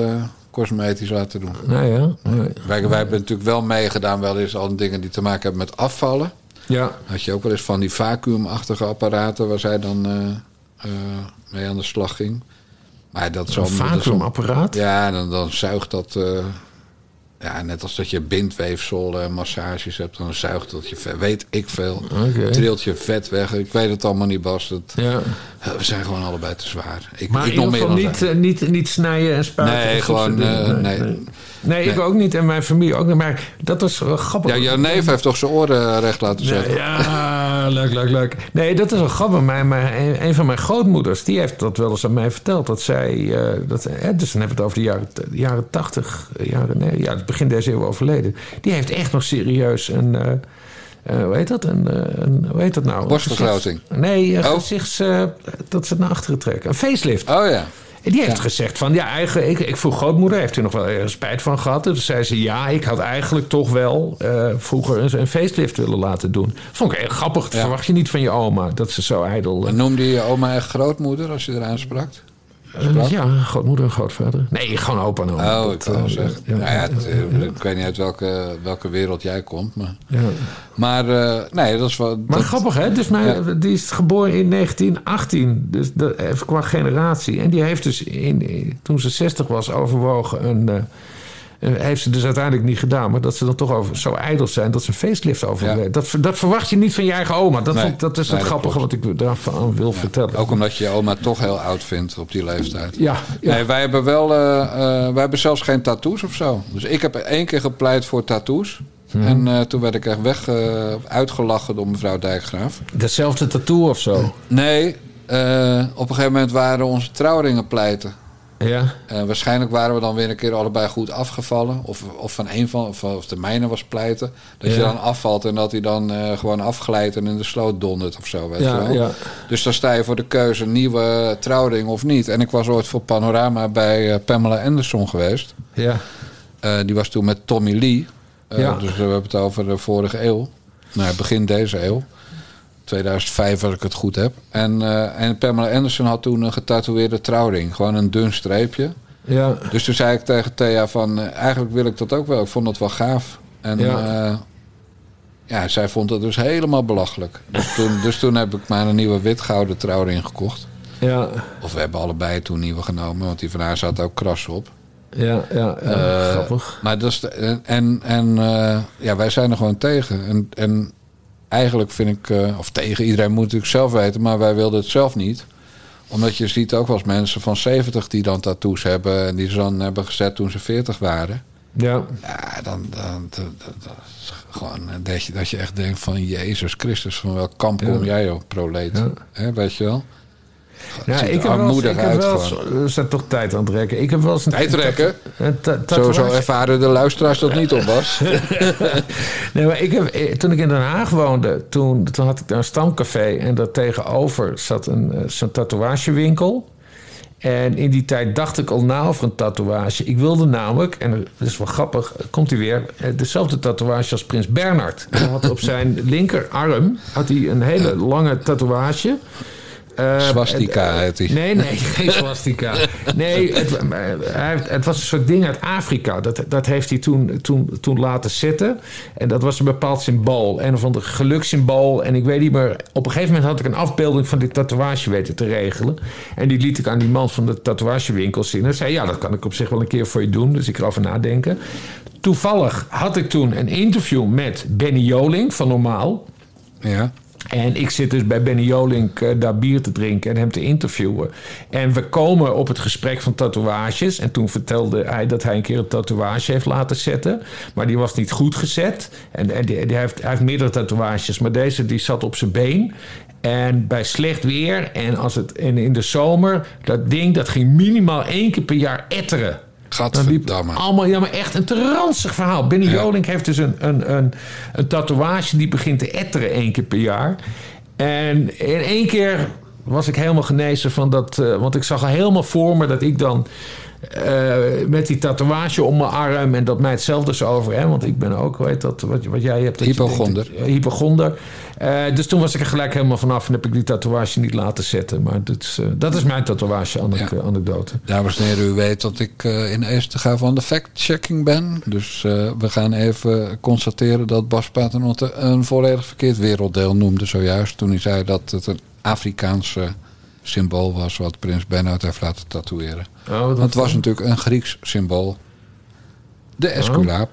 cosmetisch laten doen. Nee, ja. Nee. Wij, wij hebben natuurlijk wel meegedaan, wel eens al dingen die te maken hebben met afvallen. Ja. Had je ook wel eens van die vacuümachtige apparaten waar zij dan eh, eh, mee aan de slag ging. Maar dat al- vacuümapparaat? Ja, dan, dan zuigt dat. Eh, ja, net als dat je bindweefsel en massages hebt, dan zuigt dat je vet. Weet ik veel. Oké. Trilt je vet weg. Ik weet het allemaal niet, Bas. Dat, Ja. Eh, we zijn gewoon allebei te zwaar. Ik, Maar ik in nog ieder meer niet, eh, niet, niet snijden en spuiten. Nee, gewoon, eh, nee. nee. Nee, ik ook niet en mijn familie ook niet. Maar dat was wel grappig. Ja, jouw neef heeft toch zijn oren recht laten zetten? Nee, ja, leuk, leuk, leuk. Nee, dat is wel grappig. Mijn, mijn, een, een van mijn grootmoeders, die heeft dat wel eens aan mij verteld. Dat zij, eh, dat, hè, dus dan hebben we het over de jaren, de jaren 80, eh, jaren, nee, ja, het begin deze eeuw overleden. Die heeft echt nog serieus een, eh, hoe heet dat? Een, eh, een, hoe heet dat nou? Borstvergroting. Nee, een Oh. gezichts, dat ze het naar achteren trekken. Een facelift. Oh ja. En die heeft gezegd van, ja, eigenlijk, ik, ik vroeg grootmoeder, heeft u nog wel ergens spijt van gehad? En toen zei ze, ja, ik had eigenlijk toch wel vroeger een, een facelift willen laten doen. Vond ik heel grappig, dat Ja. verwacht je niet van je oma, dat ze zo ijdel... En noemde je je oma echt grootmoeder als je eraan sprak? Eh, ja, grootmoeder en grootvader. Nee, gewoon opa en oma. Oh, ik Dat, eh, zeggen. ja. nou ja, het, eh, ik weet niet uit welke, welke wereld jij komt. Maar, Ja. maar eh, nee, dat is wel... Maar dat- grappig, hè? Dus mijn, Die is geboren in 1918, dus dat, even qua generatie. En die heeft dus, in, in- toen ze 60 was, overwogen een... eh, heeft ze dus uiteindelijk niet gedaan, maar dat ze dan toch over, zo ijdel zijn dat ze een facelift over. Dat, dat verwacht je niet van je eigen oma. Dat, Nee. vond- dat is het grappige wat ik daarvan wil vertellen. Ook omdat je je oma toch heel oud vindt op die leeftijd. Ja, ja. Nee, wij hebben wel... eh, eh, wij hebben zelfs geen tattoos of zo. Dus ik heb één keer gepleit voor tattoos. Mhm. En toen werd ik echt weg, uitgelachen door mevrouw Dijkgraaf. Dezelfde tattoo of zo? Nee, op een gegeven moment waren onze trouwringen pleiten. Ja. Eh, waarschijnlijk waren we dan weer een keer allebei goed afgevallen. Of, of van een van, of, of de mijne was pleiten. Dat je dan afvalt en dat hij dan eh, gewoon afglijdt en in de sloot dondert of zo. Weet Ja, je wel? ja. Dus dan sta je voor de keuze nieuwe trouwring of niet. En ik was ooit voor Panorama bij eh, Pamela Anderson geweest. Ja. Die was toen met Tommy Lee. Dus we hebben het over de vorige eeuw. Nou, begin deze eeuw. 2005 als ik het goed heb. En, eh, en Pamela Anderson had toen een getatoeëerde trouwring. Gewoon een dun streepje. Ja. Dus toen zei ik tegen Thea van... eh, eigenlijk wil ik dat ook wel. Ik vond het wel gaaf. En Ja. ja, ja zij vond het dus helemaal belachelijk. Dus toen, dus toen heb ik maar een nieuwe wit-gouden trouwring gekocht. Ja. Of we hebben allebei toen nieuwe genomen. Want die van haar zat ook kras op. Ja, ja, ja. Eh, grappig. Maar dat is en en, eh, ja, wij zijn er gewoon tegen. En, en eigenlijk vind ik, eh, of tegen iedereen moet natuurlijk zelf weten, maar wij wilden het zelf niet. Omdat je ziet ook wel eens mensen van 70 die dan tattoos hebben en die ze dan hebben gezet toen ze 40 waren. Ja. Ja, dan, dan gewoon dat je, dat je echt denkt van Jezus Christus, van welk kamp Ja. kom jij joh, proleet. Ja. Weet je wel? Ja, ik heb wel eens, ik heb wel eens, zijn toch tijd aan het rekken. Ik heb wel eens een Tijd rekken? Een ta- Zo, ervaren de luisteraars dat niet op was. nee, maar ik heb, eh, toen ik in Den Haag woonde, toen, toen had ik daar een stamcafé. En daar tegenover zat een, eh, zo'n tatoeagewinkel. En in die tijd dacht ik al na over een tatoeage. Ik wilde namelijk, en dat is wel grappig, komt hij weer, eh, dezelfde tatoeage als Prins Bernhard. Hij had op zijn linkerarm had hij een hele lange tatoeage. Eh, Swastika het- heet hij. Nee, nee, geen swastika. Nee, het, eh, het was een soort ding uit Afrika. Dat, dat heeft hij toen, toen, toen laten zitten. En dat was een bepaald symbool. Een of ander gelukssymbool. En ik weet niet meer... Op een gegeven moment had ik een afbeelding van die tatoeage weten te regelen. En die liet ik aan die man van de tatoeagewinkel zien. En zei, ja, dat kan ik op zich wel een keer voor je doen. Dus ik erover nadenken. toevallig had ik toen een interview met Benny Joling van Normaal. Ja. En ik zit dus bij Benny Jolink eh, daar bier te drinken en hem te interviewen. En we komen op het gesprek van tatoeages. En toen vertelde hij dat hij een keer een tatoeage heeft laten zetten. Maar die was niet goed gezet. En, en die, die heeft, hij heeft meerdere tatoeages, maar deze die zat op zijn been. En bij slecht weer en, als het, en in de zomer, dat ding dat ging minimaal één keer per jaar etteren. Dan liep allemaal, ja, maar echt een te ranzig verhaal. Benny Jolink heeft dus een, een, een, een tatoeage die begint te etteren één keer per jaar. En in één keer was ik helemaal genezen van dat. eh, want ik zag al helemaal voor me dat ik dan. Eh, met die tatoeage om mijn arm en dat mij hetzelfde is over. Hè, want ik ben ook, weet dat, wat, wat jij hebt. je Hypochonder. denkt, eh, hypochonder. Eh, dus toen was ik er gelijk helemaal vanaf en heb ik die tatoeage niet laten zetten. Maar dat is, dat is mijn tatoeage-anekdote. Dames en heren, u weet dat ik in eerste ga van de fact-checking ben. Dus we gaan even constateren dat Bas Paternotte een volledig verkeerd werelddeel noemde zojuist. Toen hij zei dat het een Afrikaanse symbool was wat prins Bernhard heeft laten tatoeëren. Oh, Want het was natuurlijk een Grieks symbool. De Esculaap.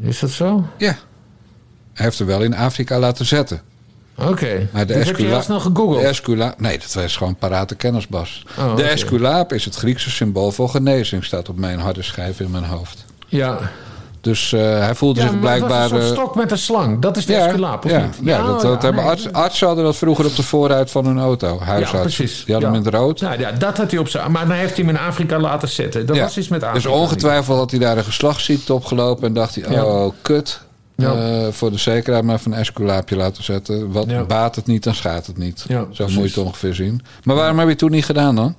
Is dat zo? Ja. Hij heeft er wel in Afrika laten zetten. Oké. Maar de Dus heb je snel gegoogeld? De Esculaap, nee, dat was gewoon parate kennis, Bas. Oh, de. Esculaap is het Griekse symbool voor genezing, staat op mijn harde schijf in mijn hoofd. Ja. Dus eh, hij voelde Ja, zich maar dat was blijkbaar. zo'n eh, stok met een slang. Dat is de ja, esculaap, of ja, niet? Ja, dat, dat hebben nee. arts, artsen hadden dat vroeger op de voorruit van hun auto. Ja, Huisartsen. precies. Die hadden Ja. hem in het rood. Nou, ja, dat had hij op zijn... Maar dan heeft hij hem in Afrika laten zetten. Dat Ja. was iets met Afrika. Dus ongetwijfeld had hij daar een geslachtsziekte opgelopen en dacht hij: Ja. oh, kut. Ja. Eh, voor de zekerheid maar even een esculaapje laten zetten. Wat Ja. baat het niet, dan schaadt het niet. Ja, Zo moet je precies. het ongeveer zien. Maar waarom heb je het toen niet gedaan dan?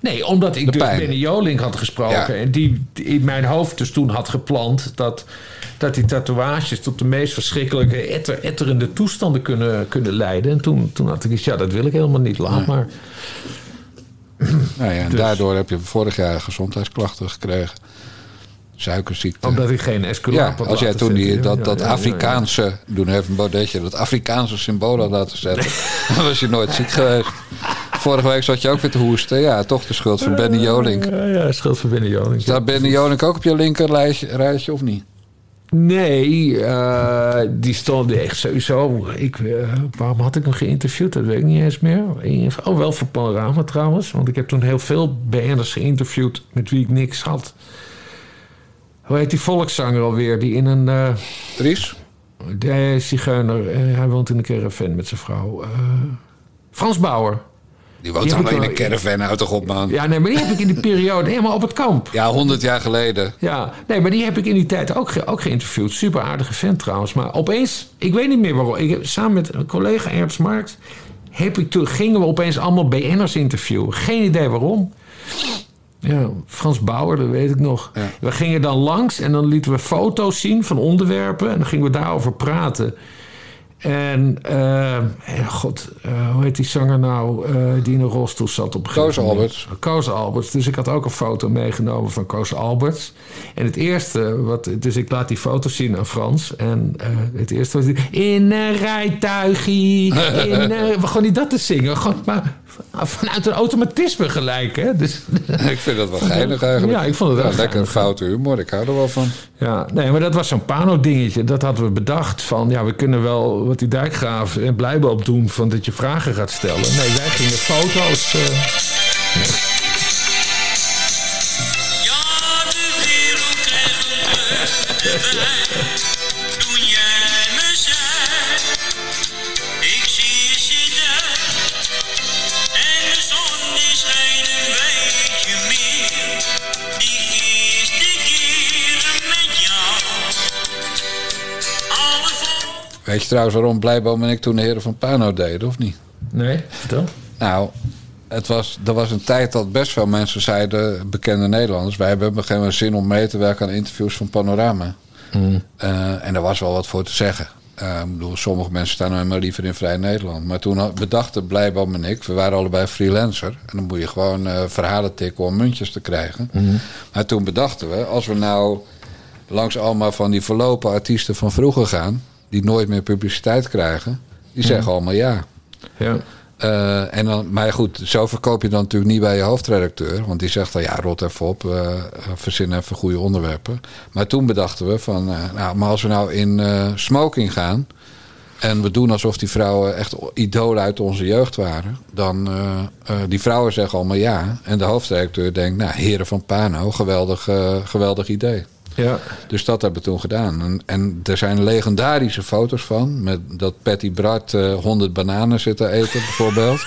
Nee, omdat ik De dus pijn. Benny Joling had gesproken. Ja. En die in mijn hoofd dus toen had geplant... dat, dat die tatoeages tot de meest verschrikkelijke etter, etterende toestanden kunnen, kunnen leiden. En toen, toen had ik iets, ja, dat wil ik helemaal niet. Laat maar. Nou ja, en Dus- daardoor heb je vorig jaar gezondheidsklachten gekregen. Suikerziekte. Omdat ik geen esculaap Ja, had als jij toen die, dat, dat ja, ja, ja. Afrikaanse, doen even een bodetje, dat Afrikaanse symbool had laten zetten, dan was je nooit ziek geweest. Vorige week zat je ook weer te hoesten. Ja, toch de schuld van Benny Jolink. Ja, ja, schuld van Benny Joling. Staat Benny Jolink ook op je linker lijstje, rijtje of niet? Nee, eh, die stond echt sowieso. Ik, eh, waarom had ik hem geïnterviewd? Dat weet ik niet eens meer. Oh, wel voor Panorama trouwens. Want ik heb toen heel veel BN'ers geïnterviewd met wie ik niks had. Hoe heet die volkszanger alweer? Die in een... eh Dries? De zigeuner. eh, hij woont in een caravan met zijn vrouw. Eh, Frans Bauer. Die woont heb alleen in een caravan uit toch op, man. Ja, nee, maar die heb ik in die periode helemaal op het kamp. Ja, honderd jaar geleden. Ja, nee, maar die heb ik in die tijd ook, ge- ook geïnterviewd. Super aardige vent trouwens. Maar opeens, ik weet niet meer waarom. Ik, heb- samen met een collega Ernst Markt heb ik toen, gingen we opeens allemaal BN'ers interviewen. Geen idee waarom. Ja, Frans Bauer, dat weet ik nog. We gingen dan langs en dan lieten we foto's zien van onderwerpen. En dan gingen we daarover praten. En, eh, god, eh, hoe heet die zanger nou, die in een rolstoel zat op een Koos? Alberts. Koos Alberts. Dus ik had ook een foto meegenomen van Koos Alberts. En het eerste, wat, dus ik laat die foto zien aan Frans. En eh, het eerste was die, in een rijtuigie. In, gewoon niet dat te zingen. Gewoon, maar vanuit een automatisme gelijk. Hè? Dus, Ik vind dat wel geinig eigenlijk. Ja, ik vond het wel ja, Lekker een foute humor, ik hou er wel van. Ja, nee, maar dat was zo'n Pano-dingetje. Dat hadden we bedacht. Van ja, we kunnen wel wat die dijkgraaf en Blijboom doen. van dat je vragen gaat stellen. Nee, wij gingen foto's. eh, Weet je trouwens waarom Blijboom en ik toen de heren van Pano deden, of niet? Nee, vertel. Nou, het was, er was een tijd dat best veel mensen zeiden, bekende Nederlanders... wij hebben op een gegeven moment zin om mee te werken aan interviews van Panorama. Eh, en daar was wel wat voor te zeggen. Eh, ik bedoel, sommige mensen staan nou helemaal liever in Vrij Nederland. Maar toen had- bedachten Blijboom en ik, we waren allebei freelancer... en dan moet je gewoon eh, verhalen tikken om muntjes te krijgen. Maar toen bedachten we, als we nou langs allemaal van die verlopen artiesten van vroeger gaan... die nooit meer publiciteit krijgen, die Mhm. zeggen allemaal ja. Ja. Eh, en dan, maar goed, zo verkoop je dan natuurlijk niet bij je hoofdredacteur. Want die zegt dan, ja, rot even op, eh, verzin even goede onderwerpen. Maar toen bedachten we van, eh, nou, maar als we nou in smoking gaan... en we doen alsof die vrouwen echt idolen uit onze jeugd waren... dan, die vrouwen zeggen allemaal ja. En de hoofdredacteur denkt, nou, heren van Pano, geweldig, geweldig idee. Ja. Dus dat hebben we toen gedaan. En, en er zijn legendarische foto's van. Met dat Patty Bart eh 100 bananen zit te eten, bijvoorbeeld.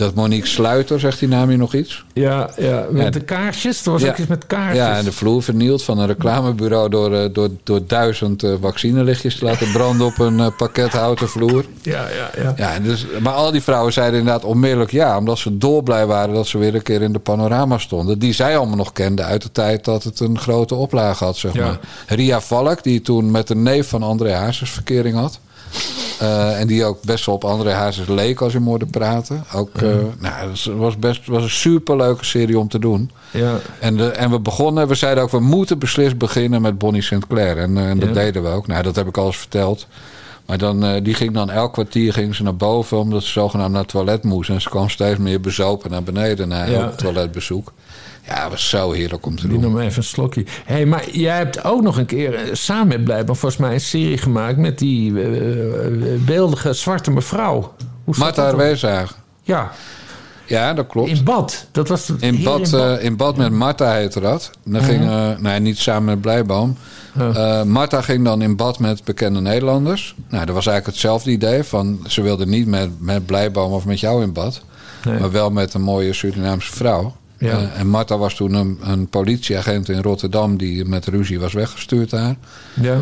dat Monique Sluiter, zegt die naam je nog iets? Ja, ja met Ja. de kaarsjes. Er was ook iets met kaarsjes. Ja, en de vloer vernield van een reclamebureau door, eh, door, door duizend eh, vaccinelichtjes te laten branden op een eh, pakket houten vloer. ja, ja, ja. Ja, dus, maar al die vrouwen zeiden inderdaad onmiddellijk ja, omdat ze dolblij waren dat ze weer een keer in de panorama stonden. Die zij allemaal nog kenden uit de tijd dat het een grote oplage had, zeg Ja. maar. Ria Valk, die toen met een neef van André Hazes verkering had. Eh, en die ook best wel op André Hazes leek als je hem hoorde praten. Ook, eh, nou, het was best was een superleuke serie om te doen. Ja. En, de, en we begonnen, we zeiden ook, we moeten beslist beginnen met Bonnie Sinclair. En, eh, en dat Ja. deden we ook. Nou, dat heb ik al eens verteld. Maar dan, die ging dan elk kwartier ging ze naar boven, omdat ze zogenaamd naar het toilet moest. En ze kwam steeds meer bezopen naar beneden na Ja. elk toiletbezoek. Ja, was zo heerlijk om te doen. nam even een slokje. hey, maar jij hebt ook nog een keer eh, samen met Blijkbaar volgens mij een serie gemaakt met die eh, eh, beeldige zwarte mevrouw. Hoe Marta? Herwezaag. Ja. Ja, dat klopt. In bad. Dat was In bad, in bad. in bad met Marta heette dat. Dan ging, nee, niet samen met Blijboom. Eh, Marta ging dan in bad met bekende Nederlanders. Nou, dat was eigenlijk hetzelfde idee. Van, ze wilde niet met, met Blijboom of met jou in bad. Nee. Maar wel met een mooie Surinaamse vrouw. Ja. Eh, en Marta was toen een, een politieagent in Rotterdam... die met ruzie was weggestuurd daar. Ja.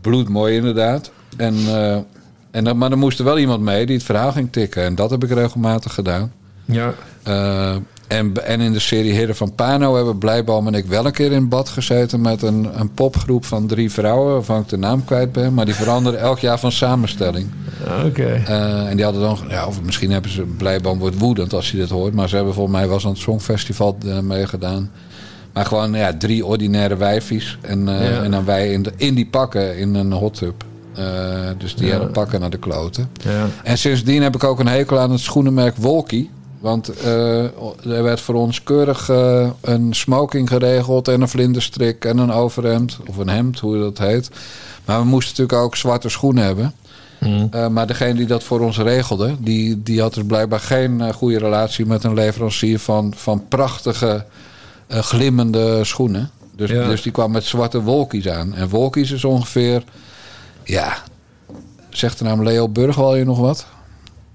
Bloedmooi inderdaad. En, eh, en dan, maar er moest er wel iemand mee die het verhaal ging tikken. En dat heb ik regelmatig gedaan. Ja. Eh, en, en in de serie Heren van Pano hebben Blijboom en ik wel een keer in bad gezeten met een, een popgroep van drie vrouwen, waarvan ik de naam kwijt ben. Maar die veranderen elk jaar van samenstelling. Oké. Eh, en die hadden dan, ja, of misschien hebben ze, Blijboom wordt woedend als hij dit hoort. Maar ze hebben volgens mij was aan het Songfestival eh, meegedaan. Maar gewoon ja, drie ordinaire wijfies. En, eh, Ja. en dan wij in, de, in die pakken in een hot tub. Dus die Ja. hadden pakken naar de kloten. Ja. En sindsdien heb ik ook een hekel aan het schoenenmerk Wolkie. Want eh, er werd voor ons keurig eh, een smoking geregeld en een vlinderstrik en een overhemd. Of een hemd, hoe dat heet. Maar we moesten natuurlijk ook zwarte schoenen hebben. Eh, maar degene die dat voor ons regelde, die, die had dus blijkbaar geen goede relatie met een leverancier van, van prachtige, glimmende schoenen. Dus, Ja. dus die kwam met zwarte wolkies aan. En wolkies is ongeveer, ja, zegt de naam Leo Burgwal je nog wat?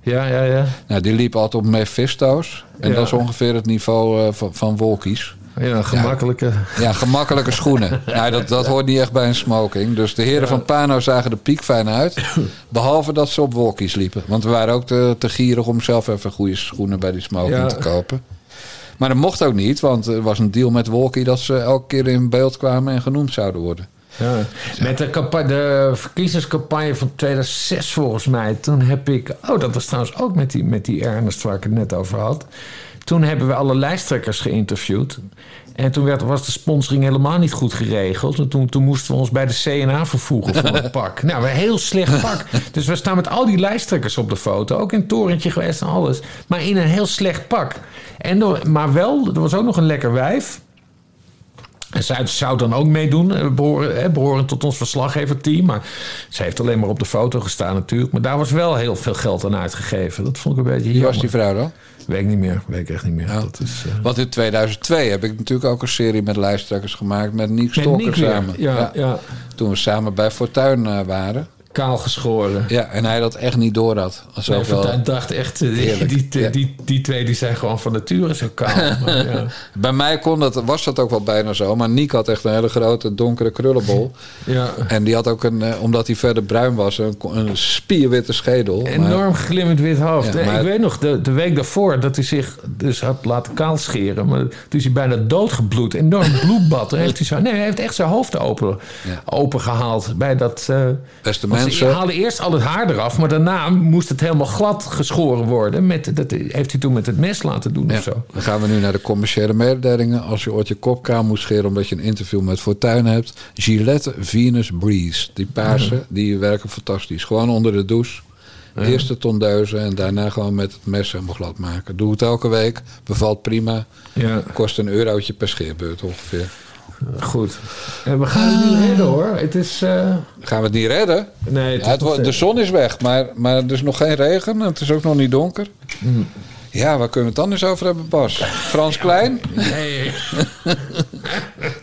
Ja, ja, ja. Nou, die liep altijd op Mephisto's. En Ja. dat is ongeveer het niveau eh, van, van wolkies. Ja, gemakkelijke. Ja, gemakkelijke schoenen. Nou, dat, dat hoort niet echt bij een smoking. Dus de heren van Pano zagen er piek fijn uit. Behalve dat ze op wolkies liepen. Want we waren ook te, te gierig om zelf even goede schoenen bij die smoking te kopen. Maar dat mocht ook niet, want er was een deal met Wolkie dat ze elke keer in beeld kwamen en genoemd zouden worden. Ja. Met de, de verkiezingscampagne van 2006 volgens mij. Toen heb ik... Oh, dat was trouwens ook met die, met die Ernest waar ik het net over had. Toen hebben we alle lijsttrekkers geïnterviewd. En toen werd, was de sponsoring helemaal niet goed geregeld. En toen, toen moesten we ons bij de CNA vervoegen voor een pak. Nou, een heel slecht pak. Dus we staan met al die lijsttrekkers op de foto. Ook in het torentje geweest en alles. Maar in een heel slecht pak. En, maar wel, er was ook nog een lekker wijf. En zij zou dan ook meedoen, eh, behoren, tot ons verslaggeverteam. Maar ze heeft alleen maar op de foto gestaan natuurlijk. Maar daar was wel heel veel geld aan uitgegeven. Dat vond ik een beetje Wie was jammer. die vrouw dan? Weet ik niet meer. Weet ik echt niet meer. Dat is, eh, Want in 2002 heb ik natuurlijk ook een serie met lijsttrekkers gemaakt met Niek Stokker samen. ja, ja. Toen we samen bij Fortuin eh, waren. Kaal geschoren. Ja, en hij dat echt niet door had. Nee, Fortuyn dacht echt, eh, die, die, die, Ja. die, die twee die zijn gewoon van nature zo kaal. Maar, ja. Bij mij kon dat, was dat ook wel bijna zo. Maar Niek had echt een hele grote donkere krullenbol. Ja. En die had ook, een, eh, omdat hij verder bruin was, een, een spierwitte schedel. Maar- Enorm glimmend wit hoofd. Ja, maar- Ik weet nog, de, de week daarvoor dat hij zich dus had laten kaalscheren. Maar toen is hij bijna doodgebloed. Enorm bloedbad. Heeft hij, zo, nee, hij heeft echt zijn hoofd open, open gehaald. Bij dat, Beste want mensen. Ze haalde eerst al het haar eraf. Maar daarna moest het helemaal glad geschoren worden. Met, dat heeft hij toen met het mes laten doen Ja, of zo. dan gaan we nu naar de commerciële mededelingen. Als je ooit je kopkaal moet scheren omdat je een interview met Fortuin hebt. Gillette Venus Breeze. Die paarse, die werken fantastisch. Gewoon onder de douche. Eerst de tondeuze en daarna gewoon met het mes helemaal glad maken. Doe het elke week. Bevalt prima. Ja. Kost een eurotje per scheerbeurt ongeveer. Goed. En we gaan het niet redden hoor. Het is... eh, Gaan we het niet redden? Nee, het Ja, is het nog wordt- de zon is weg, maar, maar er is nog geen regen. Het is ook nog niet donker. Mm. Ja, waar kunnen we het anders over hebben, Bas? Frans Klein? Nee.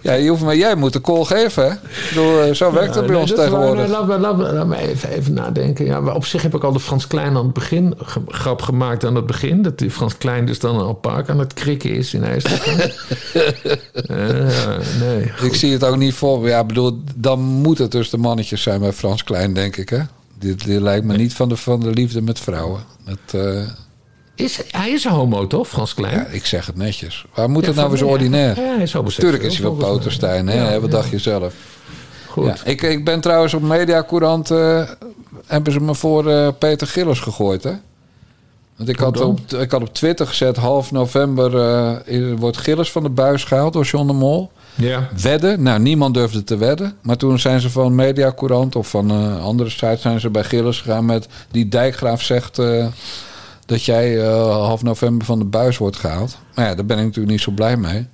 Ja, je hoeft maar, jij moet de call geven, hè? Ik bedoel, eh, zo werkt het bij ons tegenwoordig. Laat, me even, even nadenken. Ja, op zich heb ik al de Frans Klein aan het begin grap gemaakt aan het begin. Dat die Frans Klein dus dan al park aan het krikken is in IJsland. Eh, nee. Ik zie het ook niet voor. Ja, bedoel, dan moet het dus de mannetjes zijn bij Frans Klein, denk ik, hè? Dit, dit lijkt me niet van de, van de liefde met vrouwen. Het, eh, Is, hij is een homo, toch, Frans Klein? ja, ik zeg het netjes. Waar moet Ja, het nou weer zo ordinair? Ja, hij is Tuurlijk is hij wel. Potenstein, hè? Wat dacht je zelf? Goed. Ik, ik ben trouwens op Mediacourant... eh hebben ze me voor eh, Peter Gillis gegooid, hè? Want ik had, op, ik had op Twitter gezet... half november eh, wordt Gillis van de buis gehaald door John de Mol. Ja. Wedden? Nou, niemand durfde te wedden. Maar toen zijn ze van Mediacourant of van eh, andere sites... zijn ze bij Gillis gegaan met... die Dijkgraaf zegt... eh, dat jij eh, half november van de buis wordt gehaald. Maar ja, daar ben ik natuurlijk niet zo blij mee.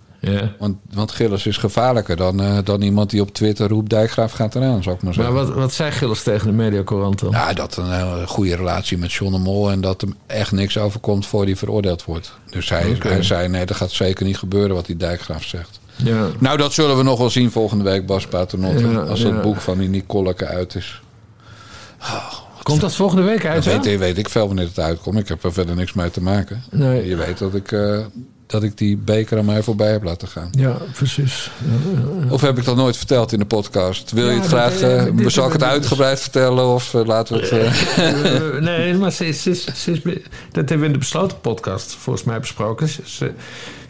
Want, want Gillis is gevaarlijker dan, eh, dan iemand die op Twitter roept... Dijkgraaf gaat eraan, zou ik maar Maar zeggen. wat, wat zei Gilles tegen de mediacorant dan? Ja, dat een hele goede relatie met John de Mol... en dat hem echt niks overkomt voor hij veroordeeld wordt. Dus hij, hij zei, nee, dat gaat zeker niet gebeuren wat die Dijkgraaf zegt. Ja. Nou, dat zullen we nog wel zien volgende week, Bas Paternotte. Ja, als ja. dat boek van die Nicoleke uit is. Komt dat volgende week uit? Dat weet, weet ik veel wanneer het uitkomt. Ik heb er verder niks mee te maken. Nee. Je weet dat ik, eh, dat ik die beker aan mij voorbij heb laten gaan. Ja, precies. Ja. Of heb ik dat nooit verteld in de podcast? Wil je het graag... eh, eh, dit- zal ik het dit- uitgebreid vertellen? Of laten we het... nee, maar ze is, ze is, ze is bij- dat hebben we in de besloten podcast volgens mij besproken. Ze,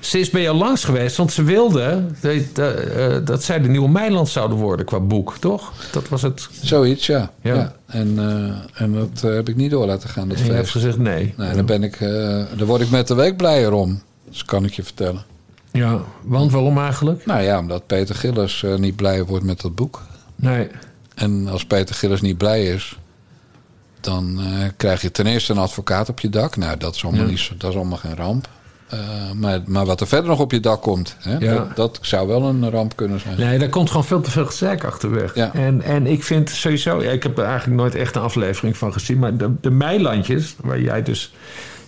ze, is bij jou langs geweest, want ze wilde dat, dat, eh, dat zij de nieuwe Meiland zouden worden qua boek, toch? Dat was het. Zoiets, ja. Ja. ja. En, eh, en dat eh, heb ik niet door laten gaan, dat En je hebt gezegd nee. Nee, daar, ben ik, eh, daar word ik met de week blijer om. Dat kan ik je vertellen. Ja, want waarom eigenlijk? Nou ja, omdat Peter Gillis eh, niet blij wordt met dat boek. Nee. En als Peter Gillis niet blij is, dan eh, krijg je ten eerste een advocaat op je dak. Nou, dat is allemaal, Ja. niet dat is allemaal geen ramp. Eh, maar, maar wat er verder nog op je dak komt, hè, Ja. dat, dat zou wel een ramp kunnen zijn. Nee, daar komt gewoon veel te veel gezeik achterweg. Ja. En, en ik vind sowieso, ja, ik heb er eigenlijk nooit echt een aflevering van gezien, maar de, de Meilandjes, waar jij dus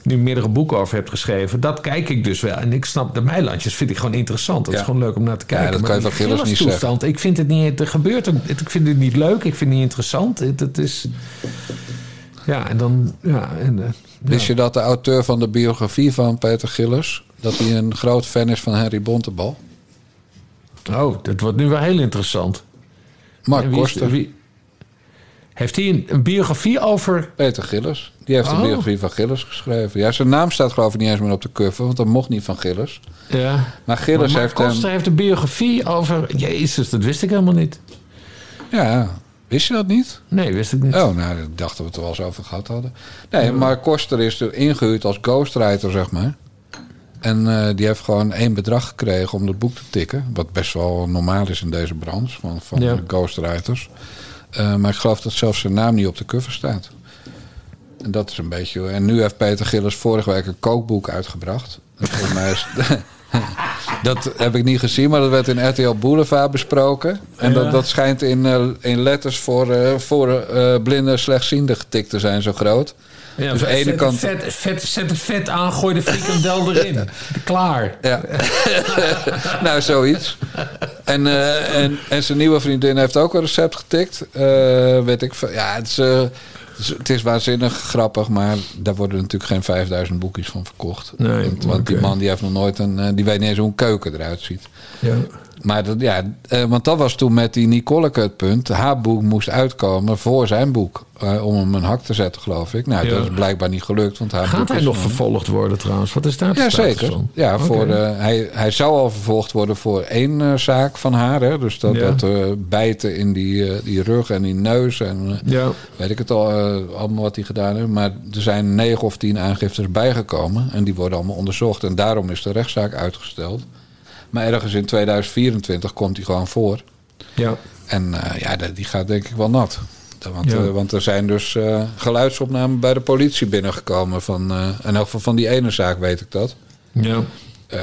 nu meerdere boeken over hebt geschreven, dat kijk ik dus wel. En ik snap, de Meilandjes vind ik gewoon interessant. Dat Ja. is gewoon leuk om naar te kijken. dat Maar kan je van Gillis niet Gillis-toestand, Ik vind het niet, er gebeurt ook, ik vind het niet leuk, ik vind het niet interessant. Het, het is, ja, en dan, ja, en, eh, Wist je dat de auteur van de biografie van Peter Gillis... dat hij een groot fan is van Henry Bontebal? oh, dat wordt nu wel heel interessant. Mark is- Koster. wie- heeft hij een, een biografie over Peter Gillis. Die heeft Oh. de biografie van Gillis geschreven. Ja, zijn naam staat geloof ik niet eens meer op de cover... want dat mocht niet van Gillis. Ja. Maar Gillis maar heeft Mark Koster hem... heeft een biografie over... Jezus, dat wist ik helemaal niet. Ja, wist je dat niet? Nee, wist ik niet. Oh, nou, ik dacht dat we het er wel eens over gehad hadden. Nee, Mark Koster is er ingehuurd als ghostwriter, zeg maar. En eh, die heeft gewoon één bedrag gekregen om het boek te tikken. Wat best wel normaal is in deze branche van, van Ja. ghostwriters. Eh, maar ik geloof dat zelfs zijn naam niet op de cover staat. En dat is een beetje... En nu heeft Peter Gillis vorige week een kookboek uitgebracht. En volgens mij is... dat heb ik niet gezien, maar dat werd in RTL Boulevard besproken. En dat, dat schijnt in, eh, in letters voor, eh, voor eh, blinde slechtzienden getikt te zijn, zo groot. Ja, dus aan de ene zet, kant... het vet, vet, zet het vet aan, gooi de frikandel erin. Klaar. Ja. nou, zoiets. En, en, en zijn nieuwe vriendin heeft ook een recept getikt. Weet ik. Ja, het is, het is, waanzinnig grappig, maar daar worden natuurlijk geen 5000 boekjes van verkocht. Nee, want die man die heeft nog nooit een. eh, die weet niet eens hoe een keuken eruit ziet. Ja. Maar dat, ja, eh, want dat was toen met die Nicoleke het punt. Haar boek moest uitkomen voor zijn boek. eh, om hem een hak te zetten, geloof ik. Nou, Ja. dat is blijkbaar niet gelukt. Want haar Gaat hij nog vervolgd worden trouwens? Wat is daar ja, zeker. van? Ja, voor, hij, hij zou al vervolgd worden voor één eh, zaak van haar. Hè? Dus dat, Ja. dat bijten in die, die rug en die neus. En Ja. weet ik het al, allemaal wat hij gedaan heeft. Maar er zijn negen of tien aangiftes bijgekomen. En die worden allemaal onderzocht. En daarom is de rechtszaak uitgesteld. Maar ergens in 2024 komt hij gewoon voor. Ja. En eh, ja, die- gaat denk ik wel nat. Want, Ja. eh, want er zijn dus eh, geluidsopnamen bij de politie binnengekomen. Van, in elk geval van die ene zaak weet ik dat. Ja.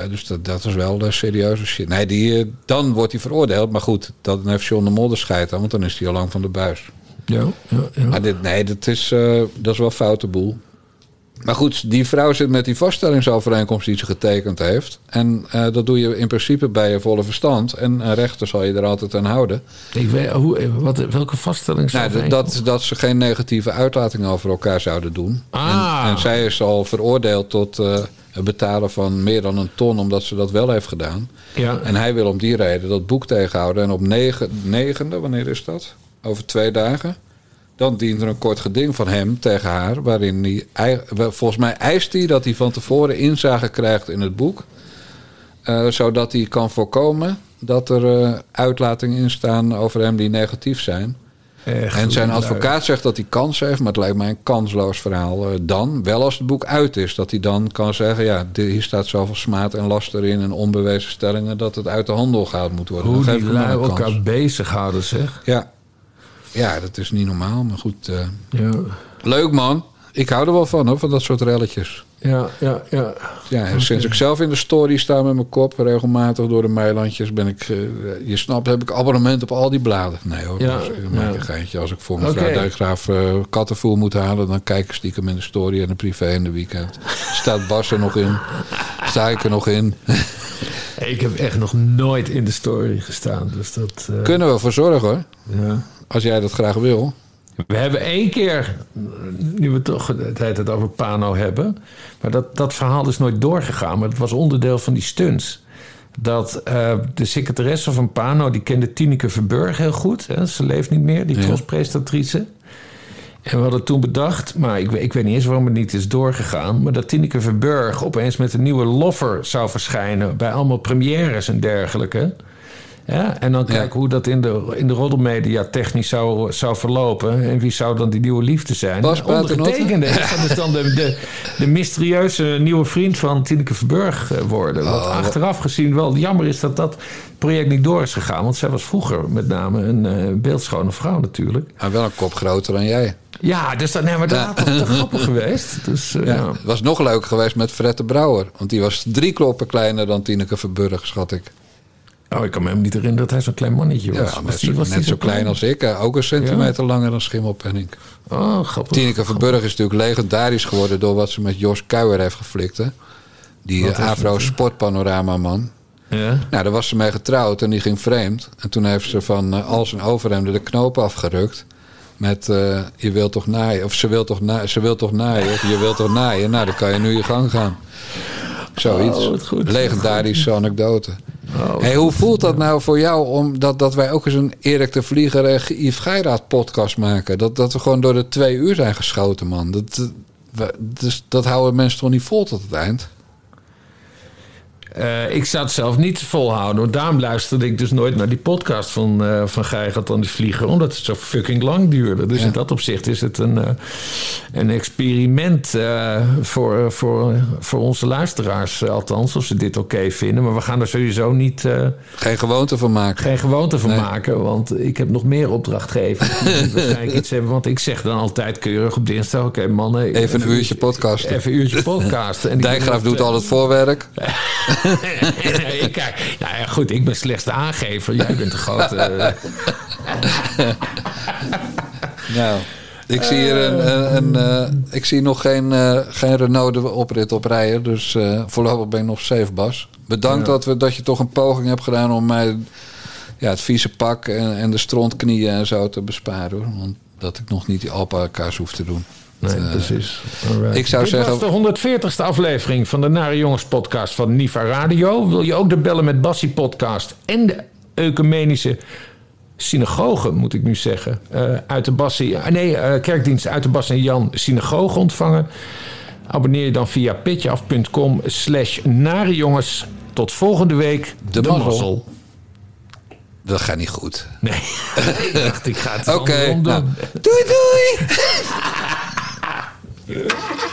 Dus dat, dat is wel de serieuze shit. Nee, die, dan wordt hij veroordeeld. Maar goed, dan heeft John de Modder scheid aan. Want dan is hij al lang van de buis. Ja, ja, ja. Maar dit, nee, dat is, dat is wel foute boel. Maar goed, die vrouw zit met die vaststellingsovereenkomst die ze getekend heeft. En eh, dat doe je in principe bij je volle verstand. En een rechter zal je er altijd aan houden. Ik weet, hoe, wat, welke vaststelling Nou, dat, dat, ze geen negatieve uitlating over elkaar zouden doen. Ah. En, en zij is al veroordeeld tot eh, het betalen van meer dan een ton, omdat ze dat wel heeft gedaan. Ja. En hij wil om die reden dat boek tegenhouden. En op negen, negende, wanneer is dat? Over twee dagen. Dan dient er een kort geding van hem tegen haar. Waarin hij, volgens mij eist hij dat hij van tevoren inzage krijgt in het boek. eh, zodat hij kan voorkomen dat er eh, uitlatingen in staan over hem die negatief zijn. Echt en zijn advocaat zegt dat hij kans heeft, maar het lijkt mij een kansloos verhaal. eh, dan, wel als het boek uit is, dat hij dan kan zeggen: ja, hier staat zoveel smaad en laster in en onbewezen stellingen dat het uit de handel gehaald moet worden. Hoe die elkaar bezighouden, zeg. Ja. Ja, dat is niet normaal, maar goed. eh, Ja. Leuk man. Ik hou er wel van, hoor, van dat soort relletjes. Ja, ja, ja. Ja, sinds ik zelf in de story sta met mijn kop, regelmatig door de meilandjes, ben ik, eh, je snapt, heb ik abonnement op al die bladen. Nee hoor, Ja, dus ja. een geintje. Als ik voor. Dijkgraaf eh, kattenvoer moet halen, dan kijk ik stiekem in de story en de privé in de weekend. Staat Bas er nog in? Sta ik er nog in? Ik heb echt nog nooit in de story gestaan. Dus dat, eh, Kunnen we ervoor zorgen hoor. Ja. Als jij dat graag wil. We hebben één keer, nu we toch het over Pano hebben. Maar dat, dat verhaal is nooit doorgegaan. Maar het was onderdeel van die stunts. Dat eh, de secretaresse van Pano, die kende Tineke Verburg heel goed. Hè? Ze leeft niet meer, die Ja. En we hadden toen bedacht, maar ik, weet- ik weet niet eens waarom het niet is doorgegaan. Maar dat Tineke Verburg opeens met een nieuwe loffer zou verschijnen. bij allemaal premières en dergelijke. Ja, en dan kijken hoe dat in de, in de roddelmedia technisch zou, zou verlopen. En wie zou dan die nieuwe liefde zijn? Bas? Ondergetekende. Dat is dan de, de, de mysterieuze nieuwe vriend van Tineke Verburg eh, worden. Wat Oh, achteraf gezien wel jammer is dat dat project niet door is gegaan. Want zij was vroeger met name een eh, beeldschone vrouw natuurlijk. Maar wel een kop groter dan jij. Ja, dus dat, nee, maar dat was te grappig geweest. Dus, eh, Ja, ja. Het was nog leuker geweest met Fred de Brouwer. Want die was drie kloppen kleiner dan Tineke Verburg, schat ik. Oh, ik kan me hem niet herinneren dat hij zo'n klein mannetje was. Ja, Was net, die- zo, was net die zo klein als ik. hè. Ook een centimeter langer dan Schimmelpenning. Oh, grappig. Tineke Verburg is natuurlijk legendarisch geworden... door wat ze met Jos Kuijer heeft geflikt. Hè? Die Wat eh, heeft Avro dat, hè? Sportpanorama man. Ja. Nou, daar was ze mee getrouwd en die ging vreemd. En toen heeft ze van eh, al zijn overhemden de knoop afgerukt. Met eh, je wilt toch naaien. Of ze wil toch, na, ze wil toch naaien. Of je wilt toch naaien. Nou, dan kan je nu je gang gaan. Zoiets. Oh, goed. Legendarische anekdote. Oh, hoe voelt dat nou voor jou om dat, dat wij ook eens een Erik de Vlieger en Yves Geiraat podcast maken? Dat, dat we gewoon door de twee uur zijn geschoten, man. Dat, dat, dus, dat houden mensen toch niet vol tot het eind? Eh, ik zou het zelf niet volhouden. Want daarom luisterde ik dus nooit naar die podcast van, eh van dan die Vlieger. Omdat het zo fucking lang duurde. Dus Ja. in dat opzicht is het een, eh, een experiment voor, voor, voor onze luisteraars. althans, of ze dit oké vinden. Maar we gaan er sowieso niet... Geen gewoonte van maken. geen gewoonte van Nee. maken. Want ik heb nog meer opdrachtgevers die waarschijnlijk iets hebben. Want ik zeg dan altijd keurig op dinsdag... Oké mannen... Even een uurtje podcasten. Even een uurtje ik Dijkgraaf doet al het voorwerk. ik kijk, nou ja, goed, ik ben slechts de aangever. Jij bent de grote. eh, Nou, ik zie hier een, een, een, eh, ik zie nog geen, eh, geen Renault de oprit op rijden. Dus voorlopig ben ik nog safe, Bas. Bedankt Ja. dat, we, dat je toch een poging hebt gedaan om mij ja, het vieze pak en, en de strontknieën en zo te besparen. Hoor. Want dat ik nog niet die alpaca's hoef te doen. Nee, Eh, precies. Alright. Ik zou Dit zeggen- was de 140ste aflevering van de Nare Jongens podcast van Niva Radio. Wil je ook de Bellen met Bassie podcast en de Ecumenische synagoge, moet ik nu zeggen, eh, uit de Bassie, ah, nee, eh, kerkdienst uit de Bas en Jan synagoge ontvangen? Abonneer je dan via pitjeaf.com slash Nare Jongens. Tot volgende week. De mazzel. Dat gaat niet goed. Nee, ik dacht ik ga het Oké, andersom nou, doei doei! Evet.